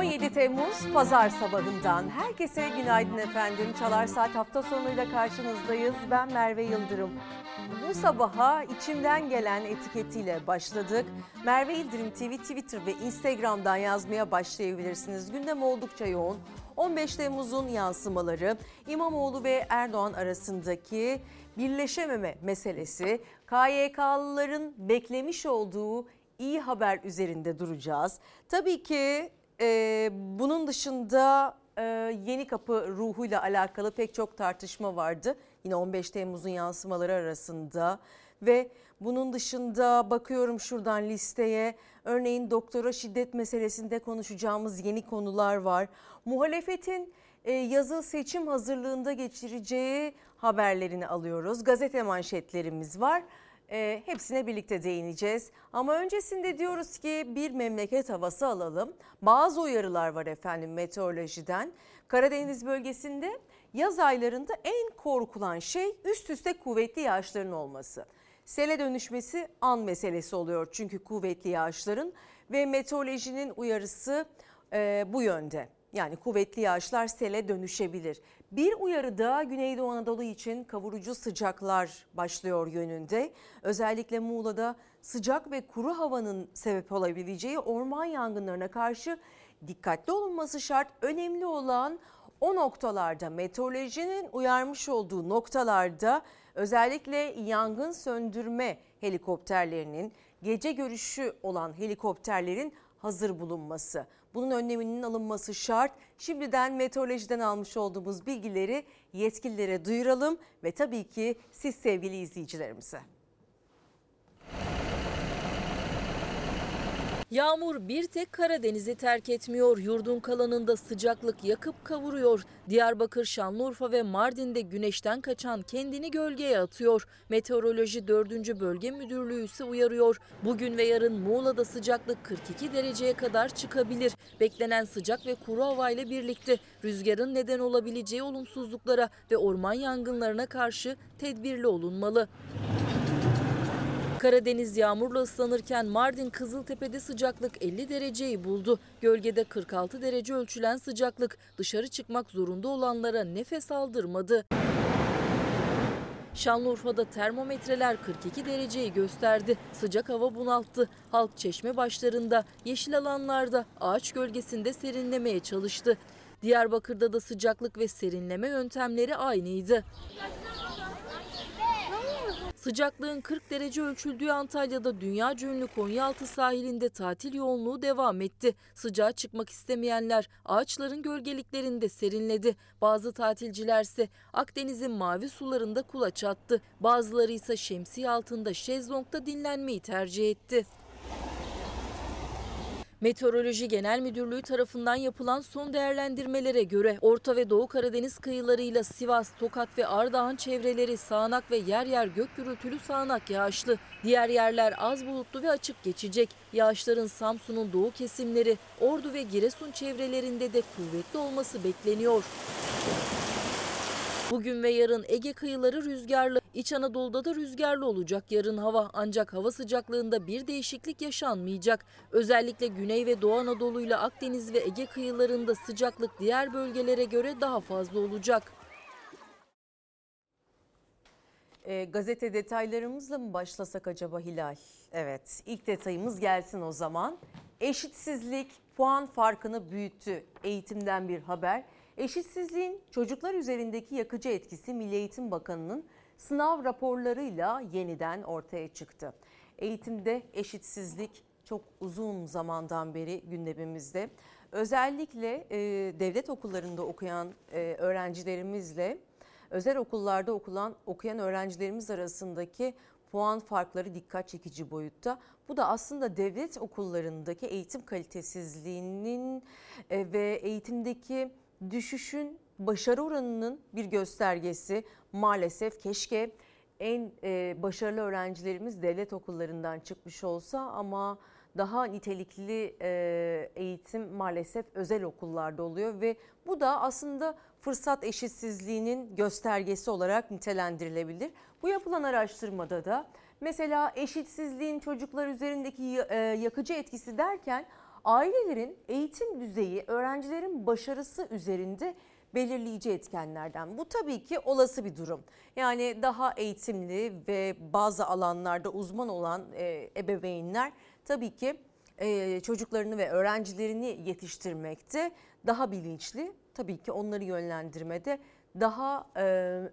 17 Temmuz Pazar sabahından herkese günaydın efendim. Çalar Saat hafta sonuyla karşınızdayız. Ben Merve Yıldırım. Bu sabaha içimden gelen etiketiyle başladık. Merve Yıldırım TV, Twitter ve Instagram'dan yazmaya başlayabilirsiniz. Gündem oldukça yoğun. 15 Temmuz'un yansımaları, İmamoğlu ve Erdoğan arasındaki birleşememe meselesi, KYK'lıların beklemiş olduğu iyi haber üzerinde duracağız. Tabii ki e, bunun dışında e, yeni kapı ruhuyla alakalı pek çok tartışma vardı. Yine 15 Temmuz'un yansımaları arasında ve bunun dışında bakıyorum şuradan listeye örneğin doktora şiddet meselesinde konuşacağımız yeni konular var. Muhalefetin e, yazı seçim hazırlığında geçireceği haberlerini alıyoruz. Gazete manşetlerimiz var. E, hepsine birlikte değineceğiz. Ama öncesinde diyoruz ki bir memleket havası alalım. Bazı uyarılar var efendim meteorolojiden. Karadeniz bölgesinde yaz aylarında en korkulan şey üst üste kuvvetli yağışların olması. Sele dönüşmesi an meselesi oluyor çünkü kuvvetli yağışların ve meteorolojinin uyarısı e, bu yönde. Yani kuvvetli yağışlar sele dönüşebilir. Bir uyarı da Güneydoğu Anadolu için kavurucu sıcaklar başlıyor yönünde. Özellikle Muğla'da sıcak ve kuru havanın sebep olabileceği orman yangınlarına karşı dikkatli olunması şart. Önemli olan o noktalarda meteorolojinin uyarmış olduğu noktalarda özellikle yangın söndürme helikopterlerinin gece görüşü olan helikopterlerin hazır bulunması. Bunun önleminin alınması şart. Şimdiden meteorolojiden almış olduğumuz bilgileri yetkililere duyuralım ve tabii ki siz sevgili izleyicilerimize. Yağmur bir tek Karadeniz'i terk etmiyor. Yurdun kalanında sıcaklık yakıp kavuruyor. Diyarbakır, Şanlıurfa ve Mardin'de güneşten kaçan kendini gölgeye atıyor. Meteoroloji 4. Bölge Müdürlüğü ise uyarıyor. Bugün ve yarın Muğla'da sıcaklık 42 dereceye kadar çıkabilir. Beklenen sıcak ve kuru havayla birlikte rüzgarın neden olabileceği olumsuzluklara ve orman yangınlarına karşı tedbirli olunmalı. Karadeniz yağmurla ıslanırken Mardin Kızıltepe'de sıcaklık 50 dereceyi buldu. Gölgede 46 derece ölçülen sıcaklık dışarı çıkmak zorunda olanlara nefes aldırmadı. Şanlıurfa'da termometreler 42 dereceyi gösterdi. Sıcak hava bunalttı. Halk çeşme başlarında, yeşil alanlarda, ağaç gölgesinde serinlemeye çalıştı. Diyarbakır'da da sıcaklık ve serinleme yöntemleri aynıydı. Sıcaklığın 40 derece ölçüldüğü Antalya'da dünya ünlü Konyaaltı sahilinde tatil yoğunluğu devam etti. Sıcağa çıkmak istemeyenler ağaçların gölgeliklerinde serinledi. Bazı tatilciler ise Akdeniz'in mavi sularında kulaç attı. Bazıları ise şemsiye altında şezlongda dinlenmeyi tercih etti. Meteoroloji Genel Müdürlüğü tarafından yapılan son değerlendirmelere göre Orta ve Doğu Karadeniz kıyılarıyla Sivas, Tokat ve Ardahan çevreleri sağanak ve yer yer gök gürültülü sağanak yağışlı. Diğer yerler az bulutlu ve açık geçecek. Yağışların Samsun'un doğu kesimleri, Ordu ve Giresun çevrelerinde de kuvvetli olması bekleniyor. Bugün ve yarın Ege kıyıları rüzgarlı. İç Anadolu'da da rüzgarlı olacak yarın hava ancak hava sıcaklığında bir değişiklik yaşanmayacak. Özellikle Güney ve Doğu Anadolu ile Akdeniz ve Ege kıyılarında sıcaklık diğer bölgelere göre daha fazla olacak. E, gazete detaylarımızla mı başlasak acaba Hilal? Evet ilk detayımız gelsin o zaman. Eşitsizlik puan farkını büyüttü. Eğitimden bir haber. Eşitsizliğin çocuklar üzerindeki yakıcı etkisi Milli Eğitim Bakanı'nın sınav raporlarıyla yeniden ortaya çıktı. Eğitimde eşitsizlik çok uzun zamandan beri gündemimizde. Özellikle e, devlet okullarında okuyan e, öğrencilerimizle özel okullarda okulan okuyan öğrencilerimiz arasındaki puan farkları dikkat çekici boyutta. Bu da aslında devlet okullarındaki eğitim kalitesizliğinin e, ve eğitimdeki düşüşün başarı oranının bir göstergesi. Maalesef keşke en e, başarılı öğrencilerimiz devlet okullarından çıkmış olsa ama daha nitelikli e, eğitim maalesef özel okullarda oluyor ve bu da aslında fırsat eşitsizliğinin göstergesi olarak nitelendirilebilir. Bu yapılan araştırmada da mesela eşitsizliğin çocuklar üzerindeki e, yakıcı etkisi derken ailelerin eğitim düzeyi, öğrencilerin başarısı üzerinde belirleyici etkenlerden. Bu tabii ki olası bir durum. Yani daha eğitimli ve bazı alanlarda uzman olan e, ebeveynler tabii ki e, çocuklarını ve öğrencilerini yetiştirmekte daha bilinçli. Tabii ki onları yönlendirmede daha e,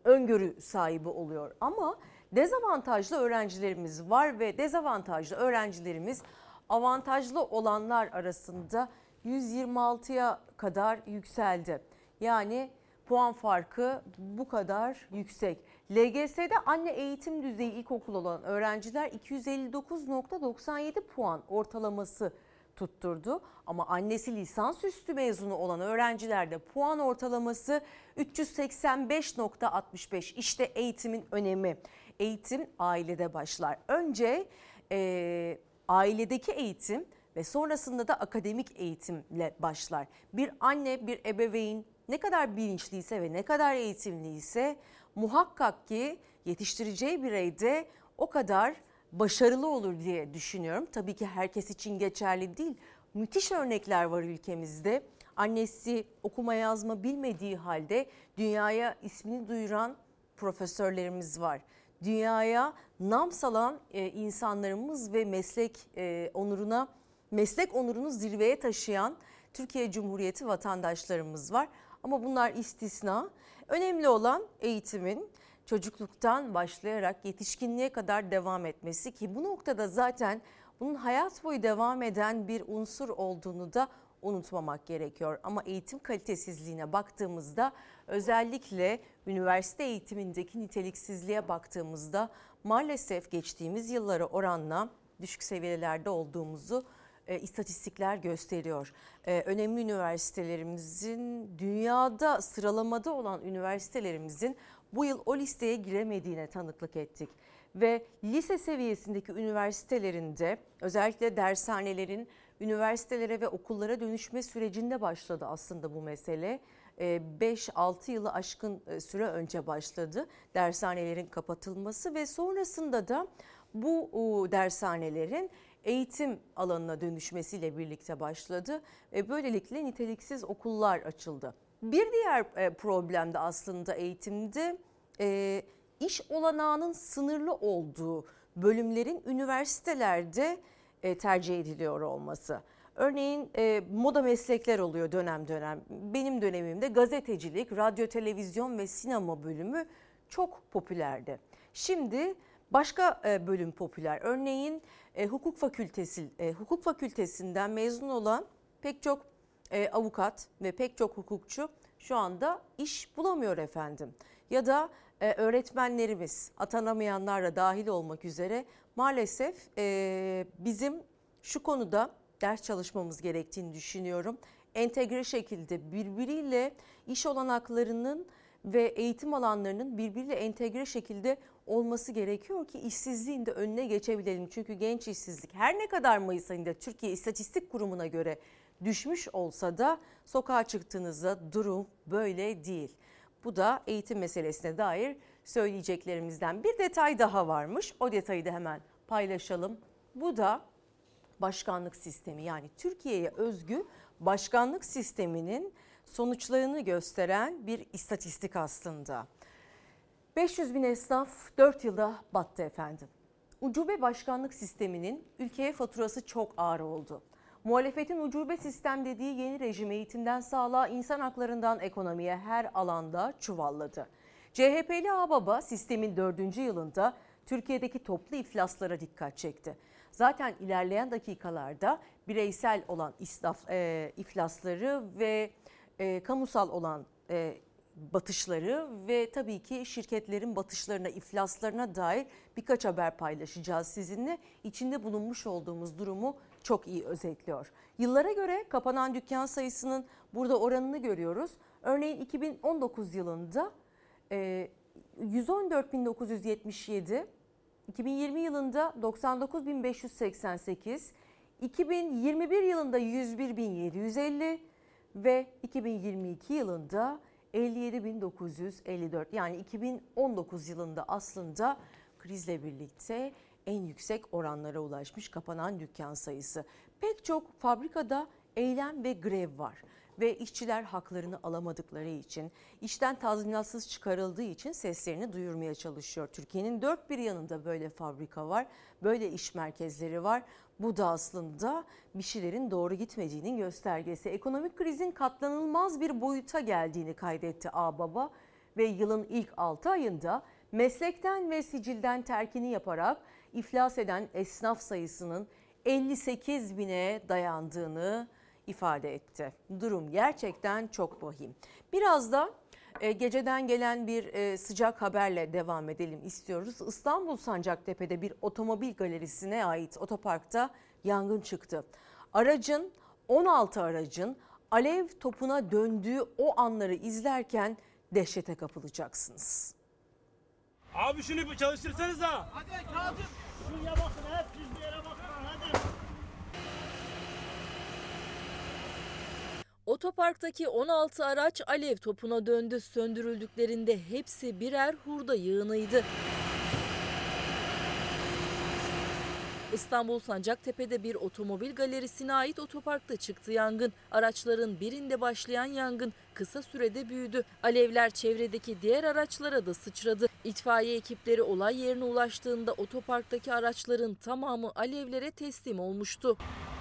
öngörü sahibi oluyor. Ama dezavantajlı öğrencilerimiz var ve dezavantajlı öğrencilerimiz avantajlı olanlar arasında 126'ya kadar yükseldi. Yani puan farkı bu kadar yüksek. LGS'de anne eğitim düzeyi ilkokul olan öğrenciler 259.97 puan ortalaması tutturdu. Ama annesi lisansüstü mezunu olan öğrencilerde puan ortalaması 385.65. İşte eğitimin önemi. Eğitim ailede başlar. Önce e, ailedeki eğitim ve sonrasında da akademik eğitimle başlar. Bir anne, bir ebeveyn ne kadar bilinçliyse ve ne kadar eğitimliyse muhakkak ki yetiştireceği bireyde o kadar başarılı olur diye düşünüyorum. Tabii ki herkes için geçerli değil. Müthiş örnekler var ülkemizde. Annesi okuma yazma bilmediği halde dünyaya ismini duyuran profesörlerimiz var. Dünyaya nam salan e, insanlarımız ve meslek e, onuruna meslek onurunu zirveye taşıyan Türkiye Cumhuriyeti vatandaşlarımız var. Ama bunlar istisna. Önemli olan eğitimin çocukluktan başlayarak yetişkinliğe kadar devam etmesi ki bu noktada zaten bunun hayat boyu devam eden bir unsur olduğunu da unutmamak gerekiyor. Ama eğitim kalitesizliğine baktığımızda özellikle üniversite eğitimindeki niteliksizliğe baktığımızda maalesef geçtiğimiz yıllara oranla düşük seviyelerde olduğumuzu e, istatistikler gösteriyor. E, önemli üniversitelerimizin dünyada sıralamada olan üniversitelerimizin bu yıl o listeye giremediğine tanıklık ettik. Ve lise seviyesindeki üniversitelerinde özellikle dershanelerin üniversitelere ve okullara dönüşme sürecinde başladı aslında bu mesele. 5-6 e, yılı aşkın e, süre önce başladı dershanelerin kapatılması ve sonrasında da bu dershanelerin eğitim alanına dönüşmesiyle birlikte başladı ve böylelikle niteliksiz okullar açıldı. Bir diğer e, problem de aslında eğitimde e, iş olanağının sınırlı olduğu bölümlerin üniversitelerde e, tercih ediliyor olması. Örneğin e, moda meslekler oluyor dönem dönem. Benim dönemimde gazetecilik, radyo, televizyon ve sinema bölümü çok popülerdi. Şimdi başka e, bölüm popüler. Örneğin e, hukuk fakültesi e, hukuk fakültesinden mezun olan pek çok avukat ve pek çok hukukçu şu anda iş bulamıyor efendim. Ya da öğretmenlerimiz atanamayanlarla dahil olmak üzere maalesef bizim şu konuda ders çalışmamız gerektiğini düşünüyorum. Entegre şekilde birbiriyle iş olanaklarının ve eğitim alanlarının birbiriyle entegre şekilde olması gerekiyor ki işsizliğin de önüne geçebilelim. Çünkü genç işsizlik her ne kadar Mayıs ayında Türkiye İstatistik Kurumu'na göre düşmüş olsa da sokağa çıktığınızda durum böyle değil. Bu da eğitim meselesine dair söyleyeceklerimizden bir detay daha varmış. O detayı da hemen paylaşalım. Bu da başkanlık sistemi yani Türkiye'ye özgü başkanlık sisteminin sonuçlarını gösteren bir istatistik aslında. 500 bin esnaf 4 yılda battı efendim. Ucube başkanlık sisteminin ülkeye faturası çok ağır oldu. Muhalefetin ucube sistem dediği yeni rejim eğitimden sağlığa, insan haklarından ekonomiye her alanda çuvalladı. CHP'li Ağbaba sistemin dördüncü yılında Türkiye'deki toplu iflaslara dikkat çekti. Zaten ilerleyen dakikalarda bireysel olan israf, e, iflasları ve e, kamusal olan e, batışları ve tabii ki şirketlerin batışlarına, iflaslarına dair birkaç haber paylaşacağız sizinle. İçinde bulunmuş olduğumuz durumu çok iyi özetliyor. Yıllara göre kapanan dükkan sayısının burada oranını görüyoruz. Örneğin 2019 yılında 114.977, e, 2020 yılında 99.588, 2021 yılında 101.750 ve 2022 yılında 57.954 yani 2019 yılında aslında krizle birlikte en yüksek oranlara ulaşmış kapanan dükkan sayısı. Pek çok fabrikada eylem ve grev var ve işçiler haklarını alamadıkları için, işten tazminatsız çıkarıldığı için seslerini duyurmaya çalışıyor. Türkiye'nin dört bir yanında böyle fabrika var, böyle iş merkezleri var. Bu da aslında bir şeylerin doğru gitmediğinin göstergesi. Ekonomik krizin katlanılmaz bir boyuta geldiğini kaydetti Ağbaba ve yılın ilk 6 ayında meslekten ve sicilden terkini yaparak iflas eden esnaf sayısının 58 bine dayandığını ifade etti. Durum gerçekten çok vahim. Biraz da e, geceden gelen bir e, sıcak haberle devam edelim istiyoruz. İstanbul Sancaktepe'de bir otomobil galerisine ait otoparkta yangın çıktı. Aracın 16 aracın alev topuna döndüğü o anları izlerken dehşete kapılacaksınız. Abi şunu çalıştırsanız da. Hadi Kazım. Şuraya bakın hep düz bir yere bakın Otoparktaki 16 araç alev topuna döndü. Söndürüldüklerinde hepsi birer hurda yığınıydı. İstanbul Sancaktepe'de bir otomobil galerisine ait otoparkta çıktı yangın. Araçların birinde başlayan yangın kısa sürede büyüdü. Alevler çevredeki diğer araçlara da sıçradı. İtfaiye ekipleri olay yerine ulaştığında otoparktaki araçların tamamı alevlere teslim olmuştu.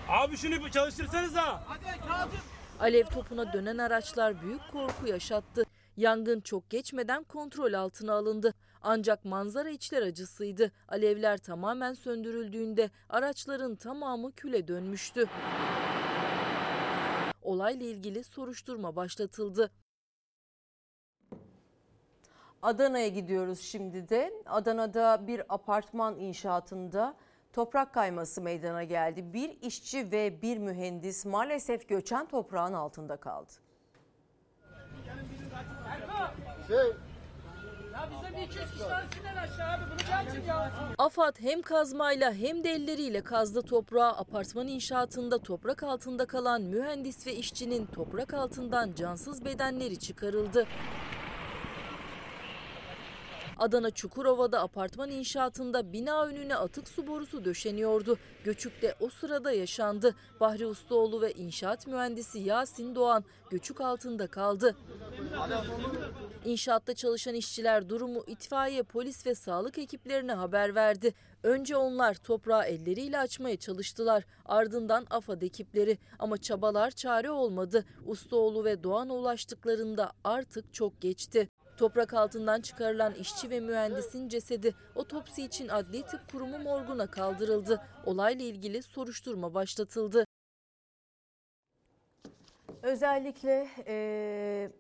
Abi şunu bir çalıştırsanız da. Hadi Kazım. Alev topuna dönen araçlar büyük korku yaşattı. Yangın çok geçmeden kontrol altına alındı. Ancak manzara içler acısıydı. Alevler tamamen söndürüldüğünde araçların tamamı küle dönmüştü. Olayla ilgili soruşturma başlatıldı. Adana'ya gidiyoruz şimdi de. Adana'da bir apartman inşaatında toprak kayması meydana geldi. Bir işçi ve bir mühendis maalesef göçen toprağın altında kaldı. Ya bize bir 200 kişi tanesinden aşağı abi bunu çarpın ya. AFAD hem kazmayla hem de elleriyle kazdı toprağı. Apartman inşaatında toprak altında kalan mühendis ve işçinin toprak altından cansız bedenleri çıkarıldı. Adana Çukurova'da apartman inşaatında bina önüne atık su borusu döşeniyordu. Göçük'te o sırada yaşandı. Bahri Ustaoğlu ve inşaat mühendisi Yasin Doğan göçük altında kaldı. İnşaatta çalışan işçiler durumu itfaiye, polis ve sağlık ekiplerine haber verdi. Önce onlar toprağı elleriyle açmaya çalıştılar. Ardından AFAD ekipleri ama çabalar çare olmadı. Ustaoğlu ve Doğan'a ulaştıklarında artık çok geçti. Toprak altından çıkarılan işçi ve mühendisin cesedi otopsi için Adli Tıp Kurumu morguna kaldırıldı. Olayla ilgili soruşturma başlatıldı. Özellikle eee,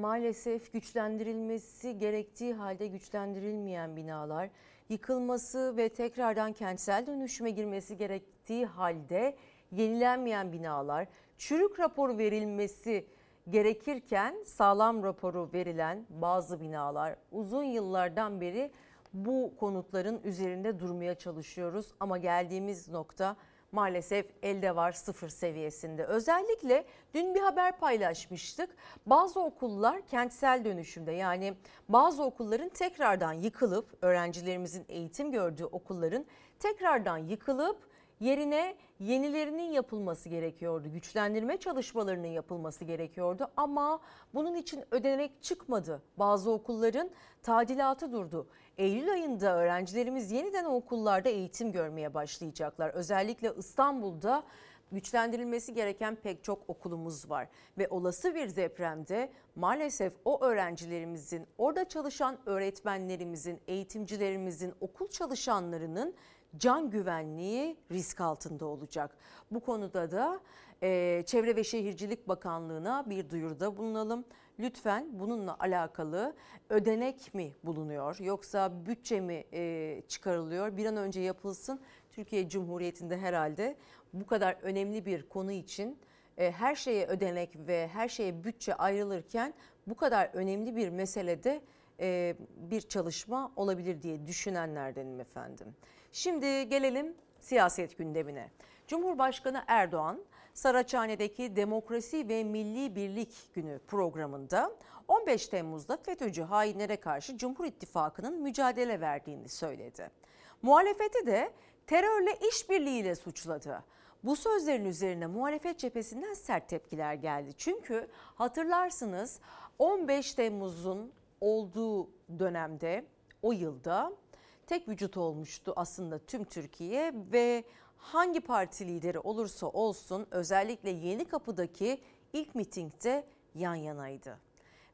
maalesef güçlendirilmesi gerektiği halde güçlendirilmeyen binalar, yıkılması ve tekrardan kentsel dönüşüme girmesi gerektiği halde yenilenmeyen binalar, çürük rapor verilmesi gerekirken sağlam raporu verilen bazı binalar uzun yıllardan beri bu konutların üzerinde durmaya çalışıyoruz ama geldiğimiz nokta maalesef elde var sıfır seviyesinde. Özellikle dün bir haber paylaşmıştık. Bazı okullar kentsel dönüşümde yani bazı okulların tekrardan yıkılıp öğrencilerimizin eğitim gördüğü okulların tekrardan yıkılıp yerine yenilerinin yapılması gerekiyordu. Güçlendirme çalışmalarının yapılması gerekiyordu ama bunun için ödenek çıkmadı. Bazı okulların tadilatı durdu. Eylül ayında öğrencilerimiz yeniden okullarda eğitim görmeye başlayacaklar. Özellikle İstanbul'da güçlendirilmesi gereken pek çok okulumuz var ve olası bir depremde maalesef o öğrencilerimizin, orada çalışan öğretmenlerimizin, eğitimcilerimizin, okul çalışanlarının can güvenliği risk altında olacak. Bu konuda da e, Çevre ve Şehircilik Bakanlığı'na bir duyuruda bulunalım. Lütfen bununla alakalı ödenek mi bulunuyor yoksa bütçe mi e, çıkarılıyor? Bir an önce yapılsın. Türkiye Cumhuriyeti'nde herhalde bu kadar önemli bir konu için e, her şeye ödenek ve her şeye bütçe ayrılırken bu kadar önemli bir meselede e, bir çalışma olabilir diye düşünenlerdenim efendim. Şimdi gelelim siyaset gündemine. Cumhurbaşkanı Erdoğan Saraçhane'deki Demokrasi ve Milli Birlik Günü programında 15 Temmuz'da FETÖ'cü hainlere karşı Cumhur İttifakı'nın mücadele verdiğini söyledi. Muhalefeti de terörle işbirliğiyle suçladı. Bu sözlerin üzerine muhalefet cephesinden sert tepkiler geldi. Çünkü hatırlarsınız 15 Temmuz'un olduğu dönemde o yılda tek vücut olmuştu aslında tüm Türkiye ve hangi parti lideri olursa olsun özellikle Yeni Kapı'daki ilk mitingde yan yanaydı.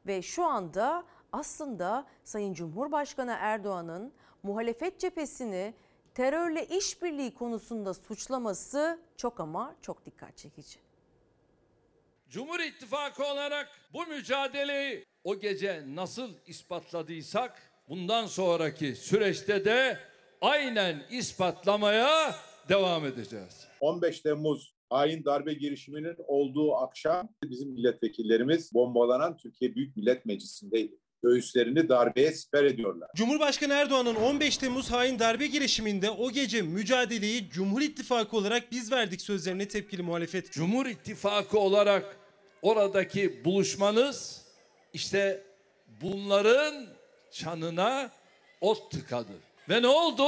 Ve şu anda aslında Sayın Cumhurbaşkanı Erdoğan'ın muhalefet cephesini terörle işbirliği konusunda suçlaması çok ama çok dikkat çekici. Cumhur İttifakı olarak bu mücadeleyi o gece nasıl ispatladıysak bundan sonraki süreçte de aynen ispatlamaya devam edeceğiz. 15 Temmuz hain darbe girişiminin olduğu akşam bizim milletvekillerimiz bombalanan Türkiye Büyük Millet Meclisi'ndeydi. Göğüslerini darbeye siper ediyorlar. Cumhurbaşkanı Erdoğan'ın 15 Temmuz hain darbe girişiminde o gece mücadeleyi Cumhur İttifakı olarak biz verdik sözlerine tepkili muhalefet. Cumhur İttifakı olarak oradaki buluşmanız işte bunların çanına ot tıkadı. Ve ne oldu?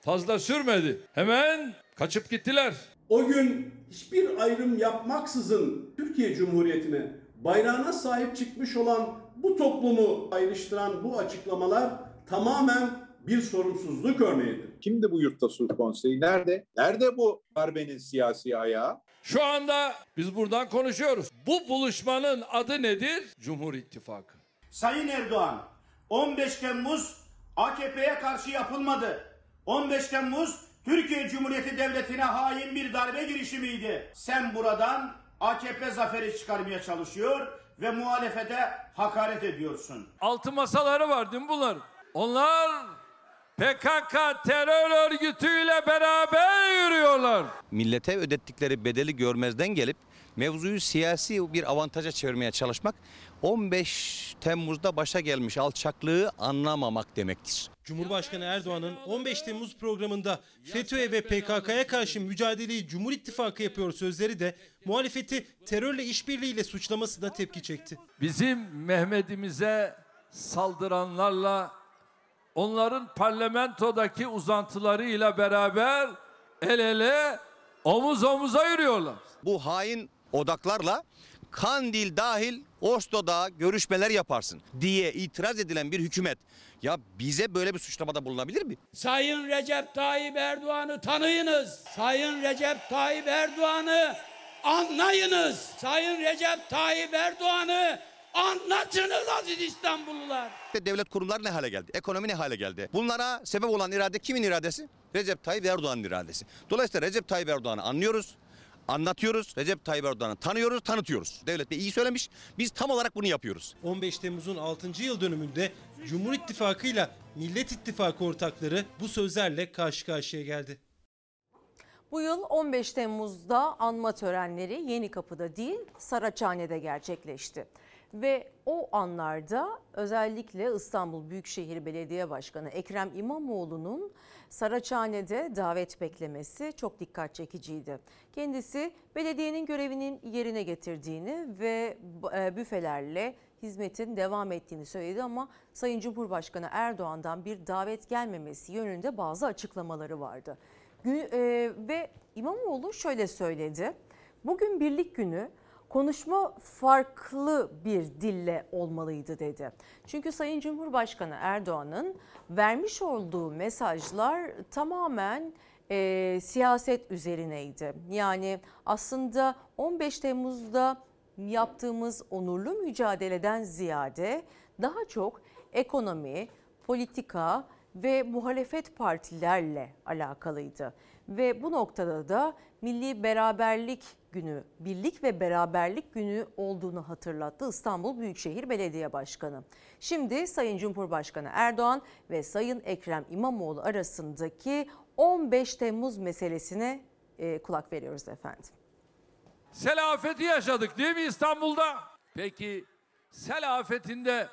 Fazla sürmedi. Hemen kaçıp gittiler. O gün hiçbir ayrım yapmaksızın Türkiye Cumhuriyeti'ne bayrağına sahip çıkmış olan bu toplumu ayrıştıran bu açıklamalar tamamen bir sorumsuzluk örneğidir. Kimdi bu yurtta sulh konseyi? Nerede? Nerede bu darbenin siyasi ayağı? Şu anda biz buradan konuşuyoruz. Bu buluşmanın adı nedir? Cumhur İttifakı. Sayın Erdoğan 15 Temmuz AKP'ye karşı yapılmadı. 15 Temmuz Türkiye Cumhuriyeti Devleti'ne hain bir darbe girişimiydi. Sen buradan AKP zaferi çıkarmaya çalışıyor ve muhalefete hakaret ediyorsun. Altı masaları var değil mi bunlar? Onlar PKK terör örgütüyle beraber yürüyorlar. millete ödettikleri bedeli görmezden gelip mevzuyu siyasi bir avantaja çevirmeye çalışmak 15 Temmuz'da başa gelmiş alçaklığı anlamamak demektir. Cumhurbaşkanı Erdoğan'ın 15 Temmuz programında FETÖ'ye ve PKK'ya karşı mücadeleyi Cumhur İttifakı yapıyor sözleri de muhalefeti terörle işbirliğiyle suçlaması da tepki çekti. Bizim Mehmet'imize saldıranlarla onların parlamentodaki uzantılarıyla beraber el ele omuz omuza yürüyorlar. Bu hain odaklarla Kandil dahil Oslo'da görüşmeler yaparsın diye itiraz edilen bir hükümet ya bize böyle bir suçlamada bulunabilir mi? Sayın Recep Tayyip Erdoğan'ı tanıyınız. Sayın Recep Tayyip Erdoğan'ı anlayınız. Sayın Recep Tayyip Erdoğan'ı anlatınız aziz İstanbullular. Devlet kurumları ne hale geldi? Ekonomi ne hale geldi? Bunlara sebep olan irade kimin iradesi? Recep Tayyip Erdoğan'ın iradesi. Dolayısıyla Recep Tayyip Erdoğan'ı anlıyoruz. Anlatıyoruz. Recep Tayyip Erdoğan'ı tanıyoruz, tanıtıyoruz. Devlet Bey iyi söylemiş. Biz tam olarak bunu yapıyoruz. 15 Temmuz'un 6. yıl dönümünde Cumhur İttifakı ile Millet İttifakı ortakları bu sözlerle karşı karşıya geldi. Bu yıl 15 Temmuz'da anma törenleri Yeni Kapı'da değil Saraçhane'de gerçekleşti. Ve o anlarda özellikle İstanbul Büyükşehir Belediye Başkanı Ekrem İmamoğlu'nun Saraçhane'de davet beklemesi çok dikkat çekiciydi. Kendisi belediyenin görevinin yerine getirdiğini ve e, büfelerle hizmetin devam ettiğini söyledi ama Sayın Cumhurbaşkanı Erdoğan'dan bir davet gelmemesi yönünde bazı açıklamaları vardı. E, ve İmamoğlu şöyle söyledi. Bugün birlik günü konuşma farklı bir dille olmalıydı dedi. Çünkü Sayın Cumhurbaşkanı Erdoğan'ın vermiş olduğu mesajlar tamamen e, siyaset üzerineydi. Yani aslında 15 Temmuz'da yaptığımız onurlu mücadeleden ziyade daha çok ekonomi, politika ve muhalefet partilerle alakalıydı. Ve bu noktada da Milli Beraberlik Günü, Birlik ve Beraberlik Günü olduğunu hatırlattı İstanbul Büyükşehir Belediye Başkanı. Şimdi Sayın Cumhurbaşkanı Erdoğan ve Sayın Ekrem İmamoğlu arasındaki 15 Temmuz meselesine e, kulak veriyoruz efendim. Sel afeti yaşadık değil mi İstanbul'da? Peki sel afetinde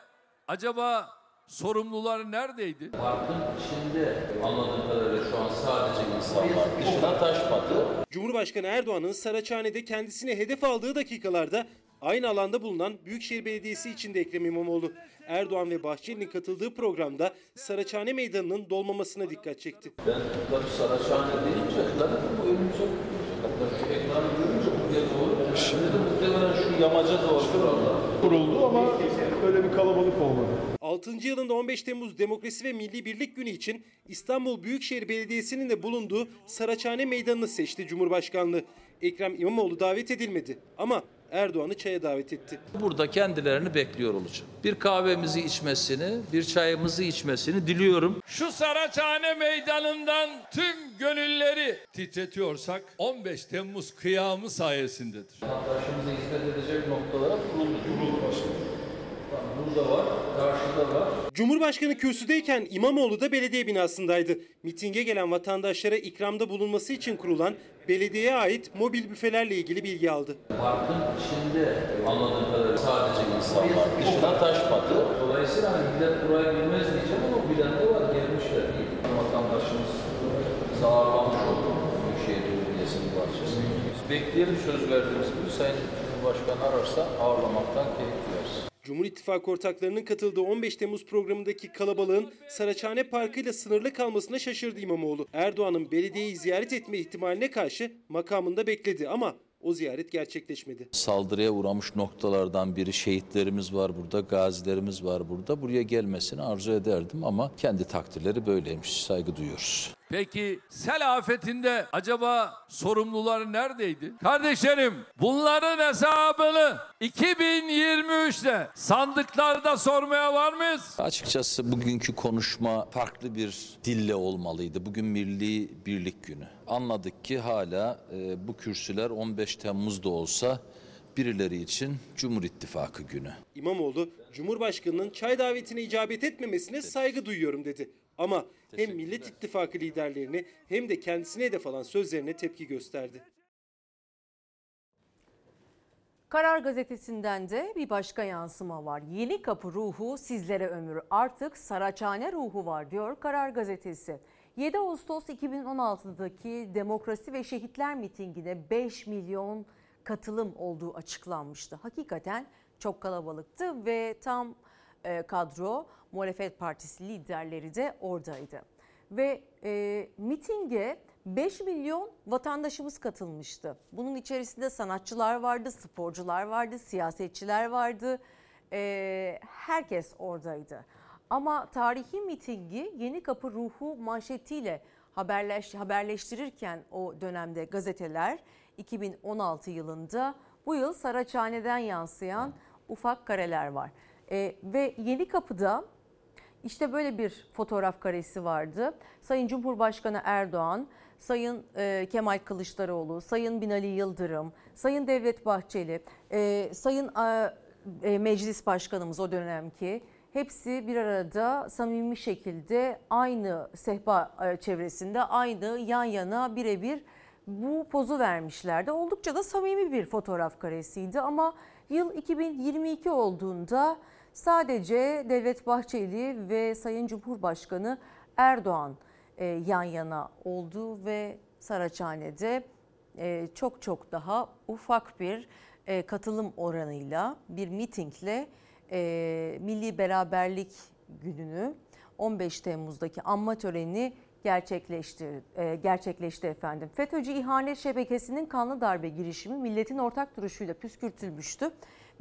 acaba sorumlular neredeydi? Parkın içinde anladığım kadarıyla şu an sadece insanlar dışına taşmadı. Cumhurbaşkanı Erdoğan'ın Saraçhane'de kendisine hedef aldığı dakikalarda aynı alanda bulunan Büyükşehir Belediyesi içinde Ekrem İmamoğlu. Erdoğan ve Bahçeli'nin katıldığı programda Saraçhane Meydanı'nın dolmamasına dikkat çekti. Ben tabii Saraçhane deyince tabii bu önümüze Hatta şu ekranı görünce buraya doğru, şimdi de muhtemelen şu yamaca doğru kuruldu ama öyle bir kalabalık olmadı. 6. yılında 15 Temmuz Demokrasi ve Milli Birlik Günü için İstanbul Büyükşehir Belediyesi'nin de bulunduğu Saraçhane Meydanı'nı seçti Cumhurbaşkanlığı. Ekrem İmamoğlu davet edilmedi ama Erdoğan'ı çaya davet etti. Burada kendilerini bekliyor olacak. Bir kahvemizi içmesini, bir çayımızı içmesini diliyorum. Şu Saraçhane meydanından tüm gönülleri titretiyorsak 15 Temmuz kıyamı sayesindedir. Vatandaşımıza hizmet edecek noktalara Burada var, karşıda var. Cumhurbaşkanı kürsüdeyken İmamoğlu da belediye binasındaydı. Mitinge gelen vatandaşlara ikramda bulunması için kurulan belediyeye ait mobil büfelerle ilgili bilgi aldı. Parkın içinde anladığım kadarıyla sadece insanlar dışına taşmadı. Dolayısıyla hani millet burayı bilmez diyeceğim ama bilen de var, gelmişler. Vatandaşımız bizi ağırlamış oldu. Büyükşehir Belediyesi'nin bahçesinde. Bekleyelim söz verdiğimiz gibi Sayın Cumhurbaşkanı ararsa ağırlamaktan keyif. Cumhur İttifakı ortaklarının katıldığı 15 Temmuz programındaki kalabalığın Saraçhane Parkı ile sınırlı kalmasına şaşırdı İmamoğlu. Erdoğan'ın belediyeyi ziyaret etme ihtimaline karşı makamında bekledi ama o ziyaret gerçekleşmedi. Saldırıya uğramış noktalardan biri şehitlerimiz var burada, gazilerimiz var burada. Buraya gelmesini arzu ederdim ama kendi takdirleri böyleymiş. Saygı duyuyoruz. Peki sel afetinde acaba sorumlular neredeydi? Kardeşlerim bunların hesabını 2023'te sandıklarda sormaya var mıyız? Açıkçası bugünkü konuşma farklı bir dille olmalıydı. Bugün Milli Birlik Günü. Anladık ki hala e, bu kürsüler 15 Temmuz'da olsa birileri için Cumhur İttifakı günü. İmamoğlu, Cumhurbaşkanı'nın çay davetine icabet etmemesine saygı duyuyorum dedi. Ama hem Millet İttifakı liderlerini hem de kendisine hedef alan sözlerine tepki gösterdi. Karar gazetesinden de bir başka yansıma var. Yeni kapı ruhu sizlere ömür. Artık Saraçhane ruhu var diyor Karar gazetesi. 7 Ağustos 2016'daki Demokrasi ve Şehitler mitingine 5 milyon katılım olduğu açıklanmıştı. Hakikaten çok kalabalıktı ve tam e, kadro muhalefet partisi liderleri de oradaydı. Ve e, mitinge 5 milyon vatandaşımız katılmıştı. Bunun içerisinde sanatçılar vardı, sporcular vardı, siyasetçiler vardı. E, herkes oradaydı. Ama tarihi mitingi Yeni Kapı Ruhu manşetiyle haberleş, haberleştirirken o dönemde gazeteler 2016 yılında bu yıl Saraçhane'den yansıyan ufak kareler var. E, ve Yeni Kapı'da işte böyle bir fotoğraf karesi vardı. Sayın Cumhurbaşkanı Erdoğan, Sayın e, Kemal Kılıçdaroğlu, Sayın Binali Yıldırım, Sayın Devlet Bahçeli, e, Sayın e, Meclis Başkanımız o dönemki hepsi bir arada samimi şekilde aynı sehpa e, çevresinde aynı yan yana birebir bu pozu vermişlerdi. Oldukça da samimi bir fotoğraf karesiydi ama yıl 2022 olduğunda sadece Devlet Bahçeli ve Sayın Cumhurbaşkanı Erdoğan e, yan yana oldu ve Saraçhane'de e, çok çok daha ufak bir katılım oranıyla bir mitingle e, Milli Beraberlik Günü'nü 15 Temmuz'daki anma töreni gerçekleşti, e, gerçekleşti efendim. FETÖ'cü ihanet şebekesinin kanlı darbe girişimi milletin ortak duruşuyla püskürtülmüştü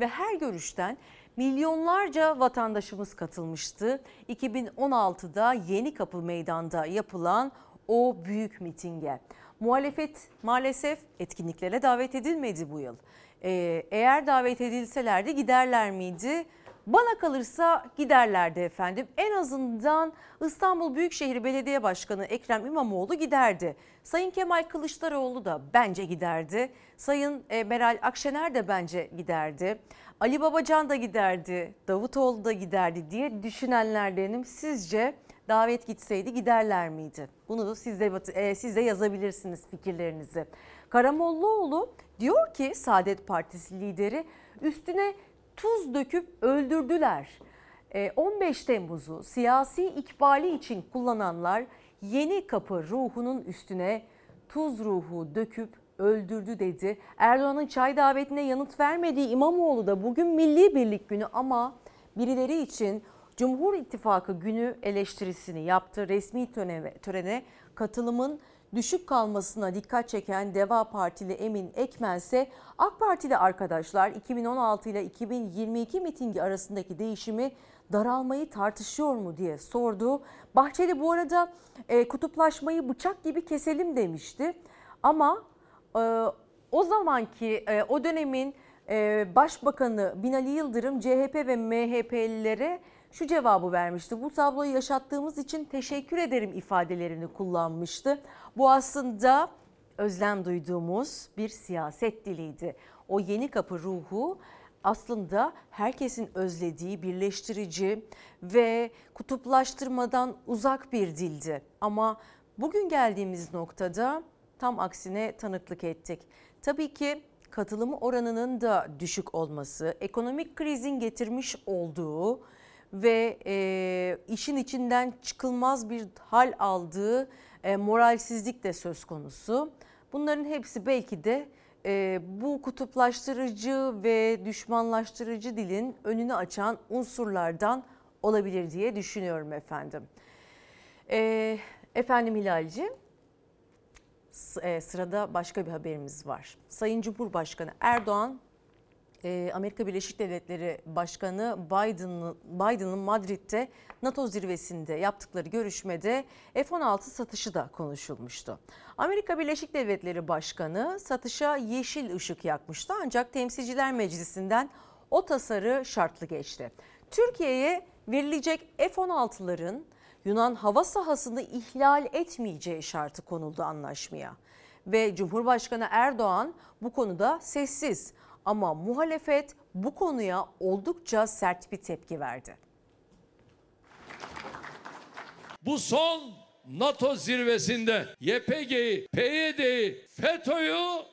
ve her görüşten milyonlarca vatandaşımız katılmıştı. 2016'da Yeni Kapı Meydan'da yapılan o büyük mitinge. Muhalefet maalesef etkinliklere davet edilmedi bu yıl. Ee, eğer davet edilselerdi giderler miydi? Bana kalırsa giderlerdi efendim. En azından İstanbul Büyükşehir Belediye Başkanı Ekrem İmamoğlu giderdi. Sayın Kemal Kılıçdaroğlu da bence giderdi. Sayın e, Meral Akşener de bence giderdi. Ali Babacan da giderdi. Davutoğlu da giderdi diye düşünenlerdenim. Sizce davet gitseydi giderler miydi? Bunu siz de, e, siz de yazabilirsiniz fikirlerinizi. Karamollaoğlu diyor ki Saadet Partisi lideri üstüne tuz döküp öldürdüler. 15 Temmuz'u siyasi ikbali için kullananlar yeni kapı ruhunun üstüne tuz ruhu döküp öldürdü dedi. Erdoğan'ın çay davetine yanıt vermediği İmamoğlu da bugün Milli Birlik Günü ama birileri için Cumhur İttifakı günü eleştirisini yaptı. Resmi törene, törene katılımın düşük kalmasına dikkat çeken Deva Partili Emin Ekmen ise AK Partili arkadaşlar 2016 ile 2022 mitingi arasındaki değişimi daralmayı tartışıyor mu diye sordu. Bahçeli bu arada e, kutuplaşmayı bıçak gibi keselim demişti. Ama e, o zamanki e, o dönemin e, Başbakanı Binali Yıldırım CHP ve MHP'lilere şu cevabı vermişti. Bu tabloyu yaşattığımız için teşekkür ederim ifadelerini kullanmıştı. Bu aslında özlem duyduğumuz bir siyaset diliydi. O yeni kapı ruhu aslında herkesin özlediği birleştirici ve kutuplaştırmadan uzak bir dildi. Ama bugün geldiğimiz noktada tam aksine tanıklık ettik. Tabii ki katılım oranının da düşük olması, ekonomik krizin getirmiş olduğu ve e, işin içinden çıkılmaz bir hal aldığı e, moralsizlik de söz konusu. Bunların hepsi belki de e, bu kutuplaştırıcı ve düşmanlaştırıcı dilin önünü açan unsurlardan olabilir diye düşünüyorum efendim. E, efendim Hilalci, e, sırada başka bir haberimiz var. Sayın Cumhurbaşkanı Erdoğan e, Amerika Birleşik Devletleri Başkanı Biden'ın Biden'ın Madrid'de NATO zirvesinde yaptıkları görüşmede F-16 satışı da konuşulmuştu. Amerika Birleşik Devletleri Başkanı satışa yeşil ışık yakmıştı ancak Temsilciler Meclisi'nden o tasarı şartlı geçti. Türkiye'ye verilecek F-16'ların Yunan hava sahasını ihlal etmeyeceği şartı konuldu anlaşmaya. Ve Cumhurbaşkanı Erdoğan bu konuda sessiz ama muhalefet bu konuya oldukça sert bir tepki verdi. Bu son NATO zirvesinde YPG'yi, PYD'yi, FETÖ'yü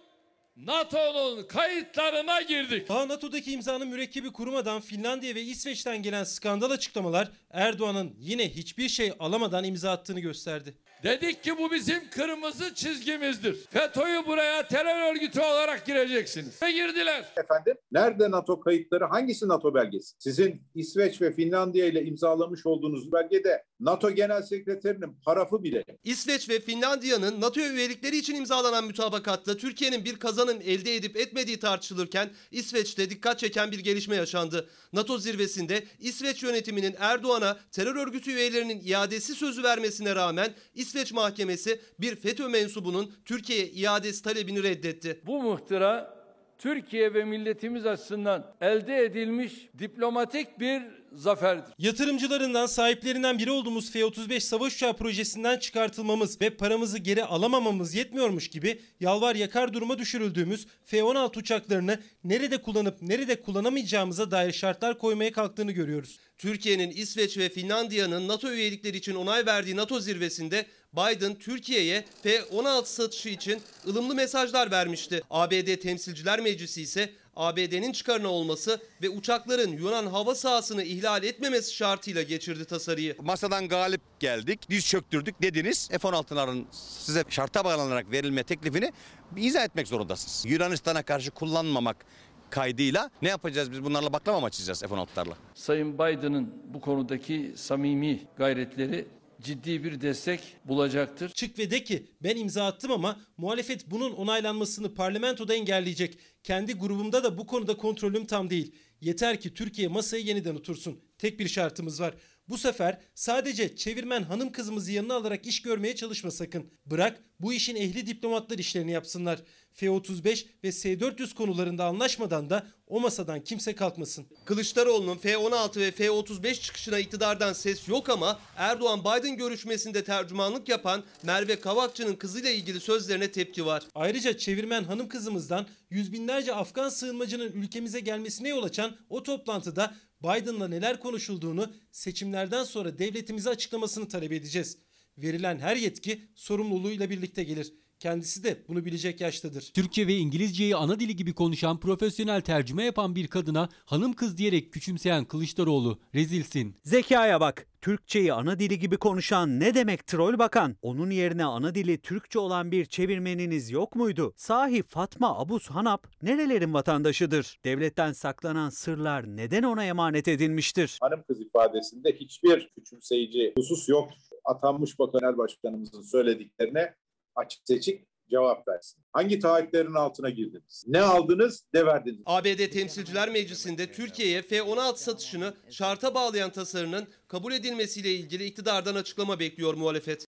NATO'nun kayıtlarına girdik. Daha NATO'daki imzanın mürekkebi kurumadan Finlandiya ve İsveç'ten gelen skandal açıklamalar Erdoğan'ın yine hiçbir şey alamadan imza attığını gösterdi. Dedik ki bu bizim kırmızı çizgimizdir. FETÖ'yü buraya terör örgütü olarak gireceksiniz. Ve girdiler. Efendim nerede NATO kayıtları hangisi NATO belgesi? Sizin İsveç ve Finlandiya ile imzalamış olduğunuz belgede NATO Genel Sekreterinin parafı bile İsveç ve Finlandiya'nın NATO üyelikleri için imzalanan mütabakatta Türkiye'nin bir kazanım elde edip etmediği tartışılırken İsveç'te dikkat çeken bir gelişme yaşandı. NATO zirvesinde İsveç yönetiminin Erdoğan'a terör örgütü üyelerinin iadesi sözü vermesine rağmen İsveç mahkemesi bir FETÖ mensubunun Türkiye'ye iadesi talebini reddetti. Bu muhtıra Türkiye ve milletimiz açısından elde edilmiş diplomatik bir zaferdir. Yatırımcılarından sahiplerinden biri olduğumuz F-35 savaş uçağı projesinden çıkartılmamız ve paramızı geri alamamamız yetmiyormuş gibi yalvar yakar duruma düşürüldüğümüz F-16 uçaklarını nerede kullanıp nerede kullanamayacağımıza dair şartlar koymaya kalktığını görüyoruz. Türkiye'nin İsveç ve Finlandiya'nın NATO üyelikleri için onay verdiği NATO zirvesinde Biden Türkiye'ye F-16 satışı için ılımlı mesajlar vermişti. ABD Temsilciler Meclisi ise ABD'nin çıkarına olması ve uçakların Yunan hava sahasını ihlal etmemesi şartıyla geçirdi tasarıyı. Masadan galip geldik, diz çöktürdük dediniz. F-16'ların size şarta bağlanarak verilme teklifini izah etmek zorundasınız. Yunanistan'a karşı kullanmamak kaydıyla ne yapacağız biz bunlarla baklava mı açacağız F-16'larla? Sayın Biden'ın bu konudaki samimi gayretleri ciddi bir destek bulacaktır. Çık ve de ki ben imza attım ama muhalefet bunun onaylanmasını parlamentoda engelleyecek. Kendi grubumda da bu konuda kontrolüm tam değil. Yeter ki Türkiye masaya yeniden otursun. Tek bir şartımız var. Bu sefer sadece çevirmen hanım kızımızı yanına alarak iş görmeye çalışma sakın. Bırak bu işin ehli diplomatlar işlerini yapsınlar. F-35 ve S-400 konularında anlaşmadan da o masadan kimse kalkmasın. Kılıçdaroğlu'nun F-16 ve F-35 çıkışına iktidardan ses yok ama Erdoğan-Biden görüşmesinde tercümanlık yapan Merve Kavakçı'nın kızıyla ilgili sözlerine tepki var. Ayrıca çevirmen hanım kızımızdan yüz binlerce Afgan sığınmacının ülkemize gelmesine yol açan o toplantıda Biden'la neler konuşulduğunu seçimlerden sonra devletimize açıklamasını talep edeceğiz. Verilen her yetki sorumluluğuyla birlikte gelir. Kendisi de bunu bilecek yaştadır. Türkçe ve İngilizceyi ana dili gibi konuşan profesyonel tercüme yapan bir kadına hanım kız diyerek küçümseyen Kılıçdaroğlu rezilsin. Zekaya bak. Türkçeyi ana dili gibi konuşan ne demek troll bakan? Onun yerine ana dili Türkçe olan bir çevirmeniniz yok muydu? Sahi Fatma Abus Hanap nerelerin vatandaşıdır? Devletten saklanan sırlar neden ona emanet edilmiştir? hanım kız ifadesinde hiçbir küçümseyici husus yoktur. Atanmış Bakan Başkanımızın söylediklerine açık seçik cevap versin. Hangi taahhütlerin altına girdiniz? Ne aldınız, ne verdiniz? ABD Temsilciler Meclisi'nde Türkiye'ye F-16 satışını şarta bağlayan tasarının kabul edilmesiyle ilgili iktidardan açıklama bekliyor muhalefet.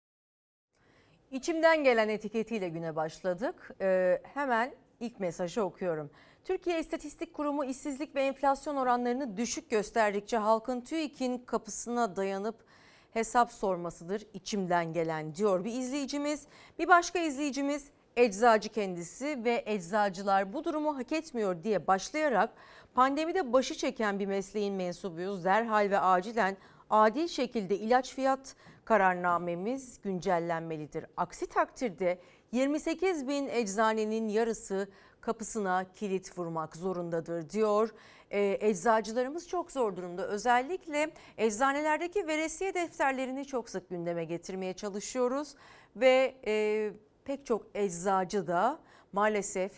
İçimden gelen etiketiyle güne başladık. Ee, hemen ilk mesajı okuyorum. Türkiye İstatistik Kurumu işsizlik ve enflasyon oranlarını düşük gösterdikçe halkın TÜİK'in kapısına dayanıp hesap sormasıdır içimden gelen diyor bir izleyicimiz. Bir başka izleyicimiz eczacı kendisi ve eczacılar bu durumu hak etmiyor diye başlayarak pandemide başı çeken bir mesleğin mensubuyuz. Derhal ve acilen adil şekilde ilaç fiyat kararnamemiz güncellenmelidir. Aksi takdirde 28 bin eczanenin yarısı kapısına kilit vurmak zorundadır diyor. Ee, eczacılarımız çok zor durumda. Özellikle eczanelerdeki veresiye defterlerini çok sık gündeme getirmeye çalışıyoruz. Ve e, pek çok eczacı da maalesef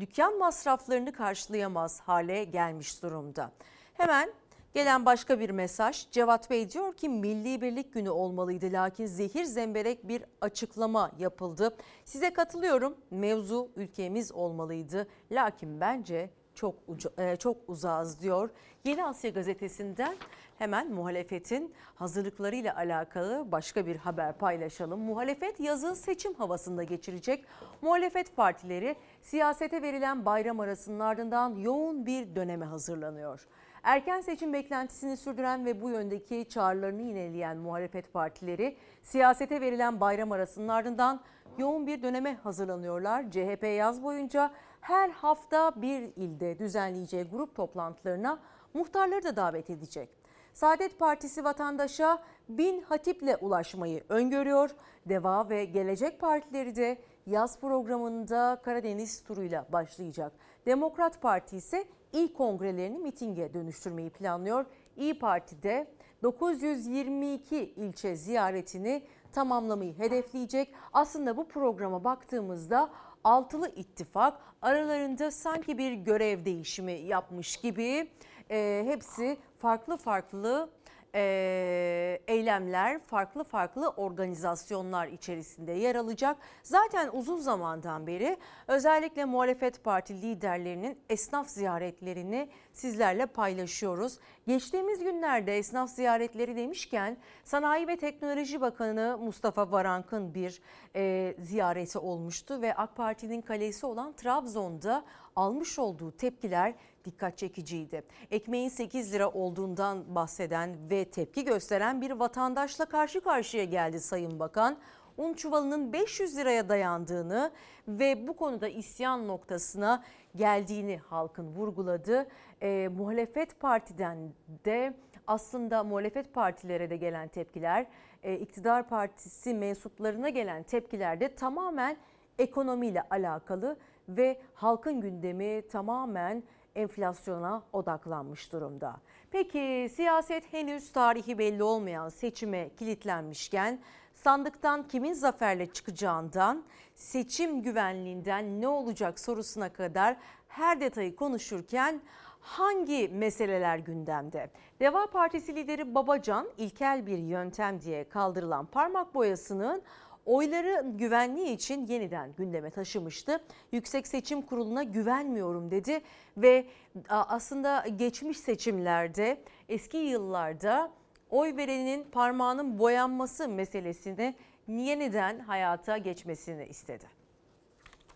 dükkan masraflarını karşılayamaz hale gelmiş durumda. Hemen Gelen başka bir mesaj Cevat Bey diyor ki Milli Birlik Günü olmalıydı lakin zehir zemberek bir açıklama yapıldı. Size katılıyorum mevzu ülkemiz olmalıydı lakin bence çok ucu, e, çok uzağız diyor. Yeni Asya gazetesinden hemen muhalefetin hazırlıklarıyla alakalı başka bir haber paylaşalım. Muhalefet yazı seçim havasında geçirecek. Muhalefet partileri siyasete verilen bayram arasının ardından yoğun bir döneme hazırlanıyor. Erken seçim beklentisini sürdüren ve bu yöndeki çağrılarını yineleyen muhalefet partileri siyasete verilen bayram arasının ardından yoğun bir döneme hazırlanıyorlar. CHP yaz boyunca her hafta bir ilde düzenleyeceği grup toplantılarına muhtarları da davet edecek. Saadet Partisi vatandaşa bin hatiple ulaşmayı öngörüyor. Deva ve Gelecek Partileri de yaz programında Karadeniz turuyla başlayacak. Demokrat Parti ise ilk kongrelerini mitinge dönüştürmeyi planlıyor. İyi Parti'de 922 ilçe ziyaretini tamamlamayı hedefleyecek. Aslında bu programa baktığımızda altılı ittifak aralarında sanki bir görev değişimi yapmış gibi e, hepsi farklı farklı e, eylemler, farklı farklı organizasyonlar içerisinde yer alacak. Zaten uzun zamandan beri özellikle muhalefet parti liderlerinin esnaf ziyaretlerini sizlerle paylaşıyoruz. Geçtiğimiz günlerde esnaf ziyaretleri demişken Sanayi ve Teknoloji Bakanı Mustafa Varank'ın bir e, ziyareti olmuştu ve AK Parti'nin kalesi olan Trabzon'da almış olduğu tepkiler dikkat çekiciydi. Ekmeğin 8 lira olduğundan bahseden ve tepki gösteren bir vatandaşla karşı karşıya geldi Sayın Bakan. Un çuvalının 500 liraya dayandığını ve bu konuda isyan noktasına geldiğini halkın vurguladı. E, muhalefet partiden de aslında muhalefet partilere de gelen tepkiler, e, iktidar partisi mensuplarına gelen tepkiler de tamamen ekonomiyle alakalı ve halkın gündemi tamamen enflasyona odaklanmış durumda. Peki siyaset henüz tarihi belli olmayan seçime kilitlenmişken sandıktan kimin zaferle çıkacağından seçim güvenliğinden ne olacak sorusuna kadar her detayı konuşurken hangi meseleler gündemde? Deva Partisi lideri Babacan ilkel bir yöntem diye kaldırılan parmak boyasının oyları güvenliği için yeniden gündeme taşımıştı. Yüksek Seçim Kurulu'na güvenmiyorum dedi ve aslında geçmiş seçimlerde eski yıllarda oy verenin parmağının boyanması meselesini yeniden hayata geçmesini istedi.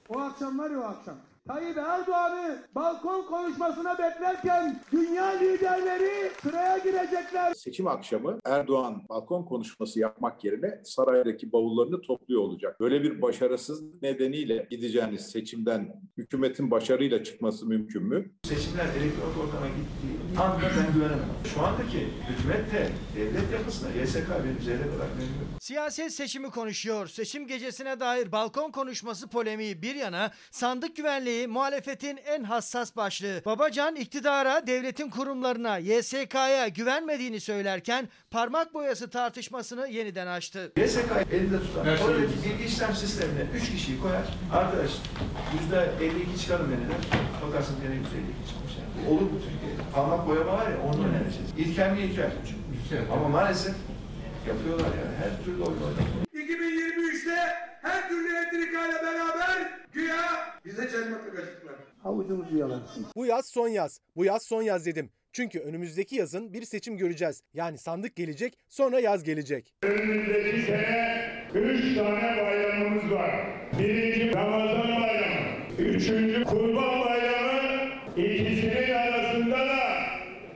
O akşam var ya o akşam. Tayyip Erdoğan'ı balkon konuşmasına beklerken dünya liderleri sıraya girecekler. Seçim akşamı Erdoğan balkon konuşması yapmak yerine saraydaki bavullarını topluyor olacak. Böyle bir başarısızlık nedeniyle gideceğiniz seçimden hükümetin başarıyla çıkması mümkün mü? Seçimler elektronik ortama gittiği anda ben güvenemem. Şu andaki hükümet de devlet yapısına YSK benim zerre bırakmıyor. Siyaset seçimi konuşuyor. Seçim gecesine dair balkon konuşması polemiği bir yana sandık güvenliği muhalefetin en hassas başlığı. Babacan iktidara, devletin kurumlarına, YSK'ya güvenmediğini söylerken parmak boyası tartışmasını yeniden açtı. YSK elinde tutar. Evet. Oradaki bilgi işlem sistemine 3 kişiyi koyar. Arkadaş %52 çıkarım dediler. Bakarsın gene %52 çıkmış. Yani. Olur bu Türkiye'de. Parmak boyama var ya onu önereceğiz. İlker mi İlker? İlker. Ama maalesef yapıyorlar yani. Her türlü oyun oynuyorlar. 2023'te her türlü ile beraber güya bize çelme takacaklar. Avucumuzu yalarsın. Bu yaz son yaz. Bu yaz son yaz dedim. Çünkü önümüzdeki yazın bir seçim göreceğiz. Yani sandık gelecek, sonra yaz gelecek. Önümüzdeki sene üç tane bayramımız var. Birinci Ramazan bayramı. Üçüncü Kurban bayramı. İkisinin arasında da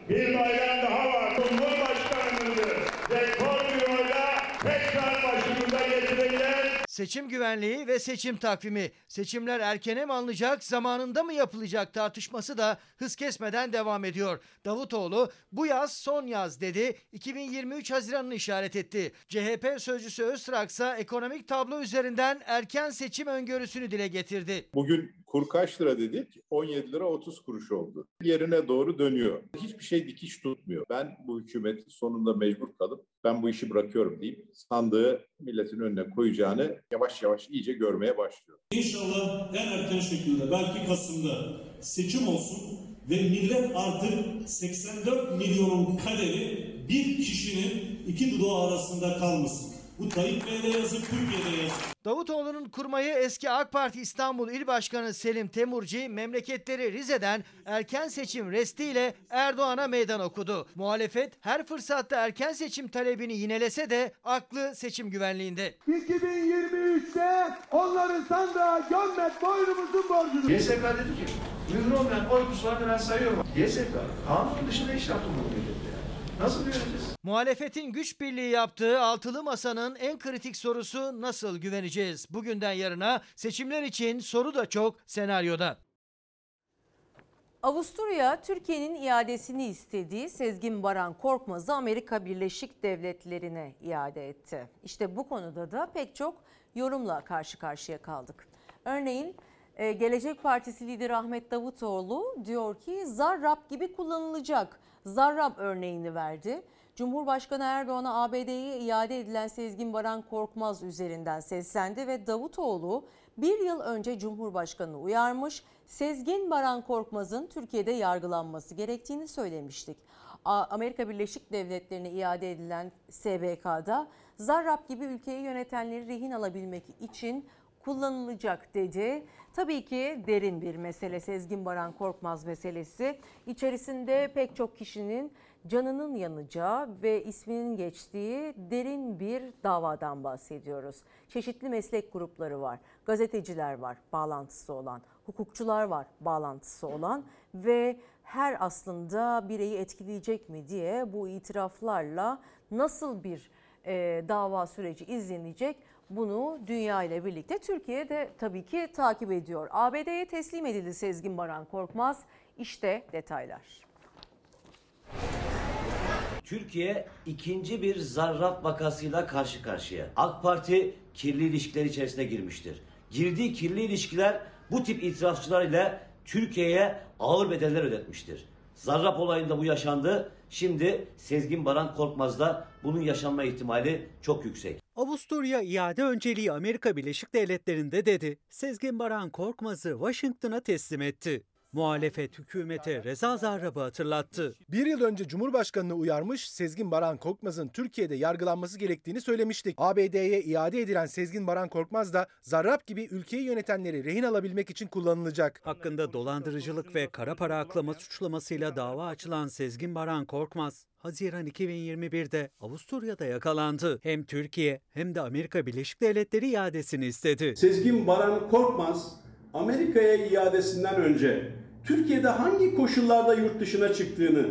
bir bayram daha var. Cumhurbaşkanımızı rekor bir oyla tekrar başımıza getireceğiz. Seçim güvenliği ve seçim takvimi. Seçimler erkene mi alınacak, zamanında mı yapılacak tartışması da hız kesmeden devam ediyor. Davutoğlu bu yaz son yaz dedi. 2023 Haziran'ını işaret etti. CHP sözcüsü Öztrak ise ekonomik tablo üzerinden erken seçim öngörüsünü dile getirdi. Bugün kur kaç lira dedik? 17 lira 30 kuruş oldu. Yerine doğru dönüyor. Hiçbir şey dikiş tutmuyor. Ben bu hükümetin sonunda mecbur kalıp ben bu işi bırakıyorum deyip sandığı milletin önüne koyacağını yavaş yavaş iyice görmeye başlıyor. İnşallah en erken şekilde belki Kasım'da seçim olsun ve millet artık 84 milyonun kaderi bir kişinin iki dudağı arasında kalmasın. Bu Tayyip Bey'de yazık, Türkiye'de yazık. Davutoğlu'nun kurmayı eski AK Parti İstanbul İl Başkanı Selim Temurci memleketleri Rize'den erken seçim restiyle Erdoğan'a meydan okudu. Muhalefet her fırsatta erken seçim talebini yinelese de aklı seçim güvenliğinde. 2023'te onları sandığa gömmek boynumuzun borcudur. YSK dedi ki, mühür olmayan oy kusularını ben sayıyorum. YSK, kanun dışında iş yaptı bu millette. Nasıl güveneceğiz? Muhalefetin güç birliği yaptığı altılı masanın en kritik sorusu nasıl güveneceğiz? Bugünden yarına seçimler için soru da çok senaryoda. Avusturya, Türkiye'nin iadesini istediği Sezgin Baran Korkmaz'ı Amerika Birleşik Devletleri'ne iade etti. İşte bu konuda da pek çok yorumla karşı karşıya kaldık. Örneğin e, Gelecek Partisi lideri Ahmet Davutoğlu diyor ki Zarrab gibi kullanılacak. Zarrab örneğini verdi. Cumhurbaşkanı Erdoğan'a ABD'ye iade edilen Sezgin Baran Korkmaz üzerinden seslendi ve Davutoğlu bir yıl önce Cumhurbaşkanı uyarmış, Sezgin Baran Korkmaz'ın Türkiye'de yargılanması gerektiğini söylemiştik. Amerika Birleşik Devletleri'ne iade edilen SBK'da Zarrab gibi ülkeyi yönetenleri rehin alabilmek için kullanılacak dedi. Tabii ki derin bir mesele Sezgin Baran Korkmaz meselesi. İçerisinde pek çok kişinin canının yanacağı ve isminin geçtiği derin bir davadan bahsediyoruz. Çeşitli meslek grupları var, gazeteciler var bağlantısı olan, hukukçular var bağlantısı olan ve her aslında bireyi etkileyecek mi diye bu itiraflarla nasıl bir e, dava süreci izlenecek bunu dünya ile birlikte Türkiye de tabii ki takip ediyor. ABD'ye teslim edildi Sezgin Baran Korkmaz. İşte detaylar. Türkiye ikinci bir zarrab vakasıyla karşı karşıya. AK Parti kirli ilişkiler içerisine girmiştir. Girdiği kirli ilişkiler bu tip itirafçılar ile Türkiye'ye ağır bedeller ödetmiştir. Zarrab olayında bu yaşandı. Şimdi Sezgin Baran Korkmaz'da bunun yaşanma ihtimali çok yüksek. Avusturya iade önceliği Amerika Birleşik Devletleri'nde dedi. Sezgin Baran Korkmaz'ı Washington'a teslim etti. Muhalefet hükümete Reza Zarrab'ı hatırlattı. Bir yıl önce Cumhurbaşkanı'nı uyarmış, Sezgin Baran Korkmaz'ın Türkiye'de yargılanması gerektiğini söylemiştik. ABD'ye iade edilen Sezgin Baran Korkmaz da Zarrab gibi ülkeyi yönetenleri rehin alabilmek için kullanılacak. Hakkında dolandırıcılık ve kara para aklama suçlamasıyla dava açılan Sezgin Baran Korkmaz, Haziran 2021'de Avusturya'da yakalandı. Hem Türkiye hem de Amerika Birleşik Devletleri iadesini istedi. Sezgin Baran Korkmaz Amerika'ya iadesinden önce Türkiye'de hangi koşullarda yurt dışına çıktığını,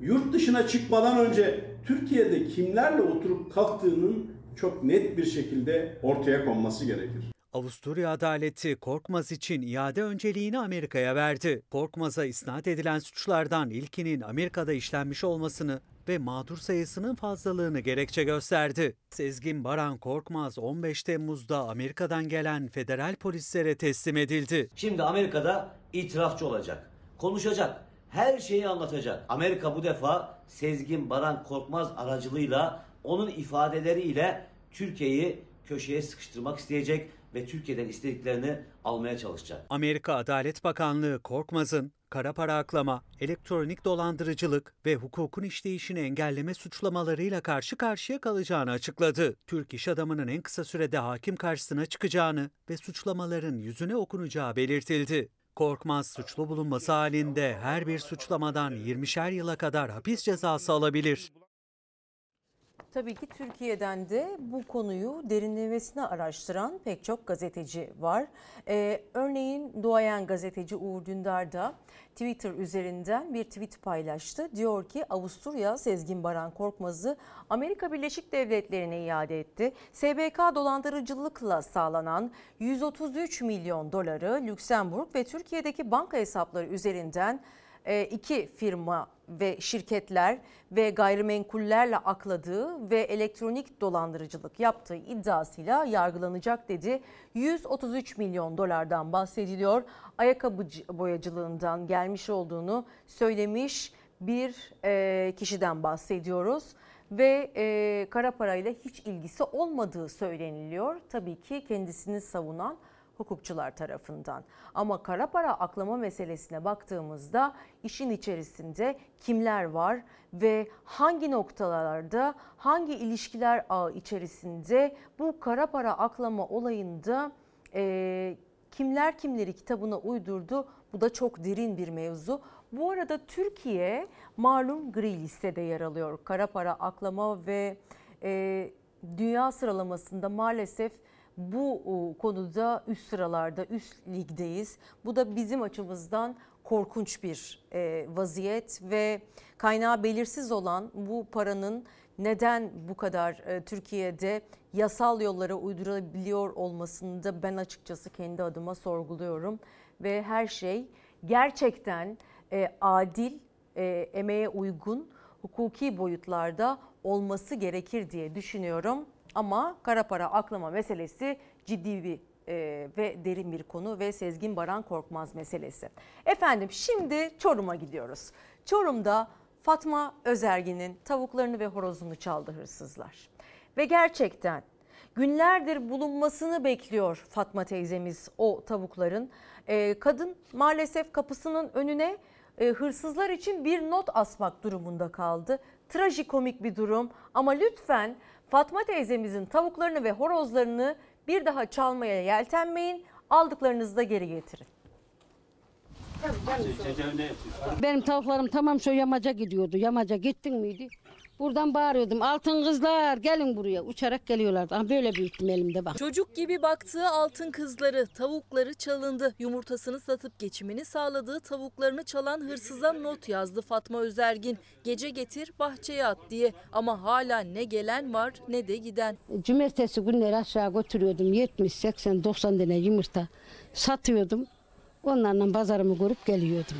yurt dışına çıkmadan önce Türkiye'de kimlerle oturup kalktığının çok net bir şekilde ortaya konması gerekir. Avusturya adaleti Korkmaz için iade önceliğini Amerika'ya verdi. Korkmaz'a isnat edilen suçlardan ilkinin Amerika'da işlenmiş olmasını ve mağdur sayısının fazlalığını gerekçe gösterdi. Sezgin Baran Korkmaz 15 Temmuz'da Amerika'dan gelen federal polislere teslim edildi. Şimdi Amerika'da itirafçı olacak. Konuşacak. Her şeyi anlatacak. Amerika bu defa Sezgin Baran Korkmaz aracılığıyla onun ifadeleriyle Türkiye'yi köşeye sıkıştırmak isteyecek ve Türkiye'den istediklerini almaya çalışacak. Amerika Adalet Bakanlığı Korkmaz'ın kara para aklama, elektronik dolandırıcılık ve hukukun işleyişini engelleme suçlamalarıyla karşı karşıya kalacağını açıkladı. Türk iş adamının en kısa sürede hakim karşısına çıkacağını ve suçlamaların yüzüne okunacağı belirtildi. Korkmaz suçlu bulunması halinde her bir suçlamadan 20'şer yıla kadar hapis cezası alabilir. Tabii ki Türkiye'den de bu konuyu derinlemesine araştıran pek çok gazeteci var. Ee, örneğin duayen gazeteci Uğur Dündar da Twitter üzerinden bir tweet paylaştı. Diyor ki Avusturya Sezgin Baran Korkmaz'ı Amerika Birleşik Devletleri'ne iade etti. SBK dolandırıcılıkla sağlanan 133 milyon doları Lüksemburg ve Türkiye'deki banka hesapları üzerinden e, iki firma ve şirketler ve gayrimenkullerle akladığı ve elektronik dolandırıcılık yaptığı iddiasıyla yargılanacak dedi. 133 milyon dolardan bahsediliyor. Ayakkabı boyacılığından gelmiş olduğunu söylemiş bir e, kişiden bahsediyoruz ve e, kara parayla hiç ilgisi olmadığı söyleniliyor. Tabii ki kendisini savunan hukukçular tarafından. Ama kara para aklama meselesine baktığımızda işin içerisinde kimler var ve hangi noktalarda hangi ilişkiler ağı içerisinde bu kara para aklama olayında e, kimler kimleri kitabına uydurdu bu da çok derin bir mevzu. Bu arada Türkiye malum gri listede yer alıyor. Kara para aklama ve e, dünya sıralamasında maalesef bu konuda üst sıralarda, üst ligdeyiz. Bu da bizim açımızdan korkunç bir e, vaziyet ve kaynağı belirsiz olan bu paranın neden bu kadar e, Türkiye'de yasal yollara uydurabiliyor olmasını da ben açıkçası kendi adıma sorguluyorum. Ve her şey gerçekten e, adil, emeğe uygun, hukuki boyutlarda olması gerekir diye düşünüyorum. Ama kara para aklama meselesi ciddi bir e, ve derin bir konu ve Sezgin Baran Korkmaz meselesi. Efendim şimdi Çorum'a gidiyoruz. Çorum'da Fatma Özergin'in tavuklarını ve horozunu çaldı hırsızlar. Ve gerçekten günlerdir bulunmasını bekliyor Fatma teyzemiz o tavukların. E, kadın maalesef kapısının önüne e, hırsızlar için bir not asmak durumunda kaldı. Trajikomik bir durum ama lütfen Fatma teyzemizin tavuklarını ve horozlarını bir daha çalmaya yeltenmeyin. Aldıklarınızı da geri getirin. Benim tavuklarım tamam şu yamaca gidiyordu. Yamaca gittin miydi? Buradan bağırıyordum. Altın kızlar gelin buraya. Uçarak geliyorlardı. Ama böyle büyüttüm elimde bak. Çocuk gibi baktığı altın kızları, tavukları çalındı. Yumurtasını satıp geçimini sağladığı tavuklarını çalan hırsıza not yazdı Fatma Özergin. Gece getir bahçeye at diye. Ama hala ne gelen var ne de giden. Cumartesi günleri aşağı götürüyordum. 70, 80, 90 tane yumurta satıyordum. Onlarla pazarımı görüp geliyordum.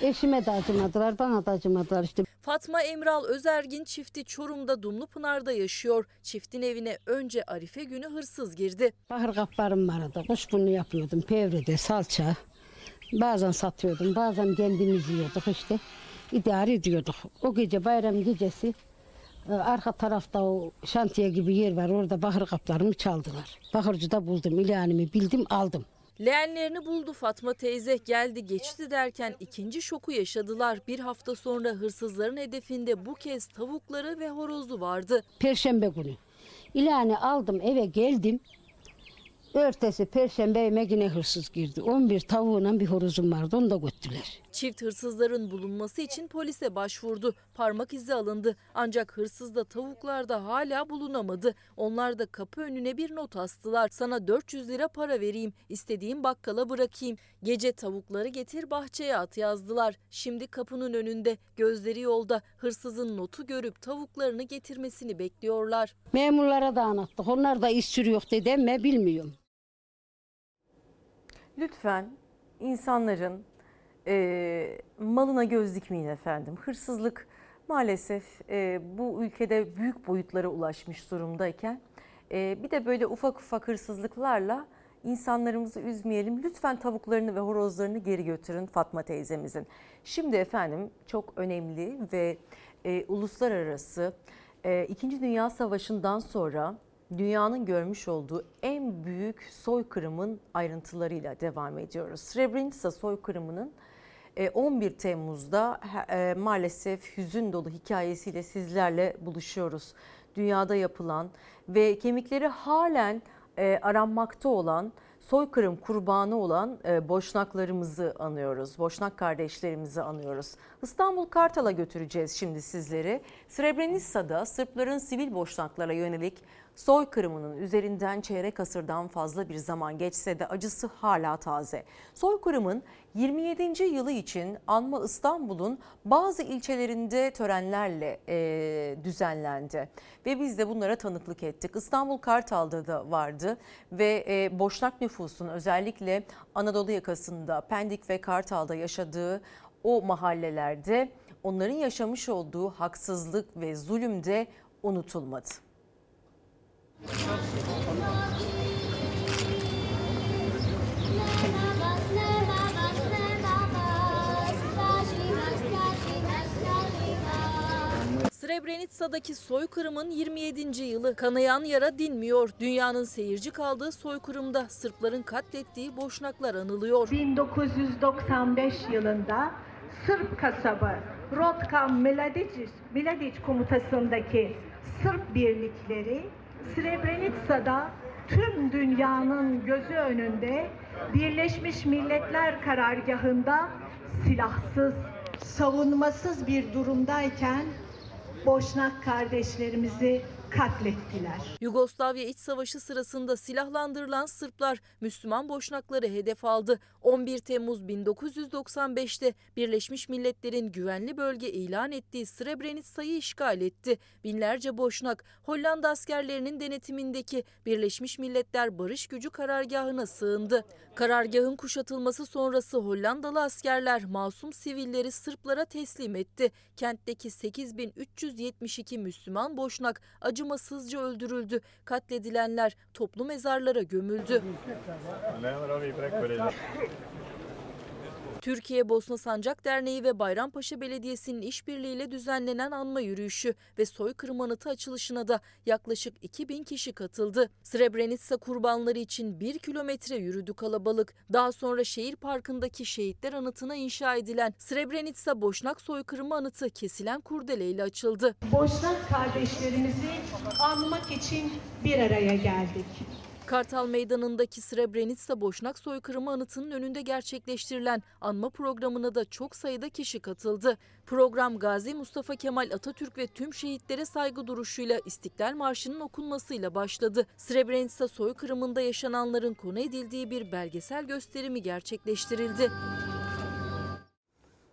Eşime de acımadılar, bana da acımadılar işte. Fatma Emral Özergin çifti Çorum'da Dumlupınar'da yaşıyor. Çiftin evine önce Arife günü hırsız girdi. Bahır kaplarım vardı. Kuşburnu yapıyordum. Pevrede, salça. Bazen satıyordum, bazen kendimiz yiyorduk işte. İdare ediyorduk. O gece bayram gecesi e, arka tarafta o şantiye gibi yer var. Orada bahır kaplarımı çaldılar. Bahırcıda buldum, ilanımı bildim, aldım. Leğenlerini buldu Fatma teyze geldi geçti derken ikinci şoku yaşadılar. Bir hafta sonra hırsızların hedefinde bu kez tavukları ve horozu vardı. Perşembe günü. İlanı aldım eve geldim. Örtesi perşembe evime yine hırsız girdi. 11 tavuğuna bir horozum vardı onu da götürdüler. Çift hırsızların bulunması için polise başvurdu. Parmak izi alındı. Ancak hırsız da tavuklar da hala bulunamadı. Onlar da kapı önüne bir not astılar. Sana 400 lira para vereyim. istediğim bakkala bırakayım. Gece tavukları getir bahçeye at yazdılar. Şimdi kapının önünde. Gözleri yolda. Hırsızın notu görüp tavuklarını getirmesini bekliyorlar. Memurlara da anlattık. Onlar da iş sürüyor dedi mi bilmiyorum. Lütfen insanların e, malına göz dikmeyin efendim. Hırsızlık maalesef e, bu ülkede büyük boyutlara ulaşmış durumdayken e, bir de böyle ufak ufak hırsızlıklarla insanlarımızı üzmeyelim. Lütfen tavuklarını ve horozlarını geri götürün Fatma teyzemizin. Şimdi efendim çok önemli ve e, uluslararası e, İkinci Dünya Savaşı'ndan sonra dünyanın görmüş olduğu en büyük soykırımın ayrıntılarıyla devam ediyoruz. Srebrenica soykırımının E, 11 Temmuz'da e, maalesef hüzün dolu hikayesiyle sizlerle buluşuyoruz. Dünyada yapılan ve kemikleri halen e, aranmakta olan soykırım kurbanı olan e, Boşnaklarımızı anıyoruz. Boşnak kardeşlerimizi anıyoruz. İstanbul Kartal'a götüreceğiz şimdi sizleri. Srebrenica'da Sırpların sivil Boşnaklara yönelik soykırımının üzerinden çeyrek asırdan fazla bir zaman geçse de acısı hala taze. Soykırımın 27. yılı için Anma İstanbul'un bazı ilçelerinde törenlerle e, düzenlendi. Ve biz de bunlara tanıklık ettik. İstanbul Kartal'da da vardı ve e, Boşnak nüfusun özellikle Anadolu yakasında Pendik ve Kartal'da yaşadığı o mahallelerde onların yaşamış olduğu haksızlık ve zulüm de unutulmadı. Srebrenica'daki soykırımın 27. yılı kanayan yara dinmiyor. Dünyanın seyirci kaldığı soykırımda Sırpların katlettiği Boşnaklar anılıyor. 1995 yılında Sırp kasabı Rotka Mladic, Mladic komutasındaki Sırp birlikleri Srebrenica'da tüm dünyanın gözü önünde Birleşmiş Milletler karargahında silahsız, savunmasız bir durumdayken Boşnak kardeşlerimizi katlettiler. Yugoslavya İç Savaşı sırasında silahlandırılan Sırplar Müslüman Boşnakları hedef aldı. 11 Temmuz 1995'te Birleşmiş Milletler'in güvenli bölge ilan ettiği Srebrenica'yı işgal etti. Binlerce Boşnak Hollanda askerlerinin denetimindeki Birleşmiş Milletler Barış Gücü karargahına sığındı. Karargahın kuşatılması sonrası Hollandalı askerler masum sivilleri Sırplara teslim etti. Kentteki 8372 Müslüman Boşnak acımasızca öldürüldü. Katledilenler toplu mezarlara gömüldü. Türkiye Bosna Sancak Derneği ve Bayrampaşa Belediyesi'nin işbirliğiyle düzenlenen anma yürüyüşü ve soykırım anıtı açılışına da yaklaşık 2000 kişi katıldı. Srebrenica kurbanları için 1 kilometre yürüdü kalabalık. Daha sonra şehir parkındaki şehitler anıtına inşa edilen Srebrenica Boşnak soykırımı anıtı kesilen kurdeleyle açıldı. Boşnak kardeşlerimizi anmak için bir araya geldik. Kartal Meydanı'ndaki Srebrenica Boşnak soykırımı anıtının önünde gerçekleştirilen anma programına da çok sayıda kişi katıldı. Program Gazi Mustafa Kemal Atatürk ve tüm şehitlere saygı duruşuyla İstiklal Marşı'nın okunmasıyla başladı. Srebrenica soykırımında yaşananların konu edildiği bir belgesel gösterimi gerçekleştirildi.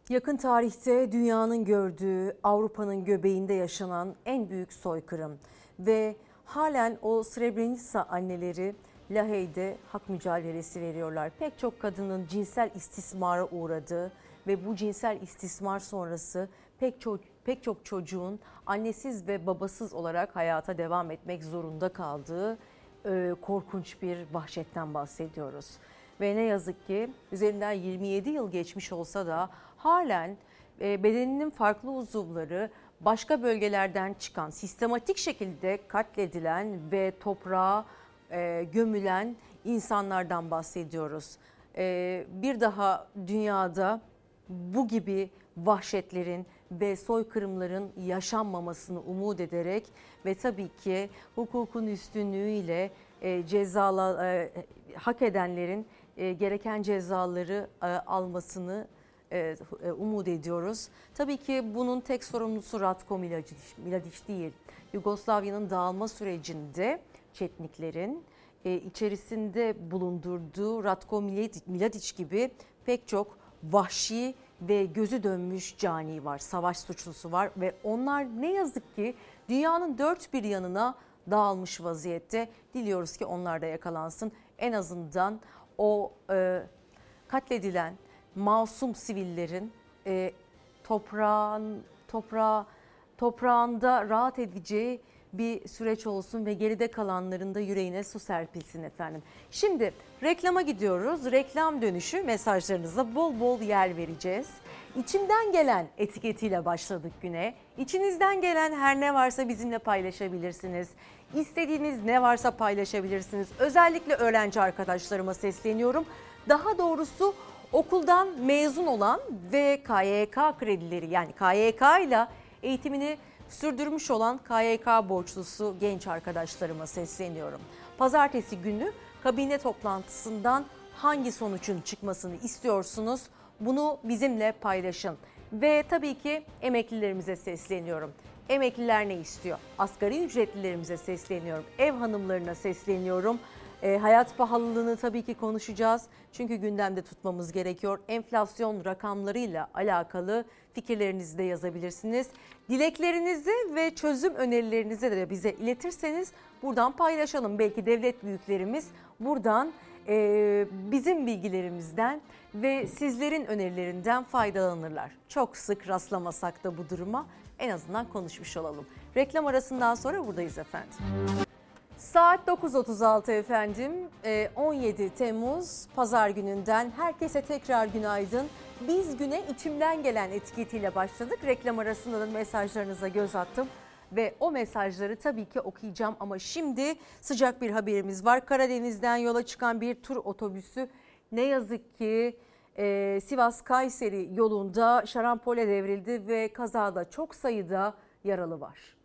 Yakın tarihte dünyanın gördüğü Avrupa'nın göbeğinde yaşanan en büyük soykırım ve halen o Srebrenica anneleri Lahey'de hak mücadelesi veriyorlar. Pek çok kadının cinsel istismara uğradığı ve bu cinsel istismar sonrası pek çok pek çok çocuğun annesiz ve babasız olarak hayata devam etmek zorunda kaldığı e, korkunç bir vahşetten bahsediyoruz. Ve ne yazık ki üzerinden 27 yıl geçmiş olsa da halen e, bedeninin farklı uzuvları başka bölgelerden çıkan, sistematik şekilde katledilen ve toprağa e, gömülen insanlardan bahsediyoruz. E, bir daha dünyada bu gibi vahşetlerin ve soykırımların yaşanmamasını umut ederek ve tabii ki hukukun üstünlüğüyle e, cezala e, hak edenlerin e, gereken cezaları e, almasını e, e, umut ediyoruz. Tabii ki bunun tek sorumlusu Ratko Mladic değil. Yugoslavya'nın dağılma sürecinde Çetniklerin e, içerisinde bulundurduğu Ratko Mladic gibi pek çok vahşi ve gözü dönmüş cani var, savaş suçlusu var ve onlar ne yazık ki dünyanın dört bir yanına dağılmış vaziyette. Diliyoruz ki onlar da yakalansın. En azından o e, katledilen masum sivillerin e, toprağın toprağa toprağında rahat edeceği bir süreç olsun ve geride kalanların da yüreğine su serpilsin efendim. Şimdi reklama gidiyoruz. Reklam dönüşü mesajlarınıza bol bol yer vereceğiz. İçimden gelen etiketiyle başladık güne. İçinizden gelen her ne varsa bizimle paylaşabilirsiniz. İstediğiniz ne varsa paylaşabilirsiniz. Özellikle öğrenci arkadaşlarıma sesleniyorum. Daha doğrusu Okuldan mezun olan ve KYK kredileri yani KYK ile eğitimini sürdürmüş olan KYK borçlusu genç arkadaşlarıma sesleniyorum. Pazartesi günü kabine toplantısından hangi sonucun çıkmasını istiyorsunuz? Bunu bizimle paylaşın. Ve tabii ki emeklilerimize sesleniyorum. Emekliler ne istiyor? Asgari ücretlilerimize sesleniyorum. Ev hanımlarına sesleniyorum. E, hayat pahalılığını tabii ki konuşacağız. Çünkü gündemde tutmamız gerekiyor. Enflasyon rakamlarıyla alakalı fikirlerinizi de yazabilirsiniz. Dileklerinizi ve çözüm önerilerinizi de bize iletirseniz buradan paylaşalım. Belki devlet büyüklerimiz buradan e, bizim bilgilerimizden ve sizlerin önerilerinden faydalanırlar. Çok sık rastlamasak da bu duruma en azından konuşmuş olalım. Reklam arasından sonra buradayız efendim. Saat 9.36 efendim. Ee, 17 Temmuz Pazar gününden herkese tekrar günaydın. Biz güne içimden gelen etiketiyle başladık. Reklam arasında da mesajlarınıza göz attım. Ve o mesajları tabii ki okuyacağım ama şimdi sıcak bir haberimiz var. Karadeniz'den yola çıkan bir tur otobüsü ne yazık ki e, Sivas-Kayseri yolunda şarampole devrildi ve kazada çok sayıda yaralı var.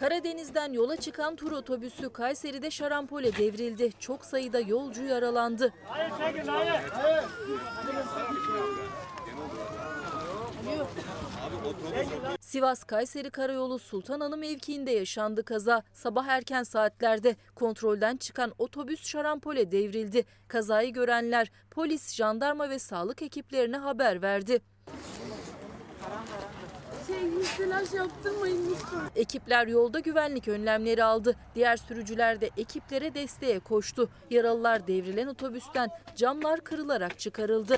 Karadeniz'den yola çıkan tur otobüsü Kayseri'de şarampole devrildi. Çok sayıda yolcu yaralandı. Sivas-Kayseri Karayolu Sultanhanı mevkiinde yaşandı kaza. Sabah erken saatlerde kontrolden çıkan otobüs şarampole devrildi. Kazayı görenler polis, jandarma ve sağlık ekiplerine haber verdi. Ekipler yolda güvenlik önlemleri aldı. Diğer sürücüler de ekiplere desteğe koştu. Yaralılar devrilen otobüsten camlar kırılarak çıkarıldı.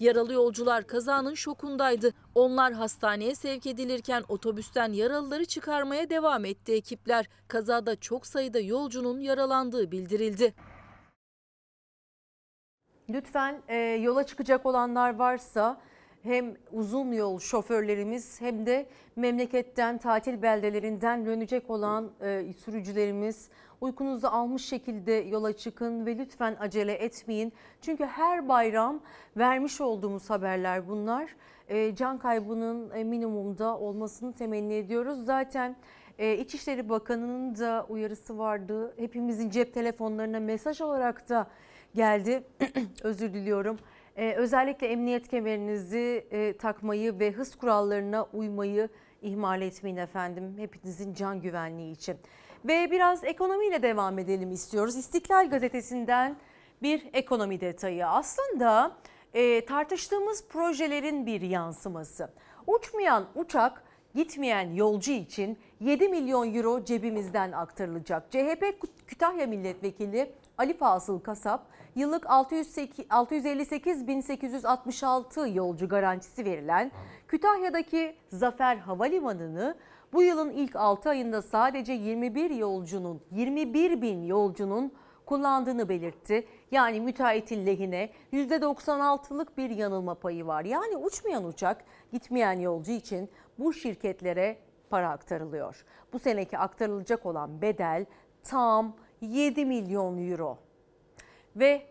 Yaralı yolcular kazanın şokundaydı. Onlar hastaneye sevk edilirken otobüsten yaralıları çıkarmaya devam etti ekipler. Kazada çok sayıda yolcunun yaralandığı bildirildi. Lütfen e, yola çıkacak olanlar varsa hem uzun yol şoförlerimiz hem de memleketten, tatil beldelerinden dönecek olan e, sürücülerimiz uykunuzu almış şekilde yola çıkın ve lütfen acele etmeyin. Çünkü her bayram vermiş olduğumuz haberler bunlar. E, can kaybının e, minimumda olmasını temenni ediyoruz. Zaten e, İçişleri Bakanı'nın da uyarısı vardı. Hepimizin cep telefonlarına mesaj olarak da geldi. Özür diliyorum. Ee, özellikle emniyet kemerinizi e, takmayı ve hız kurallarına uymayı ihmal etmeyin efendim. Hepinizin can güvenliği için. Ve biraz ekonomiyle devam edelim istiyoruz. İstiklal Gazetesi'nden bir ekonomi detayı. Aslında e, tartıştığımız projelerin bir yansıması. Uçmayan uçak gitmeyen yolcu için 7 milyon euro cebimizden aktarılacak. CHP Kütahya Milletvekili Ali Fasıl Kasap yıllık 658.866 yolcu garantisi verilen Kütahya'daki Zafer Havalimanı'nı bu yılın ilk 6 ayında sadece 21 yolcunun 21 bin yolcunun kullandığını belirtti. Yani müteahhitin lehine %96'lık bir yanılma payı var. Yani uçmayan uçak gitmeyen yolcu için bu şirketlere para aktarılıyor. Bu seneki aktarılacak olan bedel tam 7 milyon euro. Ve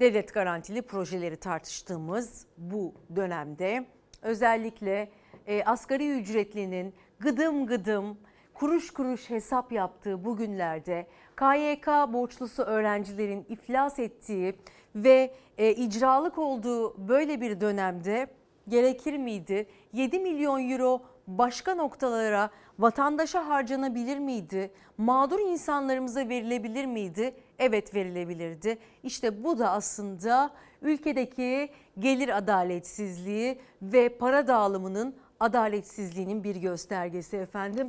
devlet garantili projeleri tartıştığımız bu dönemde özellikle e, asgari ücretlinin gıdım gıdım kuruş kuruş hesap yaptığı bu günlerde KYK borçlusu öğrencilerin iflas ettiği ve e, icralık olduğu böyle bir dönemde gerekir miydi? 7 milyon euro başka noktalara vatandaşa harcanabilir miydi? Mağdur insanlarımıza verilebilir miydi? Evet verilebilirdi. İşte bu da aslında ülkedeki gelir adaletsizliği ve para dağılımının adaletsizliğinin bir göstergesi efendim.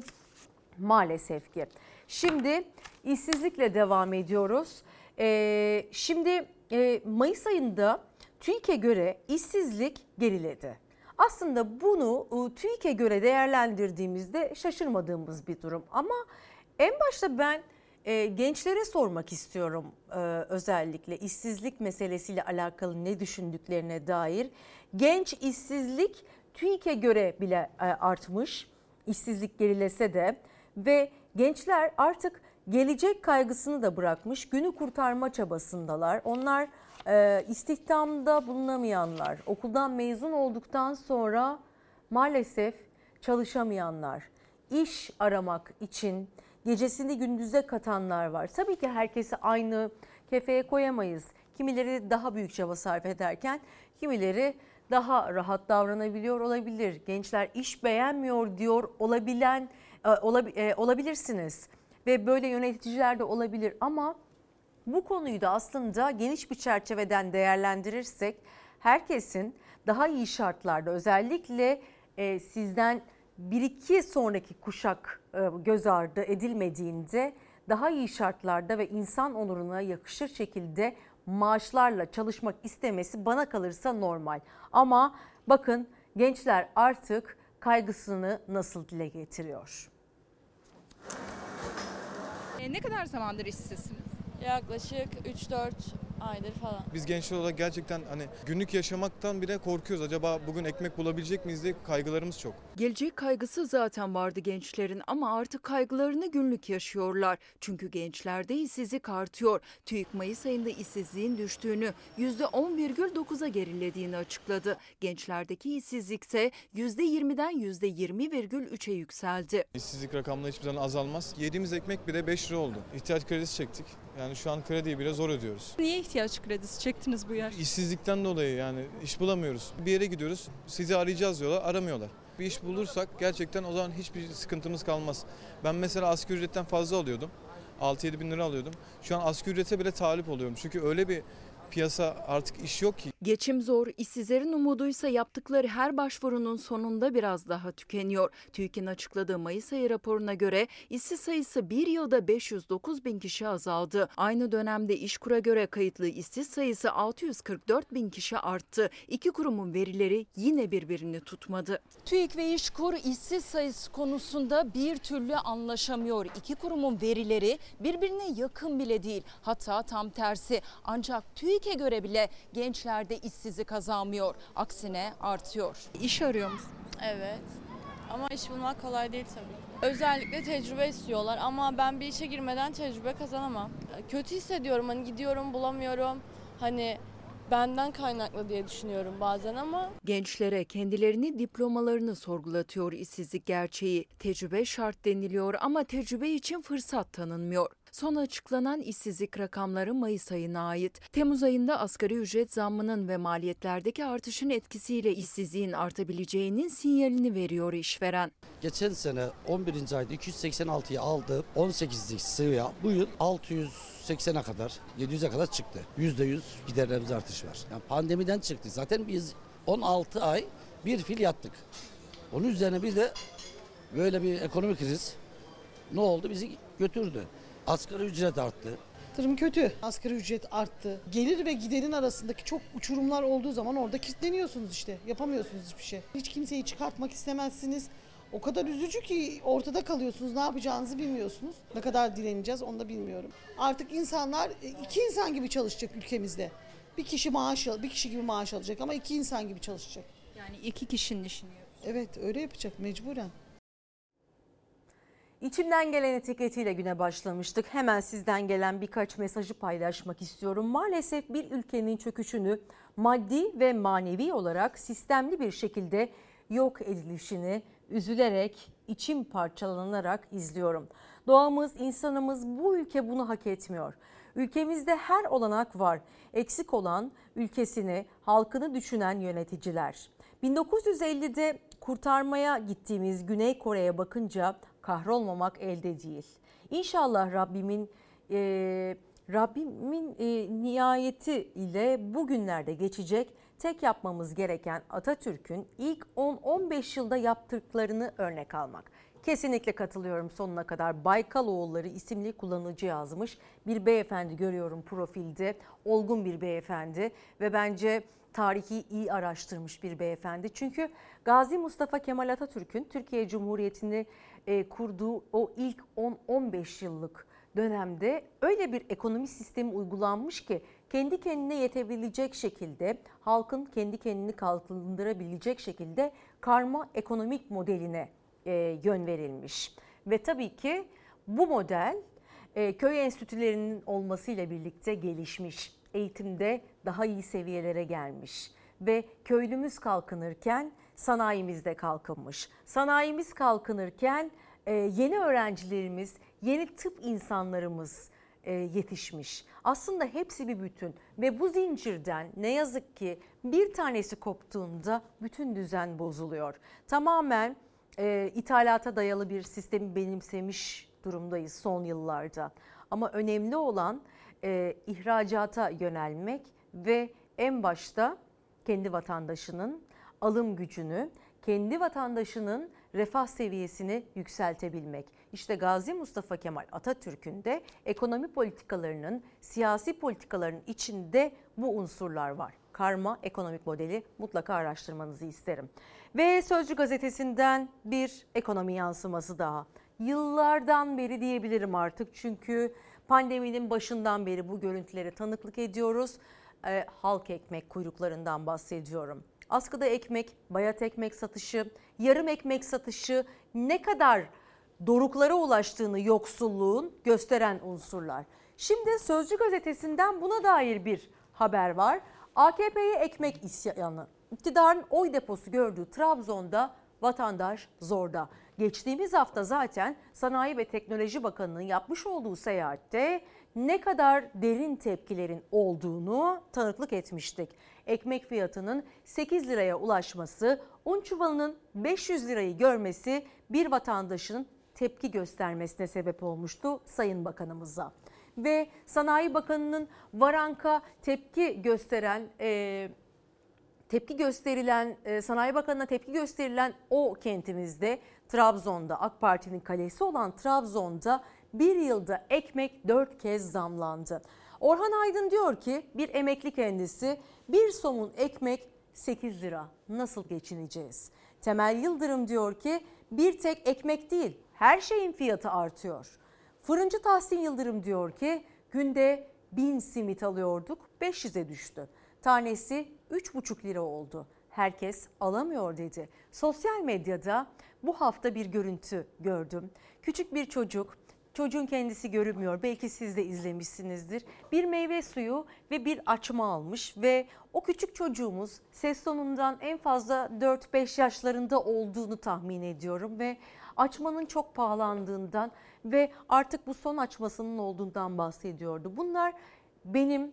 Maalesef ki. Şimdi işsizlikle devam ediyoruz. Ee, şimdi e, Mayıs ayında TÜİK'e göre işsizlik geriledi. Aslında bunu TÜİK'e göre değerlendirdiğimizde şaşırmadığımız bir durum. Ama en başta ben e, gençlere sormak istiyorum e, özellikle işsizlik meselesiyle alakalı ne düşündüklerine dair. Genç işsizlik TÜİK'e göre bile e, artmış. işsizlik gerilese de ve gençler artık gelecek kaygısını da bırakmış günü kurtarma çabasındalar. Onlar e, istihdamda bulunamayanlar, okuldan mezun olduktan sonra maalesef çalışamayanlar, iş aramak için gecesini gündüze katanlar var. Tabii ki herkesi aynı kefeye koyamayız. Kimileri daha büyük çaba sarf ederken kimileri daha rahat davranabiliyor olabilir. Gençler iş beğenmiyor diyor olabilen e, e, olabilirsiniz ve böyle yöneticiler de olabilir ama bu konuyu da aslında geniş bir çerçeveden değerlendirirsek herkesin daha iyi şartlarda özellikle e, sizden bir iki sonraki kuşak e, göz ardı edilmediğinde daha iyi şartlarda ve insan onuruna yakışır şekilde maaşlarla çalışmak istemesi bana kalırsa normal. Ama bakın gençler artık kaygısını nasıl dile getiriyor? E, ne kadar zamandır işsizsiniz? Yaklaşık 3-4 aydır falan. Biz gençler olarak gerçekten hani günlük yaşamaktan bile korkuyoruz. Acaba bugün ekmek bulabilecek miyiz diye kaygılarımız çok. Gelecek kaygısı zaten vardı gençlerin ama artık kaygılarını günlük yaşıyorlar. Çünkü gençlerde işsizlik artıyor. TÜİK Mayıs ayında işsizliğin düştüğünü %10,9'a gerilediğini açıkladı. Gençlerdeki işsizlik ise %20'den %20,3'e yükseldi. İşsizlik rakamları hiçbir zaman azalmaz. Yediğimiz ekmek bile 5 lira oldu. İhtiyaç kredisi çektik. Yani şu an krediyi bile zor ödüyoruz. Niye ihtiyaç kredisi çektiniz bu yaş? İşsizlikten dolayı yani iş bulamıyoruz. Bir yere gidiyoruz, sizi arayacağız diyorlar, aramıyorlar. Bir iş bulursak gerçekten o zaman hiçbir sıkıntımız kalmaz. Ben mesela asgari ücretten fazla alıyordum. 6-7 bin lira alıyordum. Şu an asgari ücrete bile talip oluyorum. Çünkü öyle bir piyasa artık iş yok ki. Geçim zor, işsizlerin umuduysa yaptıkları her başvurunun sonunda biraz daha tükeniyor. TÜİK'in açıkladığı Mayıs ayı raporuna göre işsiz sayısı bir yılda 509 bin kişi azaldı. Aynı dönemde İşkur'a göre kayıtlı işsiz sayısı 644 bin kişi arttı. İki kurumun verileri yine birbirini tutmadı. TÜİK ve İşkur işsiz sayısı konusunda bir türlü anlaşamıyor. İki kurumun verileri birbirine yakın bile değil. Hatta tam tersi. Ancak TÜİK'e göre bile gençlerde işsizlik azalmıyor. Aksine artıyor. İş arıyor musun? Evet. Ama iş bulmak kolay değil tabii. Özellikle tecrübe istiyorlar ama ben bir işe girmeden tecrübe kazanamam. Kötü hissediyorum hani gidiyorum bulamıyorum. Hani benden kaynaklı diye düşünüyorum bazen ama Gençlere kendilerini diplomalarını sorgulatıyor işsizlik gerçeği. Tecrübe şart deniliyor ama tecrübe için fırsat tanınmıyor. Son açıklanan işsizlik rakamları Mayıs ayına ait. Temmuz ayında asgari ücret zammının ve maliyetlerdeki artışın etkisiyle işsizliğin artabileceğinin sinyalini veriyor işveren. Geçen sene 11. ayda 286'yı aldı. 18'lik sıvıya bu yıl 680'e kadar 700'e kadar çıktı. %100 giderlerimiz artış var. Yani pandemiden çıktı. Zaten biz 16 ay bir fil yattık. Onun üzerine bir de böyle bir ekonomik kriz ne oldu? Bizi götürdü. Asgari ücret arttı. Durum kötü. Asgari ücret arttı. Gelir ve giderin arasındaki çok uçurumlar olduğu zaman orada kilitleniyorsunuz işte. Yapamıyorsunuz hiçbir şey. Hiç kimseyi çıkartmak istemezsiniz. O kadar üzücü ki ortada kalıyorsunuz. Ne yapacağınızı bilmiyorsunuz. Ne kadar direneceğiz onu da bilmiyorum. Artık insanlar e, iki insan gibi çalışacak ülkemizde. Bir kişi maaş al- bir kişi gibi maaş alacak ama iki insan gibi çalışacak. Yani iki kişinin işini yapıyor. Evet öyle yapacak mecburen. İçimden gelen etiketiyle güne başlamıştık. Hemen sizden gelen birkaç mesajı paylaşmak istiyorum. Maalesef bir ülkenin çöküşünü maddi ve manevi olarak sistemli bir şekilde yok edilişini üzülerek, içim parçalanarak izliyorum. Doğamız, insanımız bu ülke bunu hak etmiyor. Ülkemizde her olanak var. Eksik olan ülkesini, halkını düşünen yöneticiler. 1950'de kurtarmaya gittiğimiz Güney Kore'ye bakınca kahrolmamak elde değil. İnşallah Rabbimin e, Rabbimin e, nihayeti ile bugünlerde geçecek. Tek yapmamız gereken Atatürk'ün ilk 10-15 yılda yaptıklarını örnek almak. Kesinlikle katılıyorum sonuna kadar. Baykaloğulları isimli kullanıcı yazmış. Bir beyefendi görüyorum profilde. Olgun bir beyefendi ve bence tarihi iyi araştırmış bir beyefendi. Çünkü Gazi Mustafa Kemal Atatürk'ün Türkiye Cumhuriyeti'ni e, kurduğu o ilk 10-15 yıllık dönemde öyle bir ekonomi sistemi uygulanmış ki kendi kendine yetebilecek şekilde halkın kendi kendini kalkındırabilecek şekilde karma ekonomik modeline e, yön verilmiş. Ve tabii ki bu model e, köy enstitülerinin olmasıyla birlikte gelişmiş. Eğitimde daha iyi seviyelere gelmiş ve köylümüz kalkınırken sanayimiz de kalkınmış. Sanayimiz kalkınırken e, yeni öğrencilerimiz, yeni tıp insanlarımız e, yetişmiş. Aslında hepsi bir bütün ve bu zincirden ne yazık ki bir tanesi koptuğunda bütün düzen bozuluyor. Tamamen e, ithalata dayalı bir sistemi benimsemiş durumdayız son yıllarda. Ama önemli olan e, ihracata yönelmek ve en başta kendi vatandaşının alım gücünü, kendi vatandaşının refah seviyesini yükseltebilmek. İşte Gazi Mustafa Kemal Atatürk'ün de ekonomi politikalarının, siyasi politikaların içinde bu unsurlar var. Karma ekonomik modeli mutlaka araştırmanızı isterim. Ve Sözcü gazetesinden bir ekonomi yansıması daha. Yıllardan beri diyebilirim artık çünkü pandeminin başından beri bu görüntülere tanıklık ediyoruz. Ee, halk ekmek kuyruklarından bahsediyorum. Askıda ekmek, bayat ekmek satışı, yarım ekmek satışı ne kadar doruklara ulaştığını yoksulluğun gösteren unsurlar. Şimdi Sözcü gazetesinden buna dair bir haber var. AKP'ye ekmek isyanı. İktidarın oy deposu gördüğü Trabzon'da vatandaş zorda. Geçtiğimiz hafta zaten Sanayi ve Teknoloji Bakanı'nın yapmış olduğu seyahatte ne kadar derin tepkilerin olduğunu tanıklık etmiştik. Ekmek fiyatının 8 liraya ulaşması, un çuvalının 500 lirayı görmesi bir vatandaşın tepki göstermesine sebep olmuştu Sayın Bakanımıza. Ve Sanayi Bakanı'nın Varanka tepki gösteren e, tepki gösterilen e, Sanayi Bakanı'na tepki gösterilen o kentimizde Trabzon'da AK Parti'nin kalesi olan Trabzon'da bir yılda ekmek dört kez zamlandı. Orhan Aydın diyor ki bir emekli kendisi bir somun ekmek 8 lira nasıl geçineceğiz? Temel Yıldırım diyor ki bir tek ekmek değil her şeyin fiyatı artıyor. Fırıncı Tahsin Yıldırım diyor ki günde 1000 simit alıyorduk 500'e düştü. Tanesi 3,5 lira oldu. Herkes alamıyor dedi. Sosyal medyada bu hafta bir görüntü gördüm. Küçük bir çocuk Çocuğun kendisi görünmüyor. Belki siz de izlemişsinizdir. Bir meyve suyu ve bir açma almış ve o küçük çocuğumuz ses tonundan en fazla 4-5 yaşlarında olduğunu tahmin ediyorum ve açmanın çok pahalandığından ve artık bu son açmasının olduğundan bahsediyordu. Bunlar benim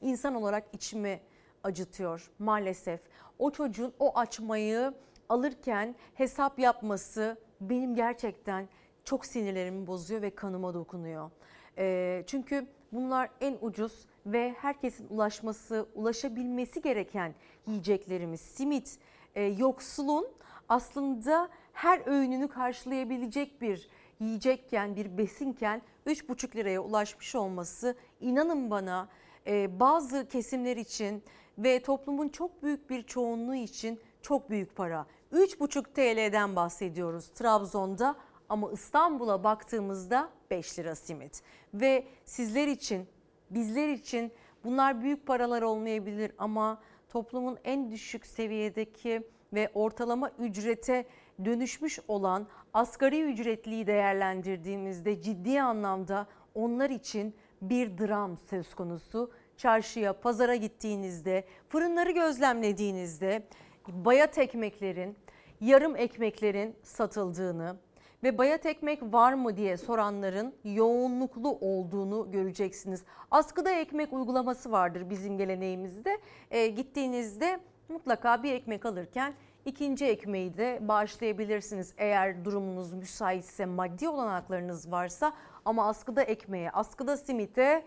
insan olarak içimi acıtıyor maalesef. O çocuğun o açmayı alırken hesap yapması benim gerçekten çok sinirlerimi bozuyor ve kanıma dokunuyor. E, çünkü bunlar en ucuz ve herkesin ulaşması, ulaşabilmesi gereken yiyeceklerimiz. Simit e, yoksulun aslında her öğününü karşılayabilecek bir yiyecekken, bir besinken 3,5 liraya ulaşmış olması inanın bana e, bazı kesimler için ve toplumun çok büyük bir çoğunluğu için çok büyük para. 3,5 TL'den bahsediyoruz Trabzon'da ama İstanbul'a baktığımızda 5 lira simit. Ve sizler için, bizler için bunlar büyük paralar olmayabilir ama toplumun en düşük seviyedeki ve ortalama ücrete dönüşmüş olan asgari ücretliyi değerlendirdiğimizde ciddi anlamda onlar için bir dram söz konusu. Çarşıya, pazara gittiğinizde, fırınları gözlemlediğinizde bayat ekmeklerin, yarım ekmeklerin satıldığını, ve bayat ekmek var mı diye soranların yoğunluklu olduğunu göreceksiniz. Askıda ekmek uygulaması vardır bizim geleneğimizde. E, gittiğinizde mutlaka bir ekmek alırken ikinci ekmeği de bağışlayabilirsiniz. Eğer durumunuz müsaitse, maddi olanaklarınız varsa ama askıda ekmeğe, askıda simite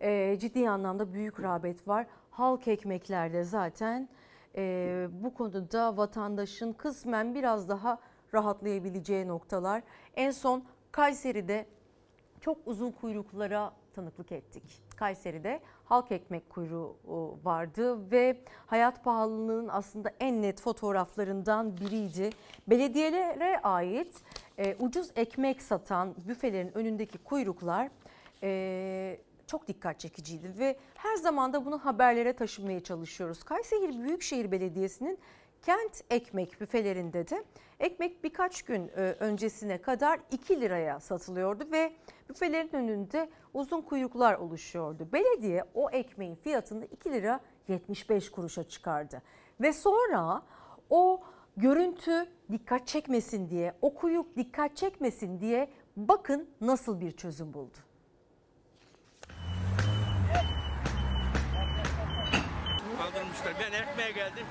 e, ciddi anlamda büyük rağbet var. Halk ekmeklerde zaten e, bu konuda vatandaşın kısmen biraz daha rahatlayabileceği noktalar. En son Kayseri'de çok uzun kuyruklara tanıklık ettik. Kayseri'de halk ekmek kuyruğu vardı ve hayat pahalılığının aslında en net fotoğraflarından biriydi. Belediyelere ait e, ucuz ekmek satan büfelerin önündeki kuyruklar e, çok dikkat çekiciydi ve her zaman da bunu haberlere taşımaya çalışıyoruz. Kayseri Büyükşehir Belediyesi'nin Kent ekmek büfelerinde de ekmek birkaç gün e, öncesine kadar 2 liraya satılıyordu ve büfelerin önünde uzun kuyruklar oluşuyordu. Belediye o ekmeğin fiyatını 2 lira 75 kuruşa çıkardı. Ve sonra o görüntü dikkat çekmesin diye, o kuyruk dikkat çekmesin diye bakın nasıl bir çözüm buldu. Kaldırmışlar. Ben ekmeğe geldim.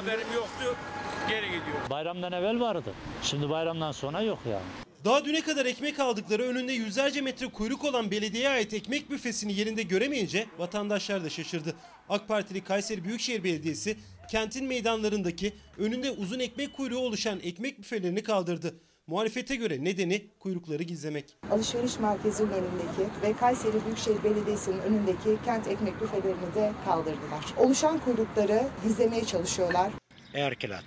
Haberim yoktu. Geri gidiyorum. Bayramdan evvel vardı. Şimdi bayramdan sonra yok yani. Daha düne kadar ekmek aldıkları önünde yüzlerce metre kuyruk olan belediyeye ait ekmek büfesini yerinde göremeyince vatandaşlar da şaşırdı. AK Partili Kayseri Büyükşehir Belediyesi kentin meydanlarındaki önünde uzun ekmek kuyruğu oluşan ekmek büfelerini kaldırdı. Muhalefete göre nedeni kuyrukları gizlemek. Alışveriş merkezinin önündeki ve Kayseri Büyükşehir Belediyesi'nin önündeki kent ekmek büfelerini de kaldırdılar. Oluşan kuyrukları gizlemeye çalışıyorlar. Erkilat.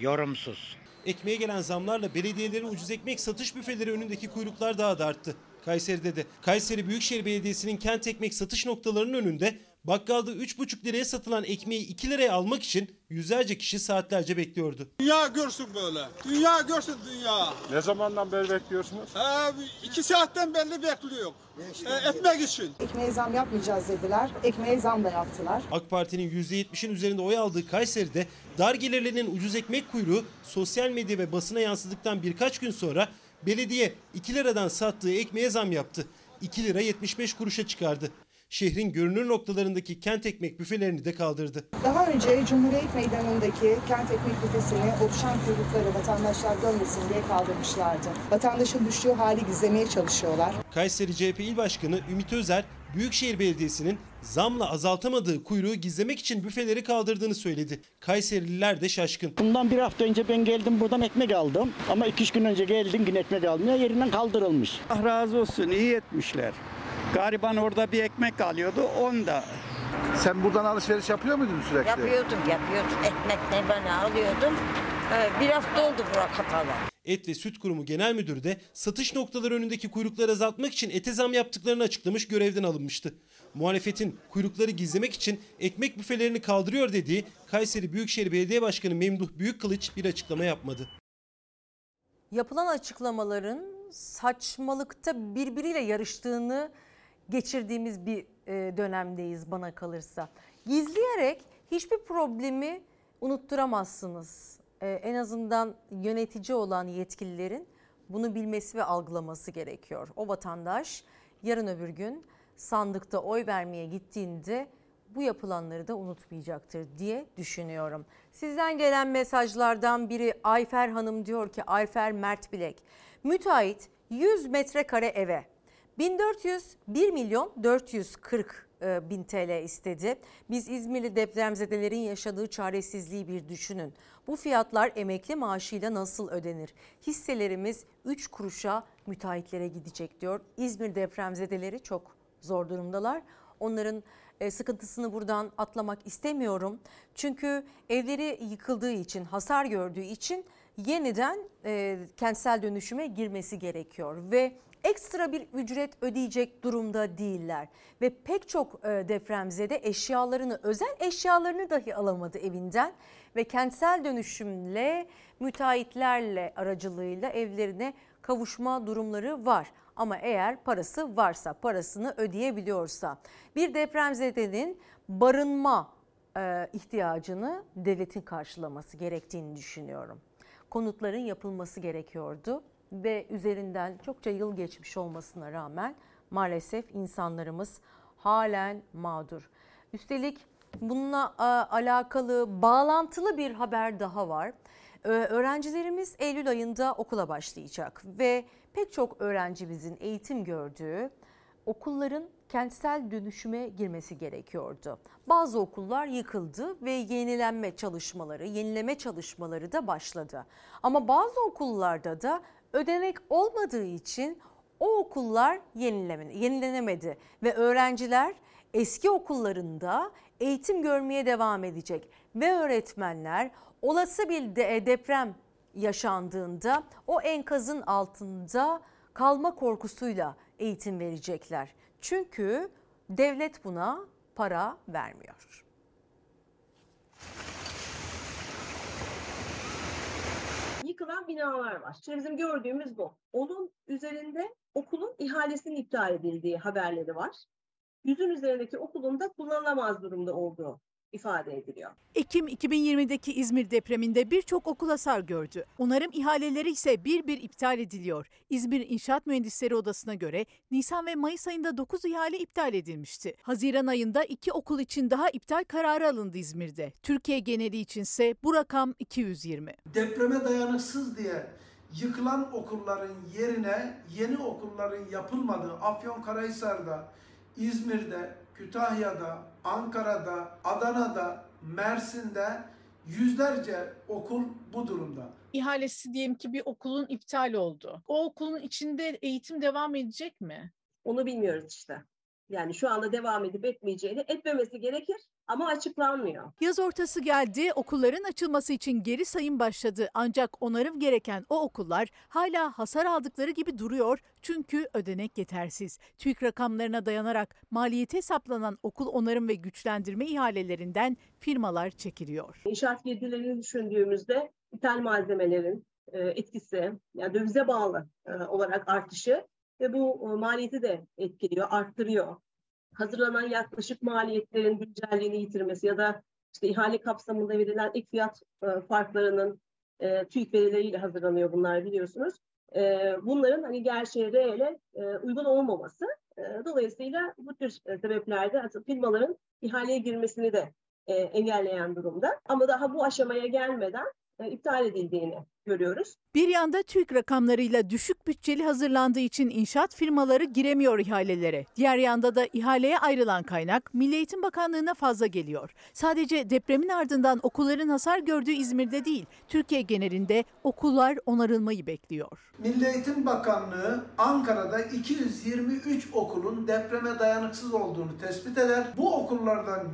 Yorumsuz. Ekmeğe gelen zamlarla belediyelerin ucuz ekmek satış büfeleri önündeki kuyruklar daha da arttı. Kayseri'de de Kayseri Büyükşehir Belediyesi'nin kent ekmek satış noktalarının önünde bakkalda 3,5 liraya satılan ekmeği 2 liraya almak için yüzlerce kişi saatlerce bekliyordu. Dünya görsün böyle. Dünya görsün dünya. Ne zamandan beri bekliyorsunuz? Abi iki saatten beri bekliyor. E, etmek için. Ekmeğe zam yapmayacağız dediler. Ekmeğe zam da yaptılar. AK Parti'nin %70'in üzerinde oy aldığı Kayseri'de dar gelirlerinin ucuz ekmek kuyruğu sosyal medya ve basına yansıdıktan birkaç gün sonra belediye 2 liradan sattığı ekmeğe zam yaptı. 2 lira 75 kuruşa çıkardı. Şehrin görünür noktalarındaki kent ekmek büfelerini de kaldırdı. Daha önce Cumhuriyet Meydanı'ndaki kent ekmek büfesini oluşan kuyrukları vatandaşlar görmesin diye kaldırmışlardı. Vatandaşın düştüğü hali gizlemeye çalışıyorlar. Kayseri CHP İl Başkanı Ümit Özer, Büyükşehir Belediyesi'nin zamla azaltamadığı kuyruğu gizlemek için büfeleri kaldırdığını söyledi. Kayserililer de şaşkın. Bundan bir hafta önce ben geldim buradan ekmek aldım. Ama iki üç gün önce geldim yine ekmek almaya yerinden kaldırılmış. Allah razı olsun iyi etmişler. Gariban orada bir ekmek alıyordu onu da. Sen buradan alışveriş yapıyor muydun sürekli? Yapıyordum, yapıyordum. Ekmek ne bana alıyordum. Ee, Bir hafta oldu bura kapalı. Et ve Süt Kurumu Genel Müdürü de satış noktaları önündeki kuyrukları azaltmak için ete zam yaptıklarını açıklamış görevden alınmıştı. Muhalefetin kuyrukları gizlemek için ekmek büfelerini kaldırıyor dediği Kayseri Büyükşehir Belediye Başkanı Memduh Büyükkılıç bir açıklama yapmadı. Yapılan açıklamaların saçmalıkta birbiriyle yarıştığını geçirdiğimiz bir e, dönemdeyiz bana kalırsa. Gizleyerek hiçbir problemi unutturamazsınız. E, En azından yönetici olan yetkililerin bunu bilmesi ve algılaması gerekiyor. O vatandaş yarın öbür gün sandıkta oy vermeye gittiğinde bu yapılanları da unutmayacaktır diye düşünüyorum. Sizden gelen mesajlardan biri Ayfer Hanım diyor ki Ayfer Mert Bilek. Müteahhit 100 metrekare eve 1400 1 milyon 440 e, bin TL istedi. Biz İzmirli depremzedelerin yaşadığı çaresizliği bir düşünün. Bu fiyatlar emekli maaşıyla nasıl ödenir? Hisselerimiz 3 kuruşa müteahhitlere gidecek diyor. İzmir depremzedeleri çok zor durumdalar. Onların e, sıkıntısını buradan atlamak istemiyorum. Çünkü evleri yıkıldığı için, hasar gördüğü için yeniden e, kentsel dönüşüme girmesi gerekiyor ve ekstra bir ücret ödeyecek durumda değiller ve pek çok e, depremzede eşyalarını, özel eşyalarını dahi alamadı evinden ve kentsel dönüşümle müteahhitlerle aracılığıyla evlerine kavuşma durumları var. Ama eğer parası varsa, parasını ödeyebiliyorsa bir depremzedenin barınma e, ihtiyacını devletin karşılaması gerektiğini düşünüyorum. Konutların yapılması gerekiyordu ve üzerinden çokça yıl geçmiş olmasına rağmen maalesef insanlarımız halen mağdur. Üstelik bununla alakalı bağlantılı bir haber daha var. Öğrencilerimiz Eylül ayında okula başlayacak ve pek çok öğrencimizin eğitim gördüğü okulların kentsel dönüşüme girmesi gerekiyordu. Bazı okullar yıkıldı ve yenilenme çalışmaları, yenileme çalışmaları da başladı. Ama bazı okullarda da ödenek olmadığı için o okullar yenilenemedi ve öğrenciler eski okullarında eğitim görmeye devam edecek ve öğretmenler olası bir de- deprem yaşandığında o enkazın altında kalma korkusuyla eğitim verecekler. Çünkü devlet buna para vermiyor. Yıkılan binalar var. Şimdi bizim gördüğümüz bu. Onun üzerinde okulun ihalesinin iptal edildiği haberleri var. Yüzün üzerindeki okulun da kullanılamaz durumda olduğu ifade ediliyor. Ekim 2020'deki İzmir depreminde birçok okul hasar gördü. Onarım ihaleleri ise bir bir iptal ediliyor. İzmir İnşaat Mühendisleri Odası'na göre Nisan ve Mayıs ayında 9 ihale iptal edilmişti. Haziran ayında 2 okul için daha iptal kararı alındı İzmir'de. Türkiye geneli içinse bu rakam 220. Depreme dayanıksız diye yıkılan okulların yerine yeni okulların yapılmadığı Afyonkarahisar'da, İzmir'de, Kütahya'da, Ankara'da, Adana'da, Mersin'de yüzlerce okul bu durumda. İhalesi diyelim ki bir okulun iptal oldu. O okulun içinde eğitim devam edecek mi? Onu bilmiyoruz işte. Yani şu anda devam edip etmeyeceğini etmemesi gerekir ama açıklanmıyor. Yaz ortası geldi, okulların açılması için geri sayım başladı. Ancak onarım gereken o okullar hala hasar aldıkları gibi duruyor çünkü ödenek yetersiz. TÜİK rakamlarına dayanarak maliyeti hesaplanan okul onarım ve güçlendirme ihalelerinden firmalar çekiliyor. İnşaat girdilerini düşündüğümüzde ithal malzemelerin e, etkisi, yani dövize bağlı e, olarak artışı ve bu e, maliyeti de etkiliyor, arttırıyor. Hazırlanan yaklaşık maliyetlerin güncelliğini yitirmesi ya da işte ihale kapsamında verilen ek fiyat e, farklarının e, TÜİK verileriyle hazırlanıyor bunlar biliyorsunuz. E, bunların hani gerçeğe, reale e, uygun olmaması. E, dolayısıyla bu tür e, sebeplerde firmaların ihaleye girmesini de e, engelleyen durumda. Ama daha bu aşamaya gelmeden e, iptal edildiğini görüyoruz. Bir yanda TÜİK rakamlarıyla düşük bütçeli hazırlandığı için inşaat firmaları giremiyor ihalelere. Diğer yanda da ihaleye ayrılan kaynak Milli Eğitim Bakanlığı'na fazla geliyor. Sadece depremin ardından okulların hasar gördüğü İzmir'de değil, Türkiye genelinde okullar onarılmayı bekliyor. Milli Eğitim Bakanlığı Ankara'da 223 okulun depreme dayanıksız olduğunu tespit eder. Bu okullardan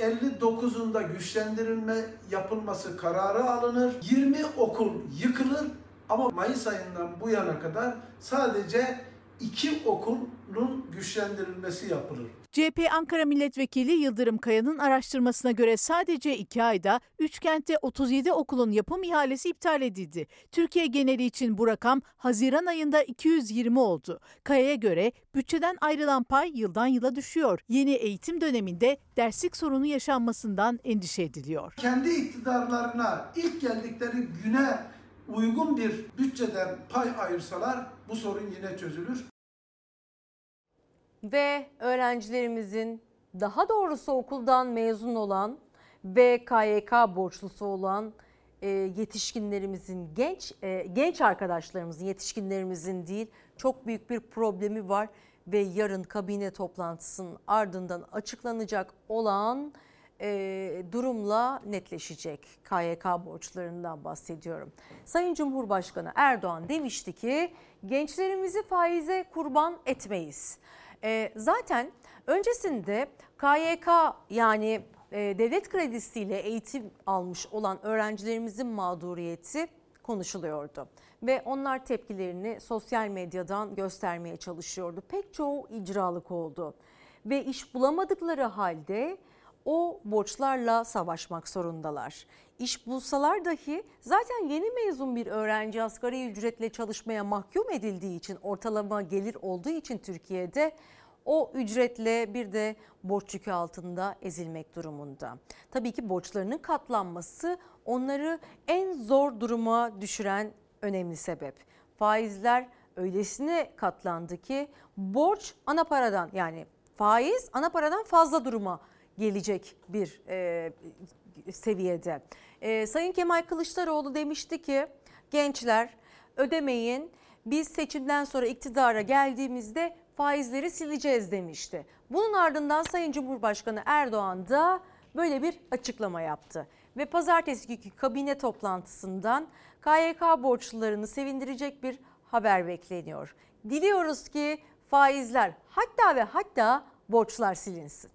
159'unda güçlendirilme yapılması kararı alınır. 20 okul yıkılır ama Mayıs ayından bu yana kadar sadece iki okulun güçlendirilmesi yapılır. CHP Ankara Milletvekili Yıldırım Kaya'nın araştırmasına göre sadece iki ayda 3 kentte 37 okulun yapım ihalesi iptal edildi. Türkiye geneli için bu rakam Haziran ayında 220 oldu. Kaya'ya göre bütçeden ayrılan pay yıldan yıla düşüyor. Yeni eğitim döneminde derslik sorunu yaşanmasından endişe ediliyor. Kendi iktidarlarına ilk geldikleri güne uygun bir bütçeden pay ayırsalar bu sorun yine çözülür. Ve öğrencilerimizin daha doğrusu okuldan mezun olan ve KYK borçlusu olan e, yetişkinlerimizin genç e, genç arkadaşlarımızın yetişkinlerimizin değil çok büyük bir problemi var ve yarın kabine toplantısının ardından açıklanacak olan e, durumla netleşecek. KYK borçlarından bahsediyorum. Sayın Cumhurbaşkanı Erdoğan demişti ki gençlerimizi faize kurban etmeyiz. E, zaten öncesinde KYK yani e, devlet kredisiyle eğitim almış olan öğrencilerimizin mağduriyeti konuşuluyordu. Ve onlar tepkilerini sosyal medyadan göstermeye çalışıyordu. Pek çoğu icralık oldu. Ve iş bulamadıkları halde o borçlarla savaşmak zorundalar. İş bulsalar dahi zaten yeni mezun bir öğrenci asgari ücretle çalışmaya mahkum edildiği için ortalama gelir olduğu için Türkiye'de o ücretle bir de borç yükü altında ezilmek durumunda. Tabii ki borçlarının katlanması onları en zor duruma düşüren önemli sebep. Faizler öylesine katlandı ki borç ana paradan yani faiz ana paradan fazla duruma gelecek bir e, seviyede. E, Sayın Kemal Kılıçdaroğlu demişti ki gençler ödemeyin biz seçimden sonra iktidara geldiğimizde faizleri sileceğiz demişti. Bunun ardından Sayın Cumhurbaşkanı Erdoğan da böyle bir açıklama yaptı. Ve pazartesi günkü kabine toplantısından KYK borçlularını sevindirecek bir haber bekleniyor. Diliyoruz ki faizler hatta ve hatta borçlar silinsin.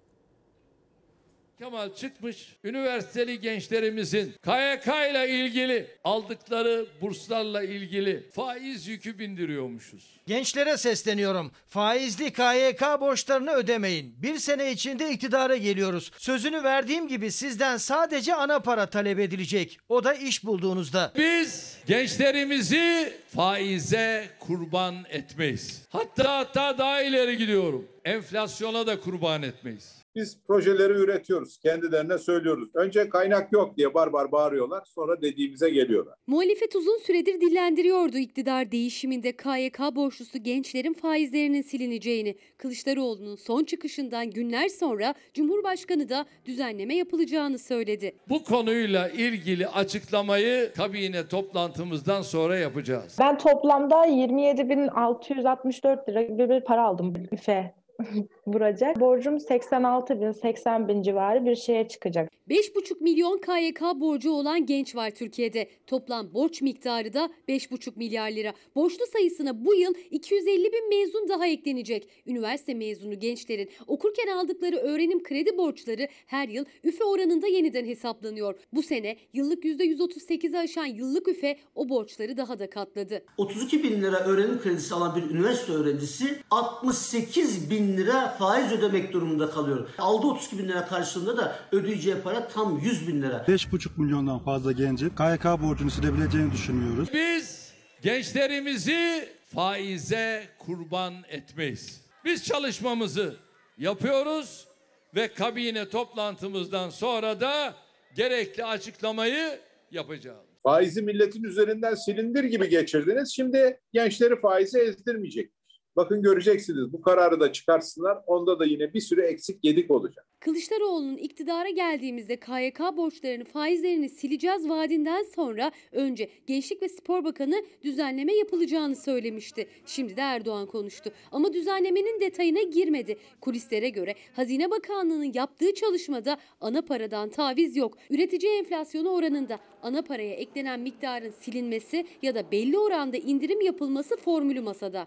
Kemal çıkmış üniversiteli gençlerimizin KYK ile ilgili aldıkları burslarla ilgili faiz yükü bindiriyormuşuz. Gençlere sesleniyorum. Faizli KYK borçlarını ödemeyin. Bir sene içinde iktidara geliyoruz. Sözünü verdiğim gibi sizden sadece ana para talep edilecek. O da iş bulduğunuzda. Biz gençlerimizi faize kurban etmeyiz. Hatta hatta daha ileri gidiyorum. Enflasyona da kurban etmeyiz. Biz projeleri üretiyoruz. Kendilerine söylüyoruz. Önce kaynak yok diye bar bar bağırıyorlar. Sonra dediğimize geliyorlar. Muhalefet uzun süredir dillendiriyordu iktidar değişiminde KYK borçlusu gençlerin faizlerinin silineceğini. Kılıçdaroğlu'nun son çıkışından günler sonra Cumhurbaşkanı da düzenleme yapılacağını söyledi. Bu konuyla ilgili açıklamayı kabine toplantımızdan sonra yapacağız. Ben toplamda 27.664 lira gibi bir para aldım büfe vuracak. Borcum 86 bin, 80 bin civarı bir şeye çıkacak. 5,5 milyon KYK borcu olan genç var Türkiye'de. Toplam borç miktarı da 5,5 milyar lira. Borçlu sayısına bu yıl 250 bin mezun daha eklenecek. Üniversite mezunu gençlerin okurken aldıkları öğrenim kredi borçları her yıl üfe oranında yeniden hesaplanıyor. Bu sene yıllık %138'i aşan yıllık üfe o borçları daha da katladı. 32 bin lira öğrenim kredisi alan bir üniversite öğrencisi 68 bin lira faiz ödemek durumunda kalıyor. Aldığı 32 bin lira karşılığında da ödeyeceği para tam 100 bin lira. 5,5 milyondan fazla gencin KYK borcunu silebileceğini düşünüyoruz. Biz gençlerimizi faize kurban etmeyiz. Biz çalışmamızı yapıyoruz ve kabine toplantımızdan sonra da gerekli açıklamayı yapacağız. Faizi milletin üzerinden silindir gibi geçirdiniz. Şimdi gençleri faize ezdirmeyecek. Bakın göreceksiniz bu kararı da çıkarsınlar. Onda da yine bir sürü eksik yedik olacak. Kılıçdaroğlu'nun iktidara geldiğimizde KYK borçlarını faizlerini sileceğiz vaadinden sonra önce Gençlik ve Spor Bakanı düzenleme yapılacağını söylemişti. Şimdi de Erdoğan konuştu. Ama düzenlemenin detayına girmedi. Kulislere göre Hazine Bakanlığı'nın yaptığı çalışmada ana paradan taviz yok. Üretici enflasyonu oranında ana paraya eklenen miktarın silinmesi ya da belli oranda indirim yapılması formülü masada.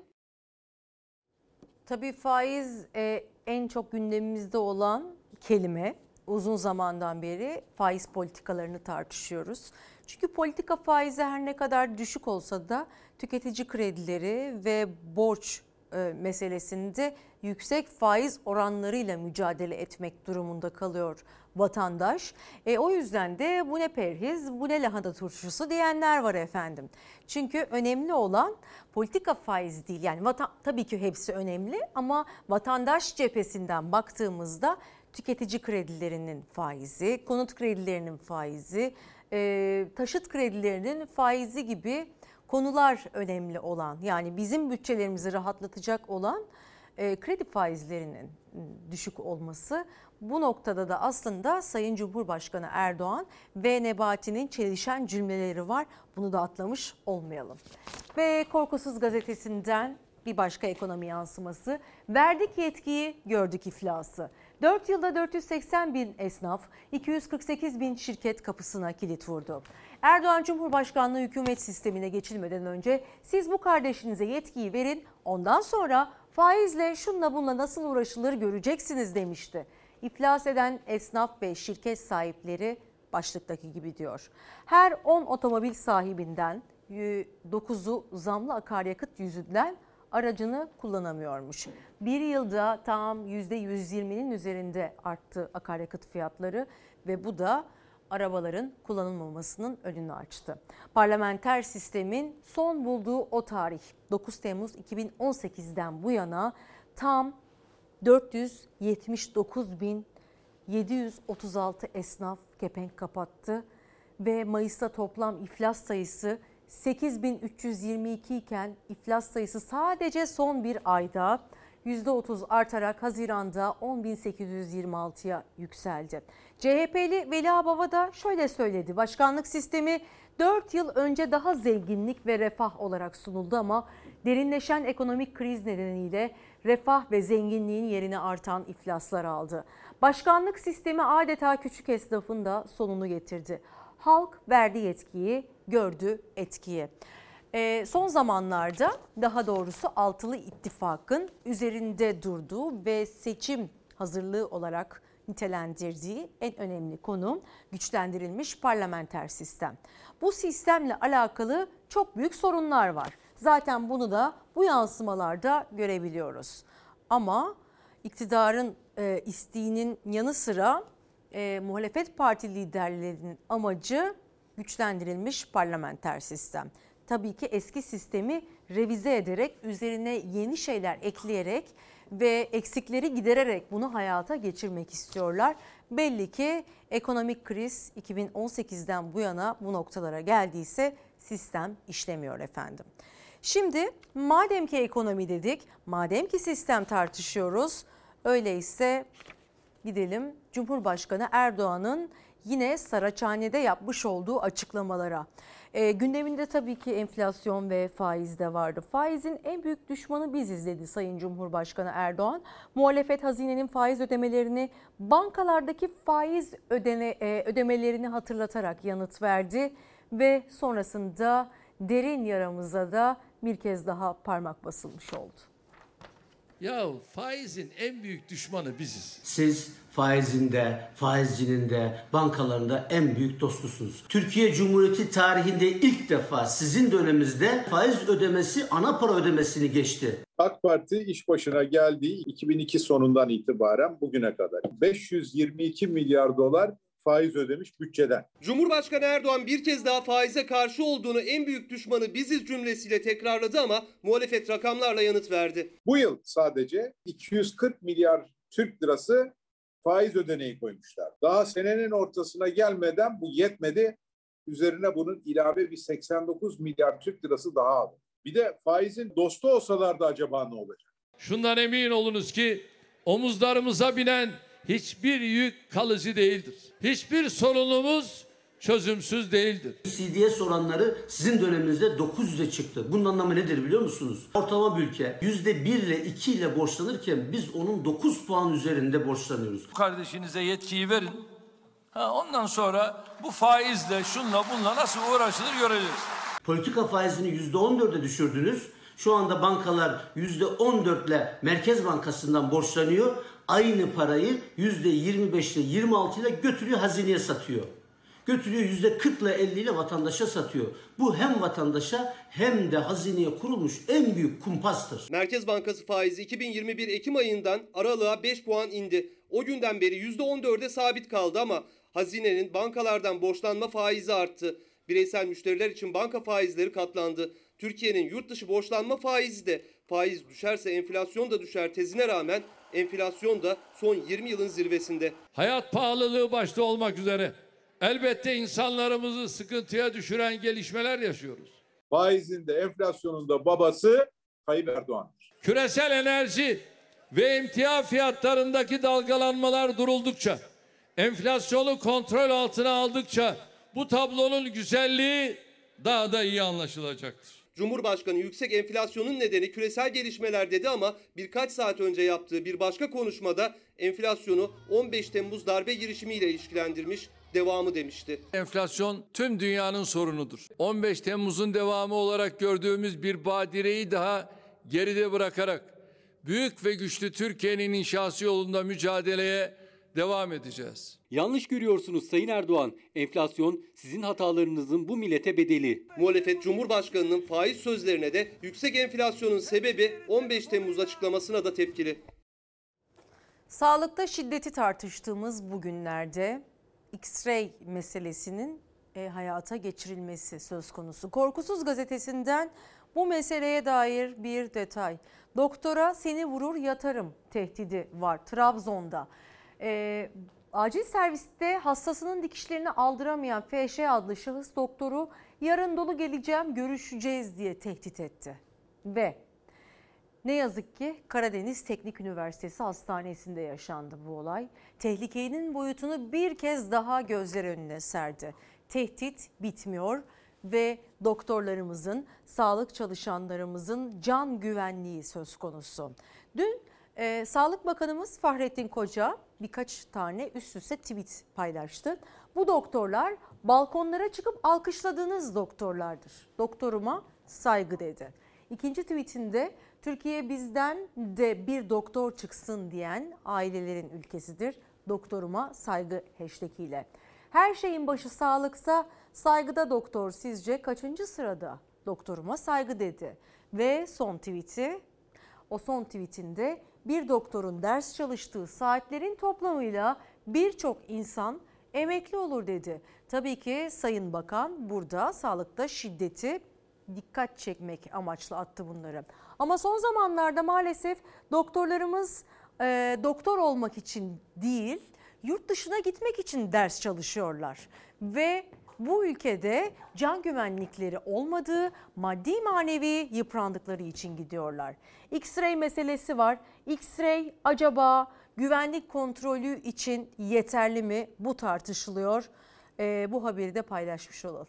Tabii faiz e, en çok gündemimizde olan kelime. Uzun zamandan beri faiz politikalarını tartışıyoruz. Çünkü politika faizi her ne kadar düşük olsa da tüketici kredileri ve borç e, meselesinde yüksek faiz oranlarıyla mücadele etmek durumunda kalıyor vatandaş. E, o yüzden de bu ne perhiz, bu ne lahana turşusu diyenler var efendim. Çünkü önemli olan politika faizi değil. Yani vatan, tabii ki hepsi önemli ama vatandaş cephesinden baktığımızda tüketici kredilerinin faizi, konut kredilerinin faizi, e, taşıt kredilerinin faizi gibi konular önemli olan. Yani bizim bütçelerimizi rahatlatacak olan e, kredi faizlerinin düşük olması bu noktada da aslında Sayın Cumhurbaşkanı Erdoğan ve Nebati'nin çelişen cümleleri var. Bunu da atlamış olmayalım. Ve Korkusuz Gazetesi'nden bir başka ekonomi yansıması. Verdik yetkiyi, gördük iflası. 4 yılda 480 bin esnaf, 248 bin şirket kapısına kilit vurdu. Erdoğan Cumhurbaşkanlığı hükümet sistemine geçilmeden önce siz bu kardeşinize yetkiyi verin, ondan sonra faizle şunla bunla nasıl uğraşılır göreceksiniz demişti. İflas eden esnaf ve şirket sahipleri başlıktaki gibi diyor. Her 10 otomobil sahibinden 9'u zamlı akaryakıt yüzünden aracını kullanamıyormuş. Bir yılda tam %120'nin üzerinde arttı akaryakıt fiyatları ve bu da arabaların kullanılmamasının önünü açtı. Parlamenter sistemin son bulduğu o tarih 9 Temmuz 2018'den bu yana tam 479.736 esnaf kepenk kapattı ve Mayıs'ta toplam iflas sayısı 8322 iken iflas sayısı sadece son bir ayda %30 artarak Haziran'da 10.826'ya yükseldi. CHP'li Veli Baba da şöyle söyledi. Başkanlık sistemi 4 yıl önce daha zenginlik ve refah olarak sunuldu ama derinleşen ekonomik kriz nedeniyle refah ve zenginliğin yerine artan iflaslar aldı. Başkanlık sistemi adeta küçük esnafın da sonunu getirdi. Halk verdi yetkiyi, gördü etkiyi. E, son zamanlarda daha doğrusu altılı ittifakın üzerinde durduğu ve seçim hazırlığı olarak nitelendirdiği en önemli konu güçlendirilmiş parlamenter sistem. Bu sistemle alakalı çok büyük sorunlar var. Zaten bunu da bu yansımalarda görebiliyoruz. Ama iktidarın e, isteğinin yanı sıra e, muhalefet parti liderlerinin amacı güçlendirilmiş parlamenter sistem. Tabii ki eski sistemi revize ederek üzerine yeni şeyler ekleyerek ve eksikleri gidererek bunu hayata geçirmek istiyorlar. Belli ki ekonomik kriz 2018'den bu yana bu noktalara geldiyse sistem işlemiyor efendim. Şimdi madem ki ekonomi dedik, madem ki sistem tartışıyoruz, öyleyse gidelim Cumhurbaşkanı Erdoğan'ın yine Saraçhane'de yapmış olduğu açıklamalara. E, gündeminde tabii ki enflasyon ve faiz de vardı. Faizin en büyük düşmanı biziz dedi Sayın Cumhurbaşkanı Erdoğan. Muhalefet hazinenin faiz ödemelerini bankalardaki faiz ödene, e, ödemelerini hatırlatarak yanıt verdi. Ve sonrasında derin yaramıza da bir kez daha parmak basılmış oldu. Ya faizin en büyük düşmanı biziz. Siz faizinde, faizcinin de, bankalarında en büyük dostusunuz. Türkiye Cumhuriyeti tarihinde ilk defa sizin döneminizde faiz ödemesi ana para ödemesini geçti. AK Parti iş başına geldiği 2002 sonundan itibaren bugüne kadar 522 milyar dolar faiz ödemiş bütçeden. Cumhurbaşkanı Erdoğan bir kez daha faize karşı olduğunu en büyük düşmanı biziz cümlesiyle tekrarladı ama muhalefet rakamlarla yanıt verdi. Bu yıl sadece 240 milyar Türk lirası faiz ödeneği koymuşlar. Daha senenin ortasına gelmeden bu yetmedi. Üzerine bunun ilave bir 89 milyar Türk lirası daha aldı. Bir de faizin dostu olsalardı acaba ne olacak? Şundan emin olunuz ki omuzlarımıza binen hiçbir yük kalıcı değildir. Hiçbir sorunumuz çözümsüz değildir. CDS oranları sizin döneminizde 900'e çıktı. Bunun anlamı nedir biliyor musunuz? Ortalama bir ülke %1 ile 2 ile borçlanırken biz onun 9 puan üzerinde borçlanıyoruz. Kardeşinize yetkiyi verin. Ha, ondan sonra bu faizle, şunla bunla nasıl uğraşılır göreceğiz. Politika faizini %14'e düşürdünüz. Şu anda bankalar %14 ile Merkez Bankası'ndan borçlanıyor. Aynı parayı %25 ile 26 ile götürüyor hazineye satıyor. Götürüyor %40 ile 50 ile vatandaşa satıyor. Bu hem vatandaşa hem de hazineye kurulmuş en büyük kumpastır. Merkez Bankası faizi 2021 Ekim ayından aralığa 5 puan indi. O günden beri %14'e sabit kaldı ama hazinenin bankalardan borçlanma faizi arttı. Bireysel müşteriler için banka faizleri katlandı. Türkiye'nin yurt dışı borçlanma faizi de faiz düşerse enflasyon da düşer tezine rağmen enflasyon da son 20 yılın zirvesinde. Hayat pahalılığı başta olmak üzere elbette insanlarımızı sıkıntıya düşüren gelişmeler yaşıyoruz. Faizin de enflasyonun da babası Tayyip Erdoğan'dır. Küresel enerji ve emtia fiyatlarındaki dalgalanmalar duruldukça, enflasyonu kontrol altına aldıkça bu tablonun güzelliği daha da iyi anlaşılacaktır. Cumhurbaşkanı yüksek enflasyonun nedeni küresel gelişmeler dedi ama birkaç saat önce yaptığı bir başka konuşmada enflasyonu 15 Temmuz darbe girişimiyle ilişkilendirmiş, devamı demişti. Enflasyon tüm dünyanın sorunudur. 15 Temmuz'un devamı olarak gördüğümüz bir badireyi daha geride bırakarak büyük ve güçlü Türkiye'nin inşası yolunda mücadeleye devam edeceğiz. Yanlış görüyorsunuz Sayın Erdoğan. Enflasyon sizin hatalarınızın bu millete bedeli. Muhalefet Cumhurbaşkanı'nın faiz sözlerine de yüksek enflasyonun sebebi 15 Temmuz açıklamasına da tepkili. Sağlıkta şiddeti tartıştığımız bu günlerde X-ray meselesinin e, hayata geçirilmesi söz konusu. Korkusuz gazetesinden bu meseleye dair bir detay. Doktora seni vurur yatarım tehdidi var Trabzon'da. E, acil serviste hastasının dikişlerini aldıramayan FŞ adlı şahıs doktoru yarın dolu geleceğim görüşeceğiz diye tehdit etti. Ve ne yazık ki Karadeniz Teknik Üniversitesi Hastanesi'nde yaşandı bu olay. Tehlikenin boyutunu bir kez daha gözler önüne serdi. Tehdit bitmiyor ve doktorlarımızın, sağlık çalışanlarımızın can güvenliği söz konusu. Dün e, Sağlık Bakanımız Fahrettin Koca birkaç tane üst üste tweet paylaştı. Bu doktorlar balkonlara çıkıp alkışladığınız doktorlardır. Doktoruma saygı dedi. İkinci tweetinde Türkiye bizden de bir doktor çıksın diyen ailelerin ülkesidir. Doktoruma saygı hashtag ile. Her şeyin başı sağlıksa saygıda doktor sizce kaçıncı sırada? Doktoruma saygı dedi. Ve son tweet'i o son tweetinde bir doktorun ders çalıştığı saatlerin toplamıyla birçok insan emekli olur dedi. Tabii ki Sayın Bakan burada sağlıkta şiddeti dikkat çekmek amaçlı attı bunları. Ama son zamanlarda maalesef doktorlarımız e, doktor olmak için değil, yurt dışına gitmek için ders çalışıyorlar. Ve bu ülkede can güvenlikleri olmadığı, maddi manevi yıprandıkları için gidiyorlar. X-ray meselesi var. X-ray acaba güvenlik kontrolü için yeterli mi? Bu tartışılıyor. Ee, bu haberi de paylaşmış olalım.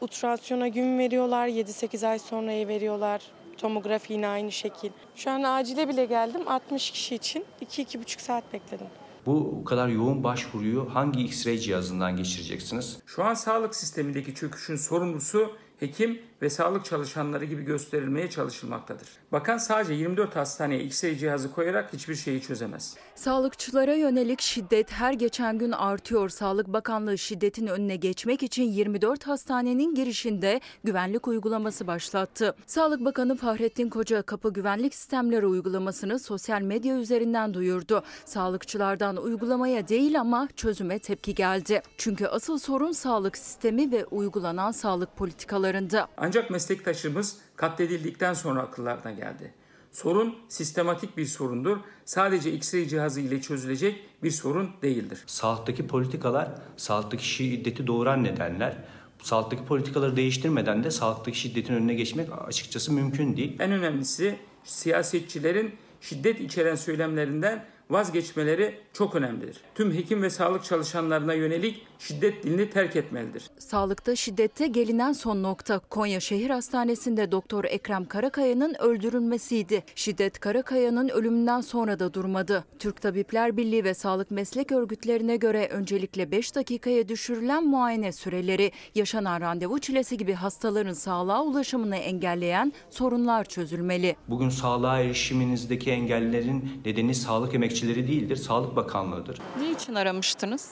Ultrasyona gün veriyorlar, 7-8 ay sonraya veriyorlar. Tomografi yine aynı şekil. Şu an acile bile geldim. 60 kişi için 2-2,5 saat bekledim. Bu kadar yoğun başvuruyu hangi X-ray cihazından geçireceksiniz? Şu an sağlık sistemindeki çöküşün sorumlusu hekim ve sağlık çalışanları gibi gösterilmeye çalışılmaktadır. Bakan sadece 24 hastaneye X-ray cihazı koyarak hiçbir şeyi çözemez. Sağlıkçılara yönelik şiddet her geçen gün artıyor. Sağlık Bakanlığı şiddetin önüne geçmek için 24 hastanenin girişinde güvenlik uygulaması başlattı. Sağlık Bakanı Fahrettin Koca kapı güvenlik sistemleri uygulamasını sosyal medya üzerinden duyurdu. Sağlıkçılardan uygulamaya değil ama çözüme tepki geldi. Çünkü asıl sorun sağlık sistemi ve uygulanan sağlık politikalarında. Ancak meslektaşımız katledildikten sonra akıllarına geldi. Sorun sistematik bir sorundur. Sadece X-ray cihazı ile çözülecek bir sorun değildir. Sağlıktaki politikalar, sağlıktaki şiddeti doğuran nedenler. Sağlıktaki politikaları değiştirmeden de sağlıktaki şiddetin önüne geçmek açıkçası mümkün değil. En önemlisi siyasetçilerin şiddet içeren söylemlerinden vazgeçmeleri çok önemlidir. Tüm hekim ve sağlık çalışanlarına yönelik şiddet dilini terk etmelidir. Sağlıkta şiddette gelinen son nokta Konya Şehir Hastanesi'nde Doktor Ekrem Karakaya'nın öldürülmesiydi. Şiddet Karakaya'nın ölümünden sonra da durmadı. Türk Tabipler Birliği ve sağlık meslek örgütlerine göre öncelikle 5 dakikaya düşürülen muayene süreleri, yaşanan randevu çilesi gibi hastaların sağlığa ulaşımını engelleyen sorunlar çözülmeli. Bugün sağlığa erişiminizdeki engellerin nedeni sağlık emekçileri değildir, Sağlık Bakanlığı'dır. Ne için aramıştınız?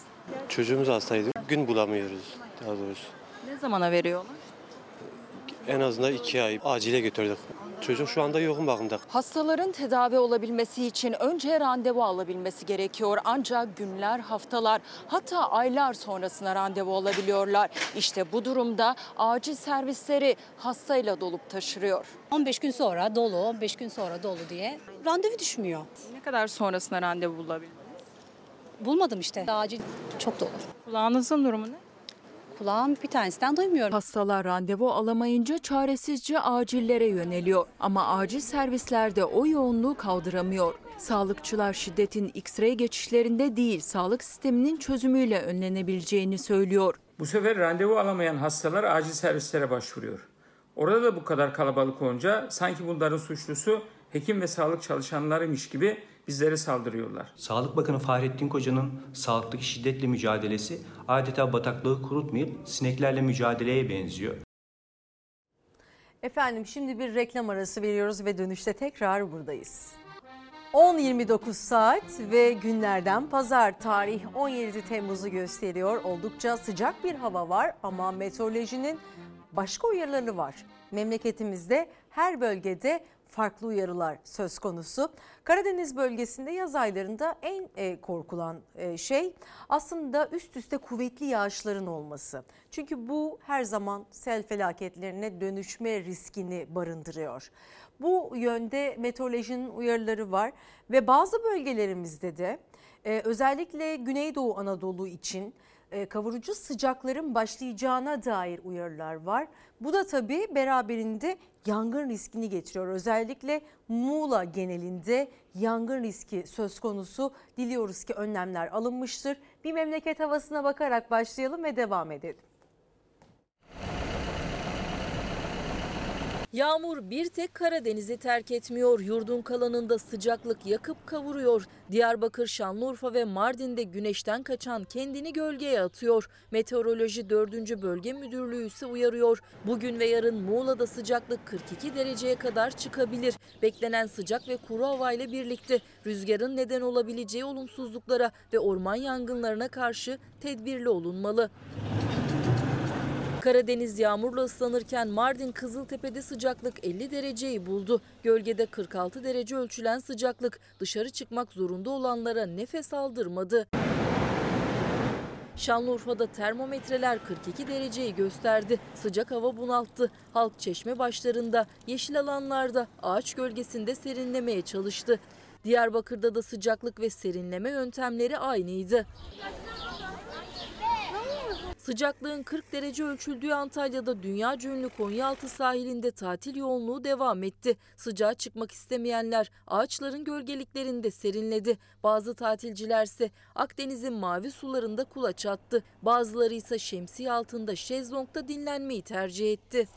Çocuğumuz hastaydı. Gün bulamıyoruz daha doğrusu. Ne zamana veriyorlar? En azından iki ay acile götürdük. Çocuk şu anda yoğun bakımda. Hastaların tedavi olabilmesi için önce randevu alabilmesi gerekiyor. Ancak günler, haftalar hatta aylar sonrasına randevu alabiliyorlar. İşte bu durumda acil servisleri hastayla dolup taşırıyor. 15 gün sonra dolu, 15 gün sonra dolu diye randevu düşmüyor. Ne kadar sonrasına randevu bulabildiniz? Bulmadım işte. Acil çok dolu. Kulağınızın durumu ne? Kulağım bir tanesinden duymuyorum. Hastalar randevu alamayınca çaresizce acillere yöneliyor. Ama acil servislerde o yoğunluğu kaldıramıyor. Sağlıkçılar şiddetin X-ray geçişlerinde değil, sağlık sisteminin çözümüyle önlenebileceğini söylüyor. Bu sefer randevu alamayan hastalar acil servislere başvuruyor. Orada da bu kadar kalabalık olunca sanki bunların suçlusu hekim ve sağlık çalışanlarıymış gibi bizlere saldırıyorlar. Sağlık Bakanı Fahrettin Koca'nın sağlıktaki şiddetle mücadelesi adeta bataklığı kurutmayıp sineklerle mücadeleye benziyor. Efendim şimdi bir reklam arası veriyoruz ve dönüşte tekrar buradayız. 10.29 saat ve günlerden pazar tarih 17 Temmuz'u gösteriyor. Oldukça sıcak bir hava var ama meteorolojinin başka uyarıları var. Memleketimizde her bölgede farklı uyarılar söz konusu. Karadeniz bölgesinde yaz aylarında en e, korkulan e, şey aslında üst üste kuvvetli yağışların olması. Çünkü bu her zaman sel felaketlerine dönüşme riskini barındırıyor. Bu yönde meteorolojinin uyarıları var ve bazı bölgelerimizde de e, özellikle Güneydoğu Anadolu için kavurucu sıcakların başlayacağına dair uyarılar var. Bu da tabii beraberinde yangın riskini getiriyor. Özellikle Muğla genelinde yangın riski söz konusu. Diliyoruz ki önlemler alınmıştır. Bir memleket havasına bakarak başlayalım ve devam edelim. Yağmur bir tek Karadeniz'i terk etmiyor. Yurdun kalanında sıcaklık yakıp kavuruyor. Diyarbakır, Şanlıurfa ve Mardin'de güneşten kaçan kendini gölgeye atıyor. Meteoroloji 4. Bölge Müdürlüğü ise uyarıyor. Bugün ve yarın Muğla'da sıcaklık 42 dereceye kadar çıkabilir. Beklenen sıcak ve kuru havayla birlikte rüzgarın neden olabileceği olumsuzluklara ve orman yangınlarına karşı tedbirli olunmalı. Karadeniz yağmurla ıslanırken Mardin Kızıltepe'de sıcaklık 50 dereceyi buldu. Gölgede 46 derece ölçülen sıcaklık dışarı çıkmak zorunda olanlara nefes aldırmadı. Şanlıurfa'da termometreler 42 dereceyi gösterdi. Sıcak hava bunalttı. Halk çeşme başlarında, yeşil alanlarda, ağaç gölgesinde serinlemeye çalıştı. Diyarbakır'da da sıcaklık ve serinleme yöntemleri aynıydı. Sıcaklığın 40 derece ölçüldüğü Antalya'da dünya ünlü Konyaaltı sahilinde tatil yoğunluğu devam etti. Sıcağa çıkmak istemeyenler ağaçların gölgeliklerinde serinledi. Bazı tatilcilerse Akdeniz'in mavi sularında kulaç attı. Bazıları ise şemsiye altında şezlongda dinlenmeyi tercih etti.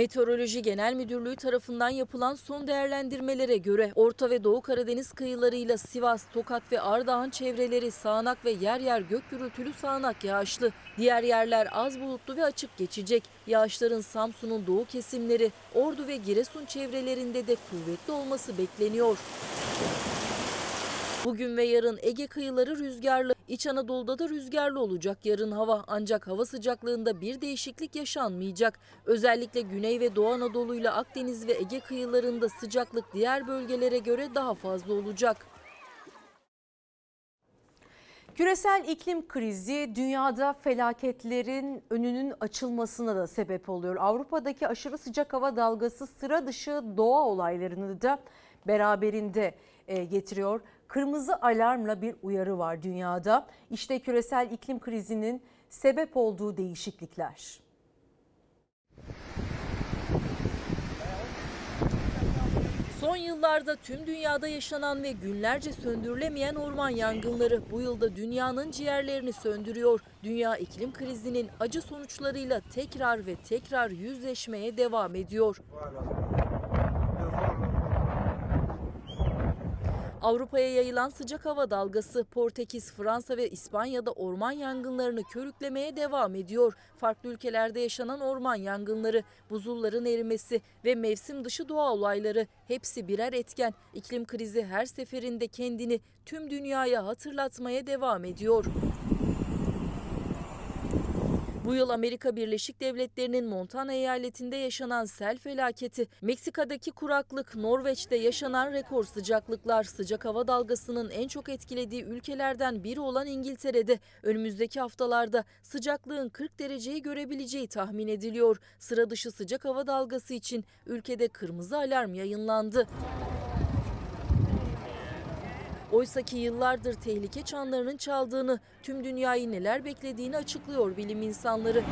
Meteoroloji Genel Müdürlüğü tarafından yapılan son değerlendirmelere göre Orta ve Doğu Karadeniz kıyılarıyla Sivas, Tokat ve Ardahan çevreleri sağanak ve yer yer gök gürültülü sağanak yağışlı. Diğer yerler az bulutlu ve açık geçecek. Yağışların Samsun'un doğu kesimleri, Ordu ve Giresun çevrelerinde de kuvvetli olması bekleniyor. Bugün ve yarın Ege kıyıları rüzgarlı. İç Anadolu'da da rüzgarlı olacak yarın hava ancak hava sıcaklığında bir değişiklik yaşanmayacak. Özellikle Güney ve Doğu Anadolu ile Akdeniz ve Ege kıyılarında sıcaklık diğer bölgelere göre daha fazla olacak. Küresel iklim krizi dünyada felaketlerin önünün açılmasına da sebep oluyor. Avrupa'daki aşırı sıcak hava dalgası sıra dışı doğa olaylarını da beraberinde e, getiriyor. Kırmızı alarmla bir uyarı var dünyada. İşte küresel iklim krizinin sebep olduğu değişiklikler. Son yıllarda tüm dünyada yaşanan ve günlerce söndürülemeyen orman yangınları bu yılda dünyanın ciğerlerini söndürüyor. Dünya iklim krizinin acı sonuçlarıyla tekrar ve tekrar yüzleşmeye devam ediyor. Avrupa'ya yayılan sıcak hava dalgası Portekiz, Fransa ve İspanya'da orman yangınlarını körüklemeye devam ediyor. Farklı ülkelerde yaşanan orman yangınları, buzulların erimesi ve mevsim dışı doğa olayları hepsi birer etken. İklim krizi her seferinde kendini tüm dünyaya hatırlatmaya devam ediyor. Bu yıl Amerika Birleşik Devletleri'nin Montana eyaletinde yaşanan sel felaketi, Meksika'daki kuraklık, Norveç'te yaşanan rekor sıcaklıklar, sıcak hava dalgasının en çok etkilediği ülkelerden biri olan İngiltere'de önümüzdeki haftalarda sıcaklığın 40 dereceyi görebileceği tahmin ediliyor. Sıra dışı sıcak hava dalgası için ülkede kırmızı alarm yayınlandı. Oysaki yıllardır tehlike çanlarının çaldığını, tüm dünyayı neler beklediğini açıklıyor bilim insanları.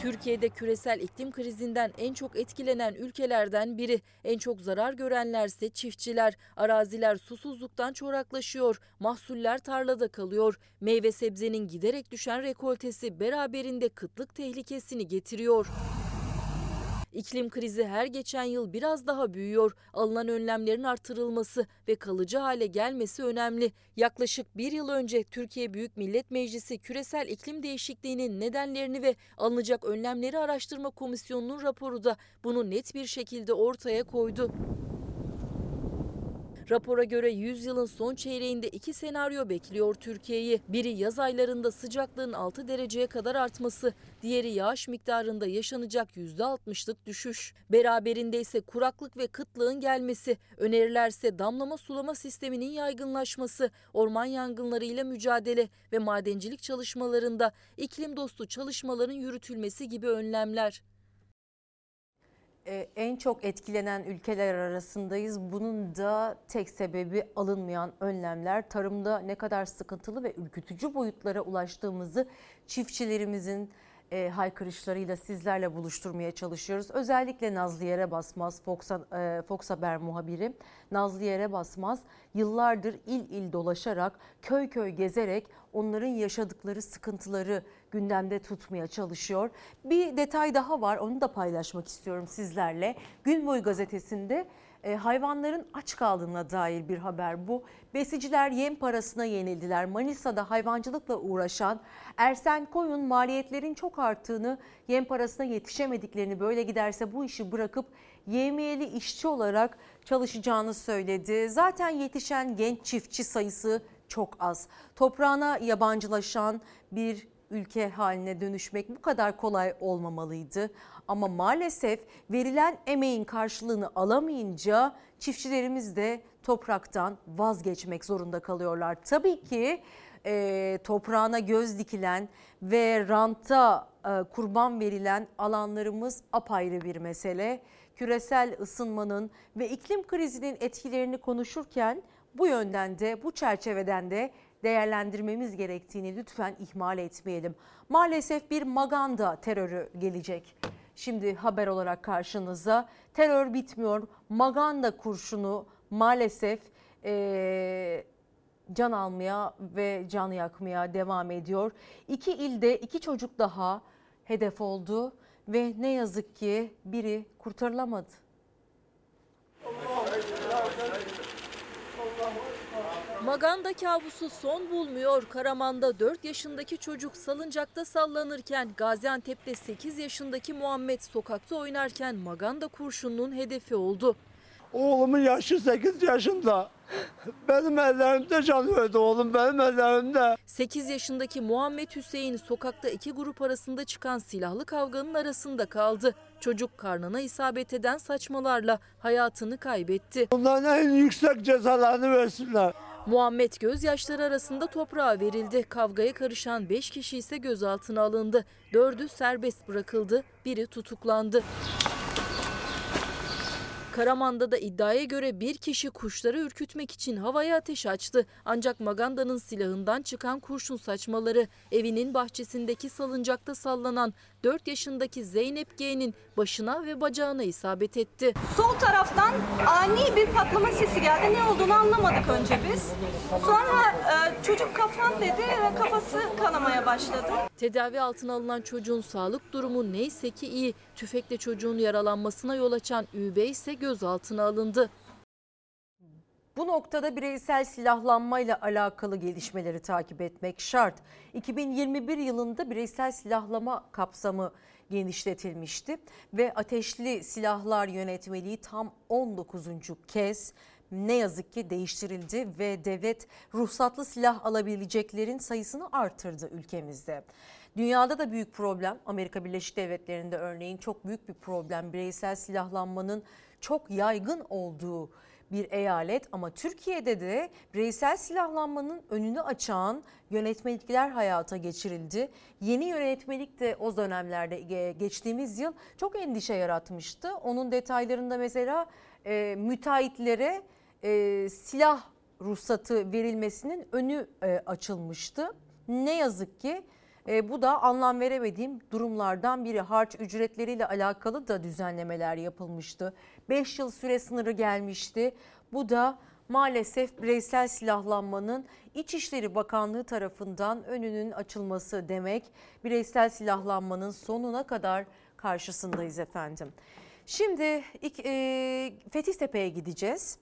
Türkiye'de küresel iklim krizinden en çok etkilenen ülkelerden biri. En çok zarar görenlerse çiftçiler. Araziler susuzluktan çoraklaşıyor. Mahsuller tarlada kalıyor. Meyve sebzenin giderek düşen rekoltesi beraberinde kıtlık tehlikesini getiriyor. İklim krizi her geçen yıl biraz daha büyüyor. Alınan önlemlerin artırılması ve kalıcı hale gelmesi önemli. Yaklaşık bir yıl önce Türkiye Büyük Millet Meclisi küresel iklim değişikliğinin nedenlerini ve alınacak önlemleri araştırma komisyonunun raporu da bunu net bir şekilde ortaya koydu. Rapora göre 100 yılın son çeyreğinde iki senaryo bekliyor Türkiye'yi. Biri yaz aylarında sıcaklığın 6 dereceye kadar artması, diğeri yağış miktarında yaşanacak %60'lık düşüş. Beraberinde ise kuraklık ve kıtlığın gelmesi, önerilerse damlama sulama sisteminin yaygınlaşması, orman yangınlarıyla mücadele ve madencilik çalışmalarında iklim dostu çalışmaların yürütülmesi gibi önlemler. Ee, en çok etkilenen ülkeler arasındayız. Bunun da tek sebebi alınmayan önlemler. Tarımda ne kadar sıkıntılı ve ürkütücü boyutlara ulaştığımızı çiftçilerimizin e, haykırışlarıyla sizlerle buluşturmaya çalışıyoruz. Özellikle Nazlı Yere Basmaz, Fox, e, Fox Haber muhabiri Nazlı Yere Basmaz yıllardır il il dolaşarak, köy köy gezerek onların yaşadıkları sıkıntıları gündemde tutmaya çalışıyor. Bir detay daha var onu da paylaşmak istiyorum sizlerle. Gün boyu gazetesinde e, hayvanların aç kaldığına dair bir haber bu. Besiciler yem parasına yenildiler. Manisa'da hayvancılıkla uğraşan Ersen Koyun maliyetlerin çok arttığını, yem parasına yetişemediklerini böyle giderse bu işi bırakıp yemiyeli işçi olarak çalışacağını söyledi. Zaten yetişen genç çiftçi sayısı çok az. Toprağına yabancılaşan bir ülke haline dönüşmek bu kadar kolay olmamalıydı. Ama maalesef verilen emeğin karşılığını alamayınca çiftçilerimiz de topraktan vazgeçmek zorunda kalıyorlar. Tabii ki e, toprağına göz dikilen ve ranta e, kurban verilen alanlarımız apayrı bir mesele. Küresel ısınmanın ve iklim krizinin etkilerini konuşurken bu yönden de bu çerçeveden de değerlendirmemiz gerektiğini lütfen ihmal etmeyelim. Maalesef bir maganda terörü gelecek. Şimdi haber olarak karşınıza terör bitmiyor. Maganda kurşunu maalesef ee, can almaya ve can yakmaya devam ediyor. İki ilde iki çocuk daha hedef oldu ve ne yazık ki biri kurtarılamadı. Maganda kabusu son bulmuyor. Karaman'da 4 yaşındaki çocuk salıncakta sallanırken Gaziantep'te 8 yaşındaki Muhammed sokakta oynarken maganda kurşununun hedefi oldu. Oğlumun yaşı 8 yaşında. Benim ellerimde can verdi oğlum benim ellerimde. 8 yaşındaki Muhammed Hüseyin sokakta iki grup arasında çıkan silahlı kavganın arasında kaldı. Çocuk karnına isabet eden saçmalarla hayatını kaybetti. Bunların en yüksek cezalarını versinler. Muhammed gözyaşları arasında toprağa verildi. Kavgaya karışan 5 kişi ise gözaltına alındı. 4'ü serbest bırakıldı, biri tutuklandı. Karaman'da da iddiaya göre bir kişi kuşları ürkütmek için havaya ateş açtı. Ancak Maganda'nın silahından çıkan kurşun saçmaları evinin bahçesindeki salıncakta sallanan 4 yaşındaki Zeynep G'nin başına ve bacağına isabet etti. Sol taraftan ani bir patlama sesi geldi. Ne olduğunu anlamadık önce biz. Sonra e, çocuk kafan dedi ve kafası kanamaya başladı. Tedavi altına alınan çocuğun sağlık durumu neyse ki iyi. Tüfekle çocuğun yaralanmasına yol açan Übey ise gözaltına alındı. Bu noktada bireysel silahlanmayla alakalı gelişmeleri takip etmek şart. 2021 yılında bireysel silahlama kapsamı genişletilmişti ve ateşli silahlar yönetmeliği tam 19. kez ne yazık ki değiştirildi ve devlet ruhsatlı silah alabileceklerin sayısını artırdı ülkemizde. Dünyada da büyük problem. Amerika Birleşik Devletleri'nde örneğin çok büyük bir problem. Bireysel silahlanmanın çok yaygın olduğu bir eyalet ama Türkiye'de de bireysel silahlanmanın önünü açan yönetmelikler hayata geçirildi. Yeni yönetmelik de o dönemlerde geçtiğimiz yıl çok endişe yaratmıştı. Onun detaylarında mesela e, müteahhitlere e, silah ruhsatı verilmesinin önü e, açılmıştı. Ne yazık ki e, bu da anlam veremediğim durumlardan biri. Harç ücretleriyle alakalı da düzenlemeler yapılmıştı. 5 yıl süre sınırı gelmişti. Bu da maalesef bireysel silahlanmanın İçişleri Bakanlığı tarafından önünün açılması demek. Bireysel silahlanmanın sonuna kadar karşısındayız efendim. Şimdi e, Fethiye'ye gideceğiz.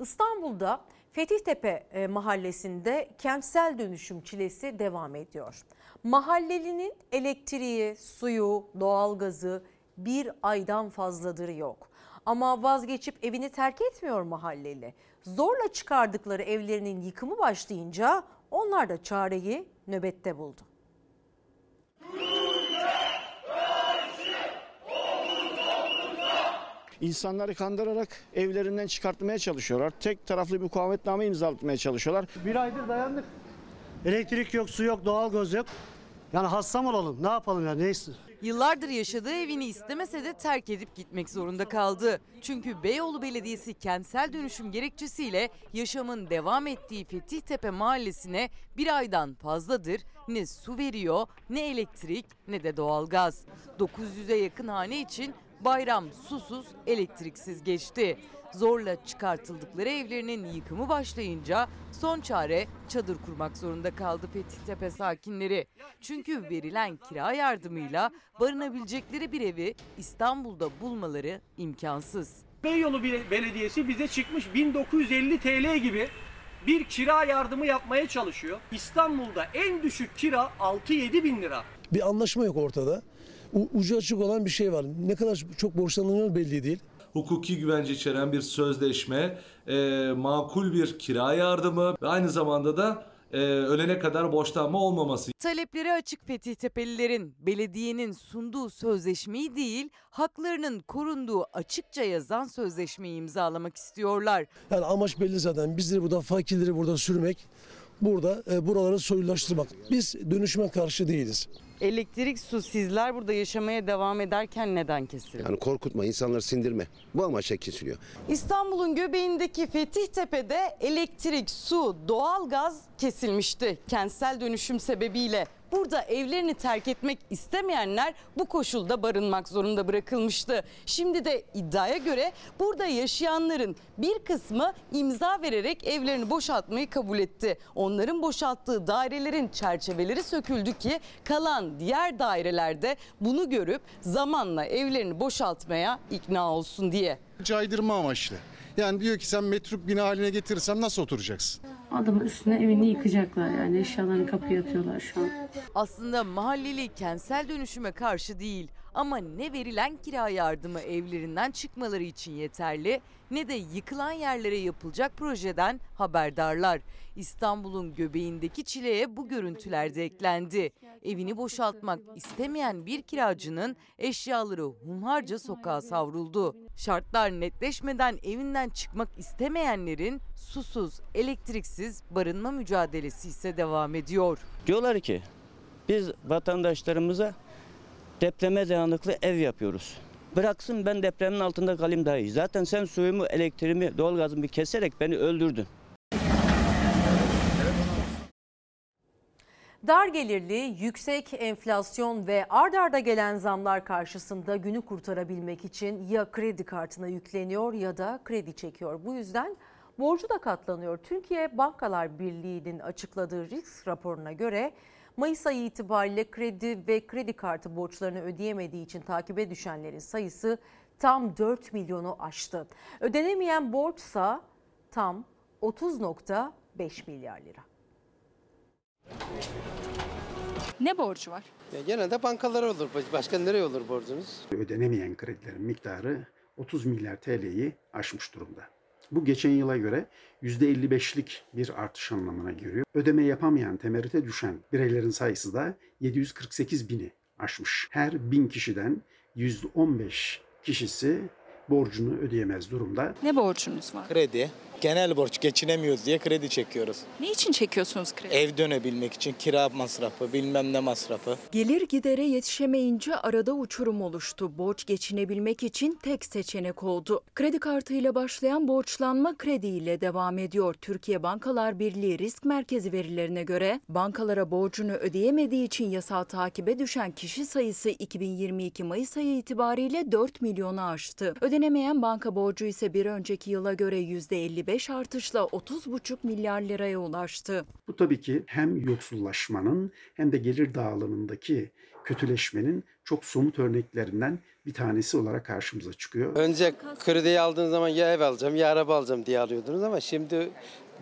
İstanbul'da Fethiyetepe e, mahallesinde kentsel dönüşüm çilesi devam ediyor. Mahallelinin elektriği, suyu, doğalgazı bir aydan fazladır yok. Ama vazgeçip evini terk etmiyor mahalleli. Zorla çıkardıkları evlerinin yıkımı başlayınca onlar da çareyi nöbette buldu. İnsanları kandırarak evlerinden çıkartmaya çalışıyorlar. Tek taraflı bir mukavemetname imzalatmaya çalışıyorlar. Bir aydır dayandık. Elektrik yok, su yok, doğalgaz yok. Yani hasta mı olalım? Ne yapalım ya? Ne istiyorsun? Yıllardır yaşadığı evini istemese de terk edip gitmek zorunda kaldı. Çünkü Beyoğlu Belediyesi kentsel dönüşüm gerekçesiyle yaşamın devam ettiği Fethiyetepe mahallesine bir aydan fazladır ne su veriyor, ne elektrik, ne de doğalgaz. 900'e yakın hane için Bayram susuz, elektriksiz geçti. Zorla çıkartıldıkları evlerinin yıkımı başlayınca son çare çadır kurmak zorunda kaldı Fethiyetepe sakinleri. Çünkü verilen kira yardımıyla barınabilecekleri bir evi İstanbul'da bulmaları imkansız. Beyoğlu Bel- Belediyesi bize çıkmış 1950 TL gibi bir kira yardımı yapmaya çalışıyor. İstanbul'da en düşük kira 6-7 bin lira. Bir anlaşma yok ortada. Ucu açık olan bir şey var. Ne kadar çok borçlanılıyor belli değil. hukuki güvence içeren bir sözleşme, e, makul bir kira yardımı ve aynı zamanda da e, ölene kadar borçlanma olmaması. Talepleri açık Fethiyetepe'lilerin belediyenin sunduğu sözleşmeyi değil, haklarının korunduğu açıkça yazan sözleşmeyi imzalamak istiyorlar. Yani amaç belli zaten. Bizleri burada fakirleri burada sürmek, burada e, buraları soyulaştırmak. Biz dönüşüme karşı değiliz. Elektrik, su sizler burada yaşamaya devam ederken neden kesildi? Yani korkutma, insanları sindirme. Bu amaçla kesiliyor. İstanbul'un göbeğindeki Fethiyetepe'de elektrik, su, doğalgaz kesilmişti. Kentsel dönüşüm sebebiyle burada evlerini terk etmek istemeyenler bu koşulda barınmak zorunda bırakılmıştı. Şimdi de iddiaya göre burada yaşayanların bir kısmı imza vererek evlerini boşaltmayı kabul etti. Onların boşalttığı dairelerin çerçeveleri söküldü ki kalan diğer dairelerde bunu görüp zamanla evlerini boşaltmaya ikna olsun diye. caydırma amaçlı. Yani diyor ki sen metruk bina haline getirirsen nasıl oturacaksın? Adamın üstüne evini yıkacaklar yani eşyalarını kapıya atıyorlar şu an. Aslında mahalleli kentsel dönüşüme karşı değil ama ne verilen kira yardımı evlerinden çıkmaları için yeterli ne de yıkılan yerlere yapılacak projeden haberdarlar. İstanbul'un göbeğindeki çileye bu görüntüler de eklendi. Evini boşaltmak istemeyen bir kiracının eşyaları hunharca sokağa savruldu. Şartlar netleşmeden evinden çıkmak istemeyenlerin susuz, elektriksiz barınma mücadelesi ise devam ediyor. Diyorlar ki biz vatandaşlarımıza depreme dayanıklı ev yapıyoruz. Bıraksın ben depremin altında kalayım daha iyi. Zaten sen suyumu, elektriğimi, doğalgazımı keserek beni öldürdün. Dar gelirli, yüksek enflasyon ve ard arda gelen zamlar karşısında günü kurtarabilmek için ya kredi kartına yükleniyor ya da kredi çekiyor. Bu yüzden borcu da katlanıyor. Türkiye Bankalar Birliği'nin açıkladığı risk raporuna göre Mayıs ayı itibariyle kredi ve kredi kartı borçlarını ödeyemediği için takibe düşenlerin sayısı tam 4 milyonu aştı. Ödenemeyen borçsa tam 30.5 milyar lira. Ne borcu var? Ya genelde bankalara olur. Başka nereye olur borcunuz? Ödenemeyen kredilerin miktarı 30 milyar TL'yi aşmış durumda. Bu geçen yıla göre %55'lik bir artış anlamına geliyor. Ödeme yapamayan, temerrüte düşen bireylerin sayısı da 748 bini aşmış. Her bin kişiden %15 kişisi borcunu ödeyemez durumda. Ne borcunuz var? Kredi. Genel borç geçinemiyoruz diye kredi çekiyoruz. Ne için çekiyorsunuz kredi? Ev dönebilmek için kira masrafı, bilmem ne masrafı. Gelir gidere yetişemeyince arada uçurum oluştu. Borç geçinebilmek için tek seçenek oldu. Kredi kartıyla başlayan borçlanma krediyle devam ediyor. Türkiye Bankalar Birliği Risk Merkezi verilerine göre bankalara borcunu ödeyemediği için yasal takibe düşen kişi sayısı 2022 Mayıs ayı itibariyle 4 milyonu aştı. Ödenemeyen banka borcu ise bir önceki yıla göre %55 artışla 30,5 milyar liraya ulaştı. Bu tabii ki hem yoksullaşmanın hem de gelir dağılımındaki kötüleşmenin çok somut örneklerinden bir tanesi olarak karşımıza çıkıyor. Önce krediyi aldığınız zaman ya ev alacağım ya araba alacağım diye alıyordunuz ama şimdi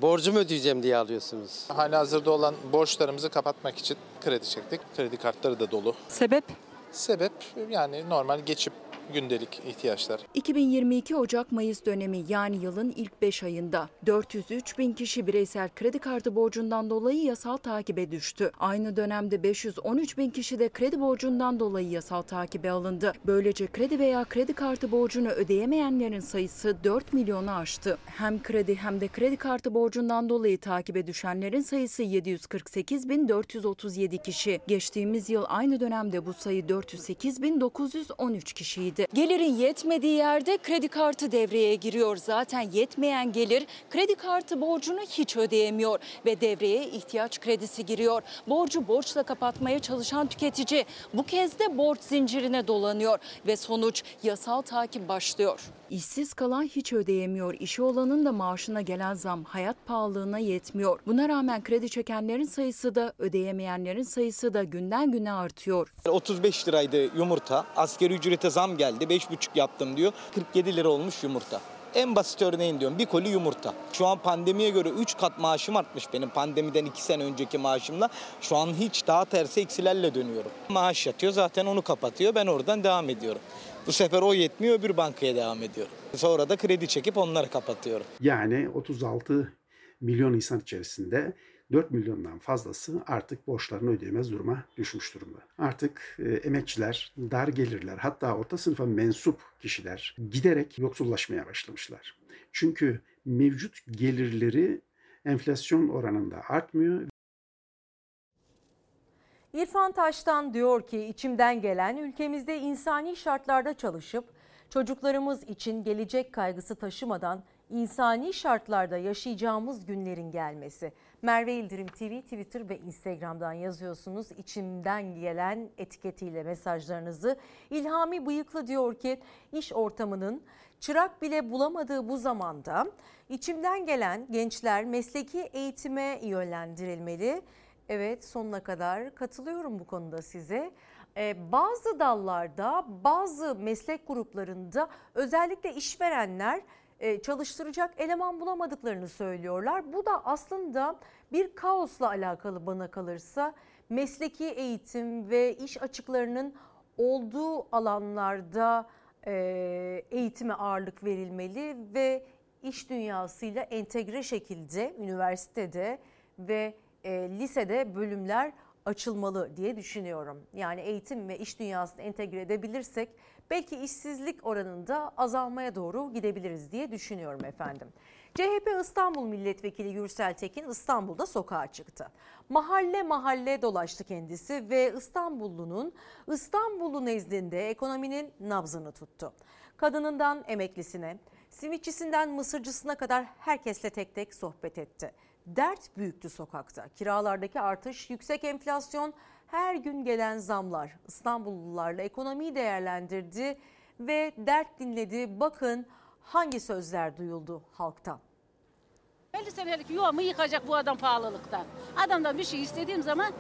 borcumu ödeyeceğim diye alıyorsunuz. Hala hazırda olan borçlarımızı kapatmak için kredi çektik. Kredi kartları da dolu. Sebep? Sebep yani normal geçip gündelik ihtiyaçlar. 2022 Ocak-Mayıs dönemi yani yılın ilk 5 ayında 403 bin kişi bireysel kredi kartı borcundan dolayı yasal takibe düştü. Aynı dönemde 513 bin kişi de kredi borcundan dolayı yasal takibe alındı. Böylece kredi veya kredi kartı borcunu ödeyemeyenlerin sayısı 4 milyonu aştı. Hem kredi hem de kredi kartı borcundan dolayı takibe düşenlerin sayısı 748 bin 437 kişi. Geçtiğimiz yıl aynı dönemde bu sayı 408 bin 913 kişiydi. Geldi. Gelirin yetmediği yerde kredi kartı devreye giriyor. Zaten yetmeyen gelir kredi kartı borcunu hiç ödeyemiyor ve devreye ihtiyaç kredisi giriyor. Borcu borçla kapatmaya çalışan tüketici bu kez de borç zincirine dolanıyor ve sonuç yasal takip başlıyor. İşsiz kalan hiç ödeyemiyor. İşi olanın da maaşına gelen zam hayat pahalılığına yetmiyor. Buna rağmen kredi çekenlerin sayısı da ödeyemeyenlerin sayısı da günden güne artıyor. 35 liraydı yumurta. Asgari ücrete zam geldi. 5,5 yaptım diyor. 47 lira olmuş yumurta. En basit örneğin diyorum bir koli yumurta. Şu an pandemiye göre 3 kat maaşım artmış benim pandemiden 2 sene önceki maaşımla. Şu an hiç daha tersi eksilerle dönüyorum. Maaş yatıyor zaten onu kapatıyor ben oradan devam ediyorum. Bu sefer o yetmiyor öbür bankaya devam ediyorum. Sonra da kredi çekip onları kapatıyorum. Yani 36 milyon insan içerisinde 4 milyondan fazlası artık borçlarını ödeyemez duruma düşmüş durumda. Artık e, emekçiler, dar gelirler hatta orta sınıfa mensup kişiler giderek yoksullaşmaya başlamışlar. Çünkü mevcut gelirleri enflasyon oranında artmıyor İrfan Taş'tan diyor ki içimden gelen ülkemizde insani şartlarda çalışıp çocuklarımız için gelecek kaygısı taşımadan insani şartlarda yaşayacağımız günlerin gelmesi. Merve İldirim TV, Twitter ve Instagram'dan yazıyorsunuz. İçimden gelen etiketiyle mesajlarınızı. İlhami Bıyıklı diyor ki iş ortamının çırak bile bulamadığı bu zamanda içimden gelen gençler mesleki eğitime yönlendirilmeli. Evet sonuna kadar katılıyorum bu konuda size. Ee, bazı dallarda bazı meslek gruplarında özellikle işverenler çalıştıracak eleman bulamadıklarını söylüyorlar. Bu da aslında bir kaosla alakalı bana kalırsa mesleki eğitim ve iş açıklarının olduğu alanlarda e, eğitime ağırlık verilmeli ve iş dünyasıyla entegre şekilde üniversitede ve e, lisede bölümler açılmalı diye düşünüyorum. Yani eğitim ve iş dünyasını entegre edebilirsek belki işsizlik oranında azalmaya doğru gidebiliriz diye düşünüyorum efendim. CHP İstanbul Milletvekili Gürsel Tekin İstanbul'da sokağa çıktı. Mahalle mahalle dolaştı kendisi ve İstanbullunun İstanbullu nezdinde ekonominin nabzını tuttu. Kadınından emeklisine, simitçisinden mısırcısına kadar herkesle tek tek sohbet etti. Dert büyüktü sokakta. Kiralardaki artış, yüksek enflasyon, her gün gelen zamlar İstanbullularla ekonomiyi değerlendirdi ve dert dinledi. Bakın hangi sözler duyuldu halktan. 50 senelik yuvamı yıkacak bu adam pahalılıktan. Adamdan bir şey istediğim zaman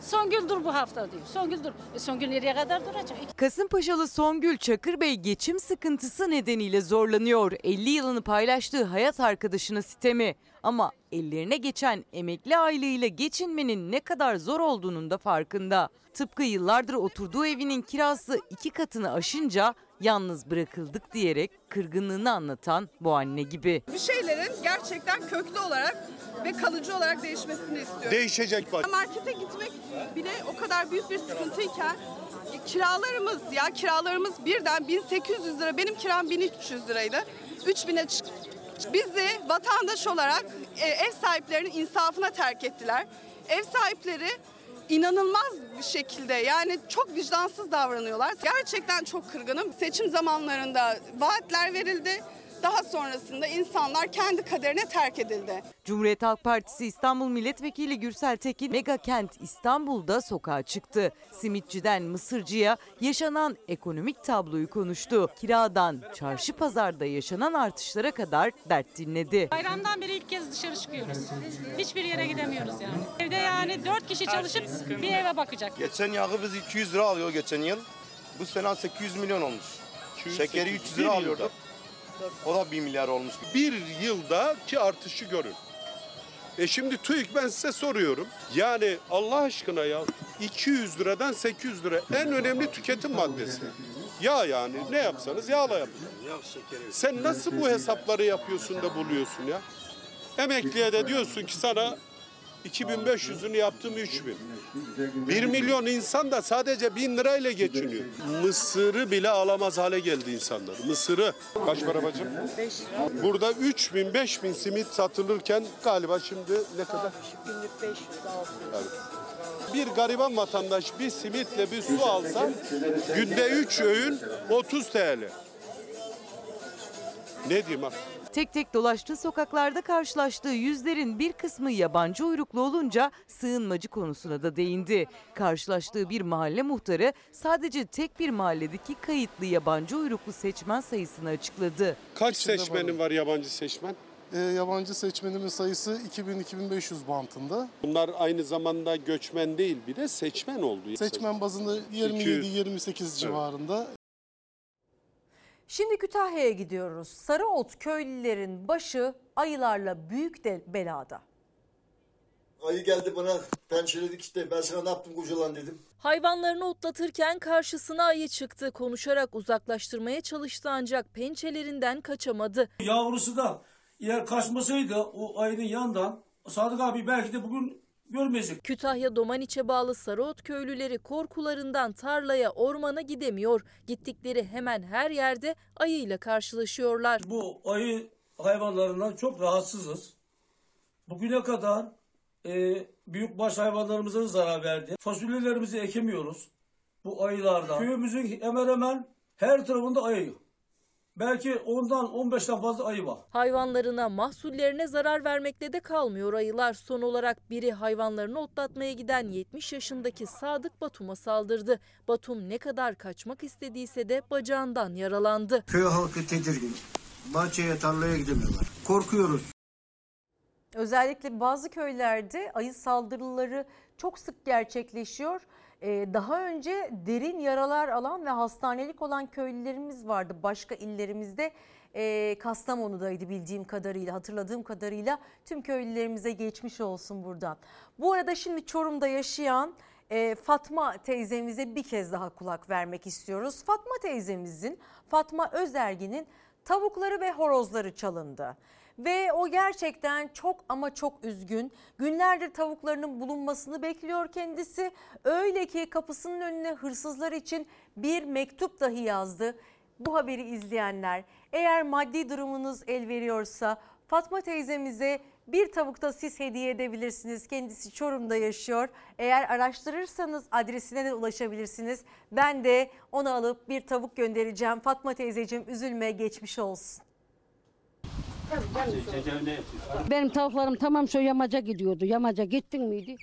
Songül dur bu hafta diyor. Songül dur. E Songül nereye kadar duracak? Kasımpaşalı Songül Çakır Bey geçim sıkıntısı nedeniyle zorlanıyor. 50 yılını paylaştığı hayat arkadaşına sitemi. Ama ellerine geçen emekli aylığıyla geçinmenin ne kadar zor olduğunun da farkında. Tıpkı yıllardır oturduğu evinin kirası iki katını aşınca yalnız bırakıldık diyerek kırgınlığını anlatan bu anne gibi. Bir şeylerin gerçekten köklü olarak ve kalıcı olarak değişmesini istiyorum. Değişecek bak. Markete gitmek bile o kadar büyük bir sıkıntıyken e, kiralarımız ya kiralarımız birden 1800 lira benim kiram 1300 liraydı. 3000'e çıktı. Bizi vatandaş olarak e, ev sahiplerinin insafına terk ettiler. Ev sahipleri inanılmaz bir şekilde yani çok vicdansız davranıyorlar. Gerçekten çok kırgınım. Seçim zamanlarında vaatler verildi. Daha sonrasında insanlar kendi kaderine terk edildi. Cumhuriyet Halk Partisi İstanbul Milletvekili Gürsel Tekin mega kent İstanbul'da sokağa çıktı. Simitçiden mısırcıya yaşanan ekonomik tabloyu konuştu. Kiradan çarşı pazarda yaşanan artışlara kadar dert dinledi. Bayramdan beri ilk kez dışarı çıkıyoruz. Hiçbir yere gidemiyoruz yani. Evde yani dört kişi çalışıp bir eve bakacak. Geçen yağı biz 200 lira alıyor geçen yıl. Bu sene 800 milyon olmuş. Şekeri 300 lira alıyorduk. O da 1 milyar olmuş. bir yıldaki artışı görün. E şimdi TÜİK ben size soruyorum. Yani Allah aşkına ya 200 liradan 800 lira en önemli tüketim maddesi. Yağ yani ne yapsanız yağla yapın. Sen nasıl bu hesapları yapıyorsun da buluyorsun ya? Emekliye de diyorsun ki sana 2500'ünü yaptım 3000. 1 milyon insan da sadece 1000 lirayla geçiniyor. Mısırı bile alamaz hale geldi insanlar. Mısırı. Kaç para bacım? Burada 3000 5000 simit satılırken galiba şimdi ne kadar? Günlük 500 600. Yani Bir gariban vatandaş bir simitle bir su alsa günde 3 öğün 30 TL. Ne diyeyim abi? Tek tek dolaştığı sokaklarda karşılaştığı yüzlerin bir kısmı yabancı uyruklu olunca sığınmacı konusuna da değindi. Karşılaştığı bir mahalle muhtarı sadece tek bir mahalledeki kayıtlı yabancı uyruklu seçmen sayısını açıkladı. Kaç seçmenin var yabancı seçmen? E, yabancı seçmenimin sayısı 2000-2500 bantında. Bunlar aynı zamanda göçmen değil bir de seçmen oldu. Seçmen bazında 27-28 civarında. Şimdi Kütahya'ya gidiyoruz. Sarıot köylülerin başı ayılarla büyük de belada. Ayı geldi bana pençeledik işte ben sana ne yaptım kocalan dedim. Hayvanlarını otlatırken karşısına ayı çıktı. Konuşarak uzaklaştırmaya çalıştı ancak pençelerinden kaçamadı. Yavrusu da eğer kaçmasaydı o ayının yanından Sadık abi belki de bugün görmeyecek. Kütahya Domaniç'e bağlı Sarıot köylüleri korkularından tarlaya, ormana gidemiyor. Gittikleri hemen her yerde ayıyla karşılaşıyorlar. Bu ayı hayvanlarından çok rahatsızız. Bugüne kadar e, büyükbaş hayvanlarımıza zarar verdi. Fasulyelerimizi ekemiyoruz bu ayılardan. Köyümüzün hemen hemen her tarafında ayı. Belki ondan 15'ten fazla ayı var. Hayvanlarına, mahsullerine zarar vermekle de kalmıyor ayılar. Son olarak biri hayvanlarını otlatmaya giden 70 yaşındaki Sadık Batum'a saldırdı. Batum ne kadar kaçmak istediyse de bacağından yaralandı. Köy halkı tedirgin. Bahçeye tarlaya gidemiyorlar. Korkuyoruz. Özellikle bazı köylerde ayı saldırıları çok sık gerçekleşiyor. Ee, daha önce derin yaralar alan ve hastanelik olan köylülerimiz vardı başka illerimizde. Ee, Kastamonu'daydı bildiğim kadarıyla, hatırladığım kadarıyla tüm köylülerimize geçmiş olsun buradan. Bu arada şimdi Çorum'da yaşayan e, Fatma teyzemize bir kez daha kulak vermek istiyoruz. Fatma teyzemizin, Fatma Özergin'in tavukları ve horozları çalındı. Ve o gerçekten çok ama çok üzgün. Günlerdir tavuklarının bulunmasını bekliyor kendisi. Öyle ki kapısının önüne hırsızlar için bir mektup dahi yazdı. Bu haberi izleyenler eğer maddi durumunuz el veriyorsa Fatma teyzemize bir tavuk da siz hediye edebilirsiniz. Kendisi Çorum'da yaşıyor. Eğer araştırırsanız adresine de ulaşabilirsiniz. Ben de onu alıp bir tavuk göndereceğim. Fatma teyzeciğim üzülme geçmiş olsun. Benim tavuklarım tamam şu yamaca gidiyordu. Yamaca gittin miydi?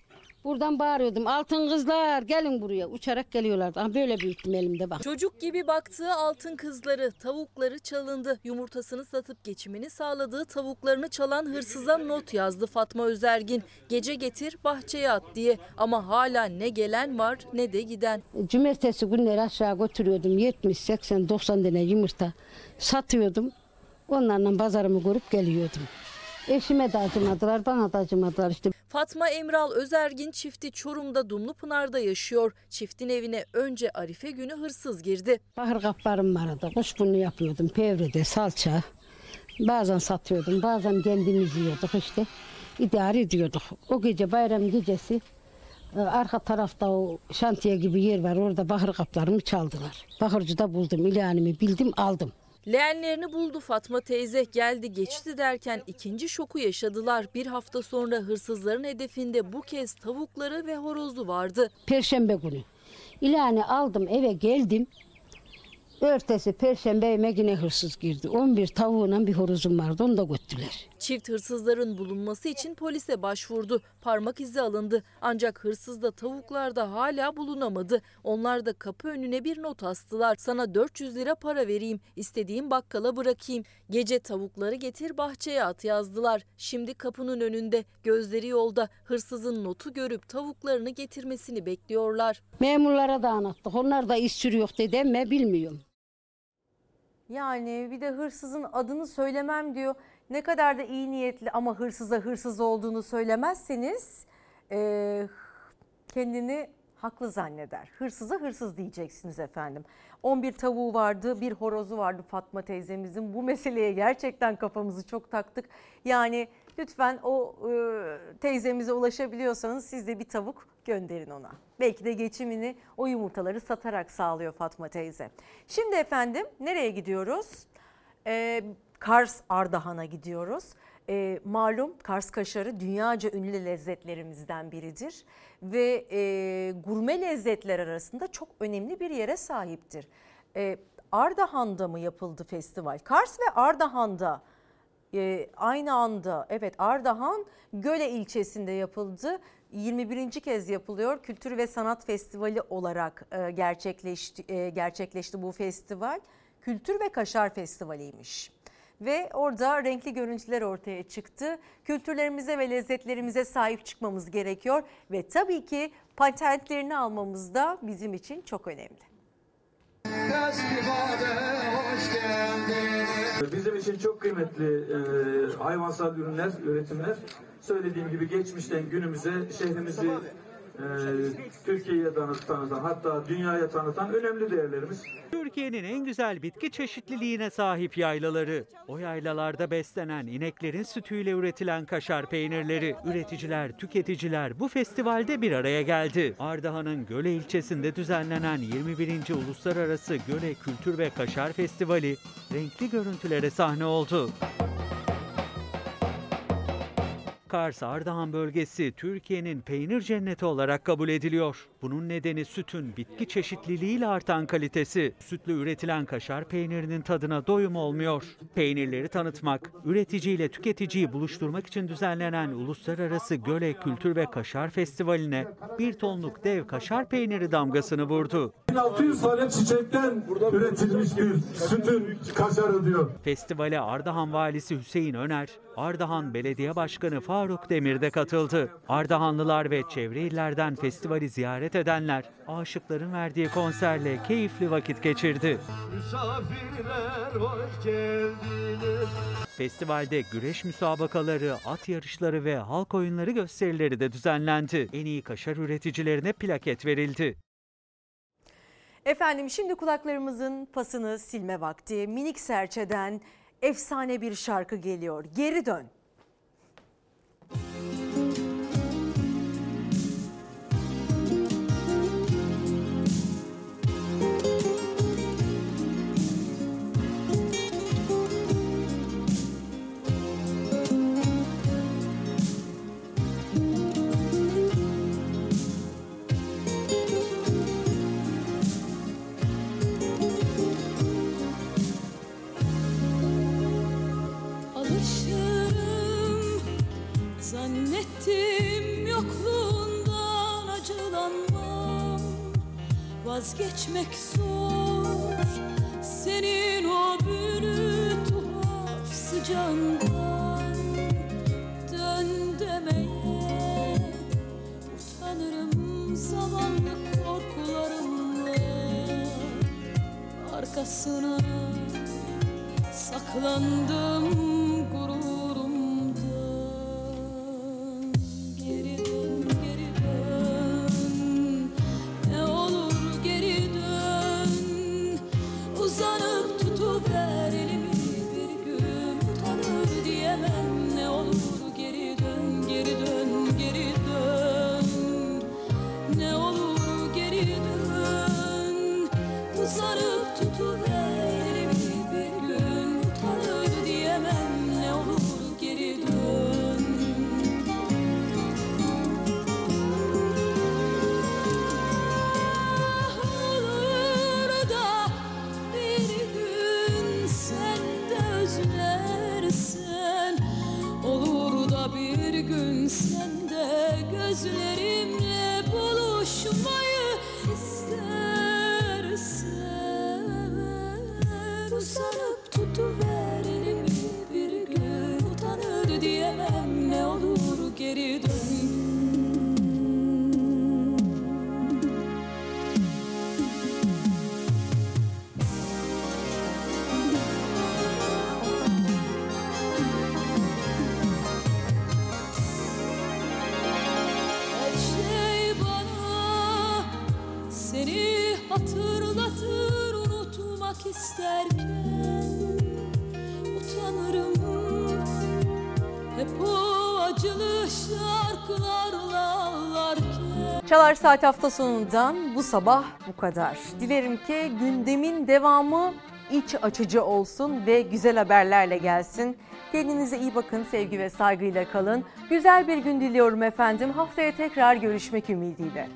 Buradan bağırıyordum. Altın kızlar gelin buraya. Uçarak geliyorlardı. Ama böyle büyüttüm elimde bak. Çocuk gibi baktığı altın kızları, tavukları çalındı. Yumurtasını satıp geçimini sağladığı tavuklarını çalan hırsıza not yazdı Fatma Özergin. Gece getir bahçeye at diye ama hala ne gelen var ne de giden. Cumartesi günleri aşağı götürüyordum. 70, 80, 90 tane yumurta satıyordum. Onlarla pazarımı görüp geliyordum. Eşime de acımadılar, bana da acımadılar işte. Fatma Emral Özergin çifti Çorum'da Dumlupınar'da yaşıyor. Çiftin evine önce Arife günü hırsız girdi. Bahır kaplarım vardı. Kuşburnu yapıyordum. Pevrede, salça. Bazen satıyordum. Bazen kendimiz yiyorduk işte. İdare ediyorduk. O gece bayram gecesi e, arka tarafta o şantiye gibi yer var. Orada bahır kaplarımı çaldılar. Bahırcıda buldum. İlanımı bildim aldım. Leğenlerini buldu Fatma teyze geldi geçti derken ikinci şoku yaşadılar. Bir hafta sonra hırsızların hedefinde bu kez tavukları ve horozu vardı. Perşembe günü. İlanı aldım eve geldim. Örtesi perşembe evime yine hırsız girdi. 11 tavuğuna bir horozum vardı onu da götürdüler. Çift hırsızların bulunması için polise başvurdu. Parmak izi alındı. Ancak hırsız da tavuklar da hala bulunamadı. Onlar da kapı önüne bir not astılar. Sana 400 lira para vereyim. istediğim bakkala bırakayım. Gece tavukları getir bahçeye at yazdılar. Şimdi kapının önünde. Gözleri yolda. Hırsızın notu görüp tavuklarını getirmesini bekliyorlar. Memurlara da anlattık. Onlar da iş sürüyor dedi ama bilmiyorum. Yani bir de hırsızın adını söylemem diyor. Ne kadar da iyi niyetli ama hırsıza hırsız olduğunu söylemezseniz e, kendini haklı zanneder. Hırsıza hırsız diyeceksiniz efendim. 11 tavuğu vardı, bir horozu vardı Fatma teyzemizin. Bu meseleye gerçekten kafamızı çok taktık. Yani lütfen o e, teyzemize ulaşabiliyorsanız siz de bir tavuk gönderin ona. Belki de geçimini o yumurtaları satarak sağlıyor Fatma teyze. Şimdi efendim nereye gidiyoruz? Ee, Kars Ardahan'a gidiyoruz. E, malum Kars kaşarı dünyaca ünlü lezzetlerimizden biridir ve e, gurme lezzetler arasında çok önemli bir yere sahiptir. E, Ardahan'da mı yapıldı festival? Kars ve Ardahan'da e, aynı anda evet Ardahan Göle ilçesinde yapıldı. 21. kez yapılıyor. Kültür ve Sanat Festivali olarak e, gerçekleşti e, gerçekleşti bu festival. Kültür ve Kaşar Festivali'ymiş. Ve orada renkli görüntüler ortaya çıktı. Kültürlerimize ve lezzetlerimize sahip çıkmamız gerekiyor ve tabii ki patentlerini almamız da bizim için çok önemli. Bizim için çok kıymetli e, hayvansal ürünler, üretimler. Söylediğim gibi geçmişten günümüze şehrimizi e, Türkiye'ye tanıtan hatta dünyaya tanıtan önemli değerlerimiz. Türkiye'nin en güzel bitki çeşitliliğine sahip yaylaları. O yaylalarda beslenen ineklerin sütüyle üretilen kaşar peynirleri. Üreticiler, tüketiciler bu festivalde bir araya geldi. Ardahan'ın Göle ilçesinde düzenlenen 21. Uluslararası Göle Kültür ve Kaşar Festivali renkli görüntülere sahne oldu. Kars Ardahan bölgesi Türkiye'nin peynir cenneti olarak kabul ediliyor. Bunun nedeni sütün bitki çeşitliliğiyle artan kalitesi. Sütle üretilen kaşar peynirinin tadına doyum olmuyor. Peynirleri tanıtmak, üreticiyle tüketiciyi buluşturmak için düzenlenen Uluslararası Göle Kültür ve Kaşar Festivali'ne bir tonluk dev kaşar peyniri damgasını vurdu. 1600 tane çiçekten üretilmiş bir sütün kaşarı diyor. Festivale Ardahan Valisi Hüseyin Öner, Ardahan Belediye Başkanı Faruk Demir de katıldı. Ardahanlılar ve çevre illerden festivali ziyaret edenler aşıkların verdiği konserle keyifli vakit geçirdi. Misafirler hoş geldiniz. Festivalde güreş müsabakaları, at yarışları ve halk oyunları gösterileri de düzenlendi. En iyi kaşar üreticilerine plaket verildi. Efendim şimdi kulaklarımızın pasını silme vakti. Minik Serçe'den efsane bir şarkı geliyor. Geri dön. Alışırım zannettim yokluğundan acılanmam. Vazgeçmek zor senin o büyülü tuhaf sıcağından. Dön demeye utanırım zamanlı korkularımla. Arkasına saklandım gururumdan Çalar Saat hafta sonundan bu sabah bu kadar. Dilerim ki gündemin devamı iç açıcı olsun ve güzel haberlerle gelsin. Kendinize iyi bakın, sevgi ve saygıyla kalın. Güzel bir gün diliyorum efendim. Haftaya tekrar görüşmek ümidiyle.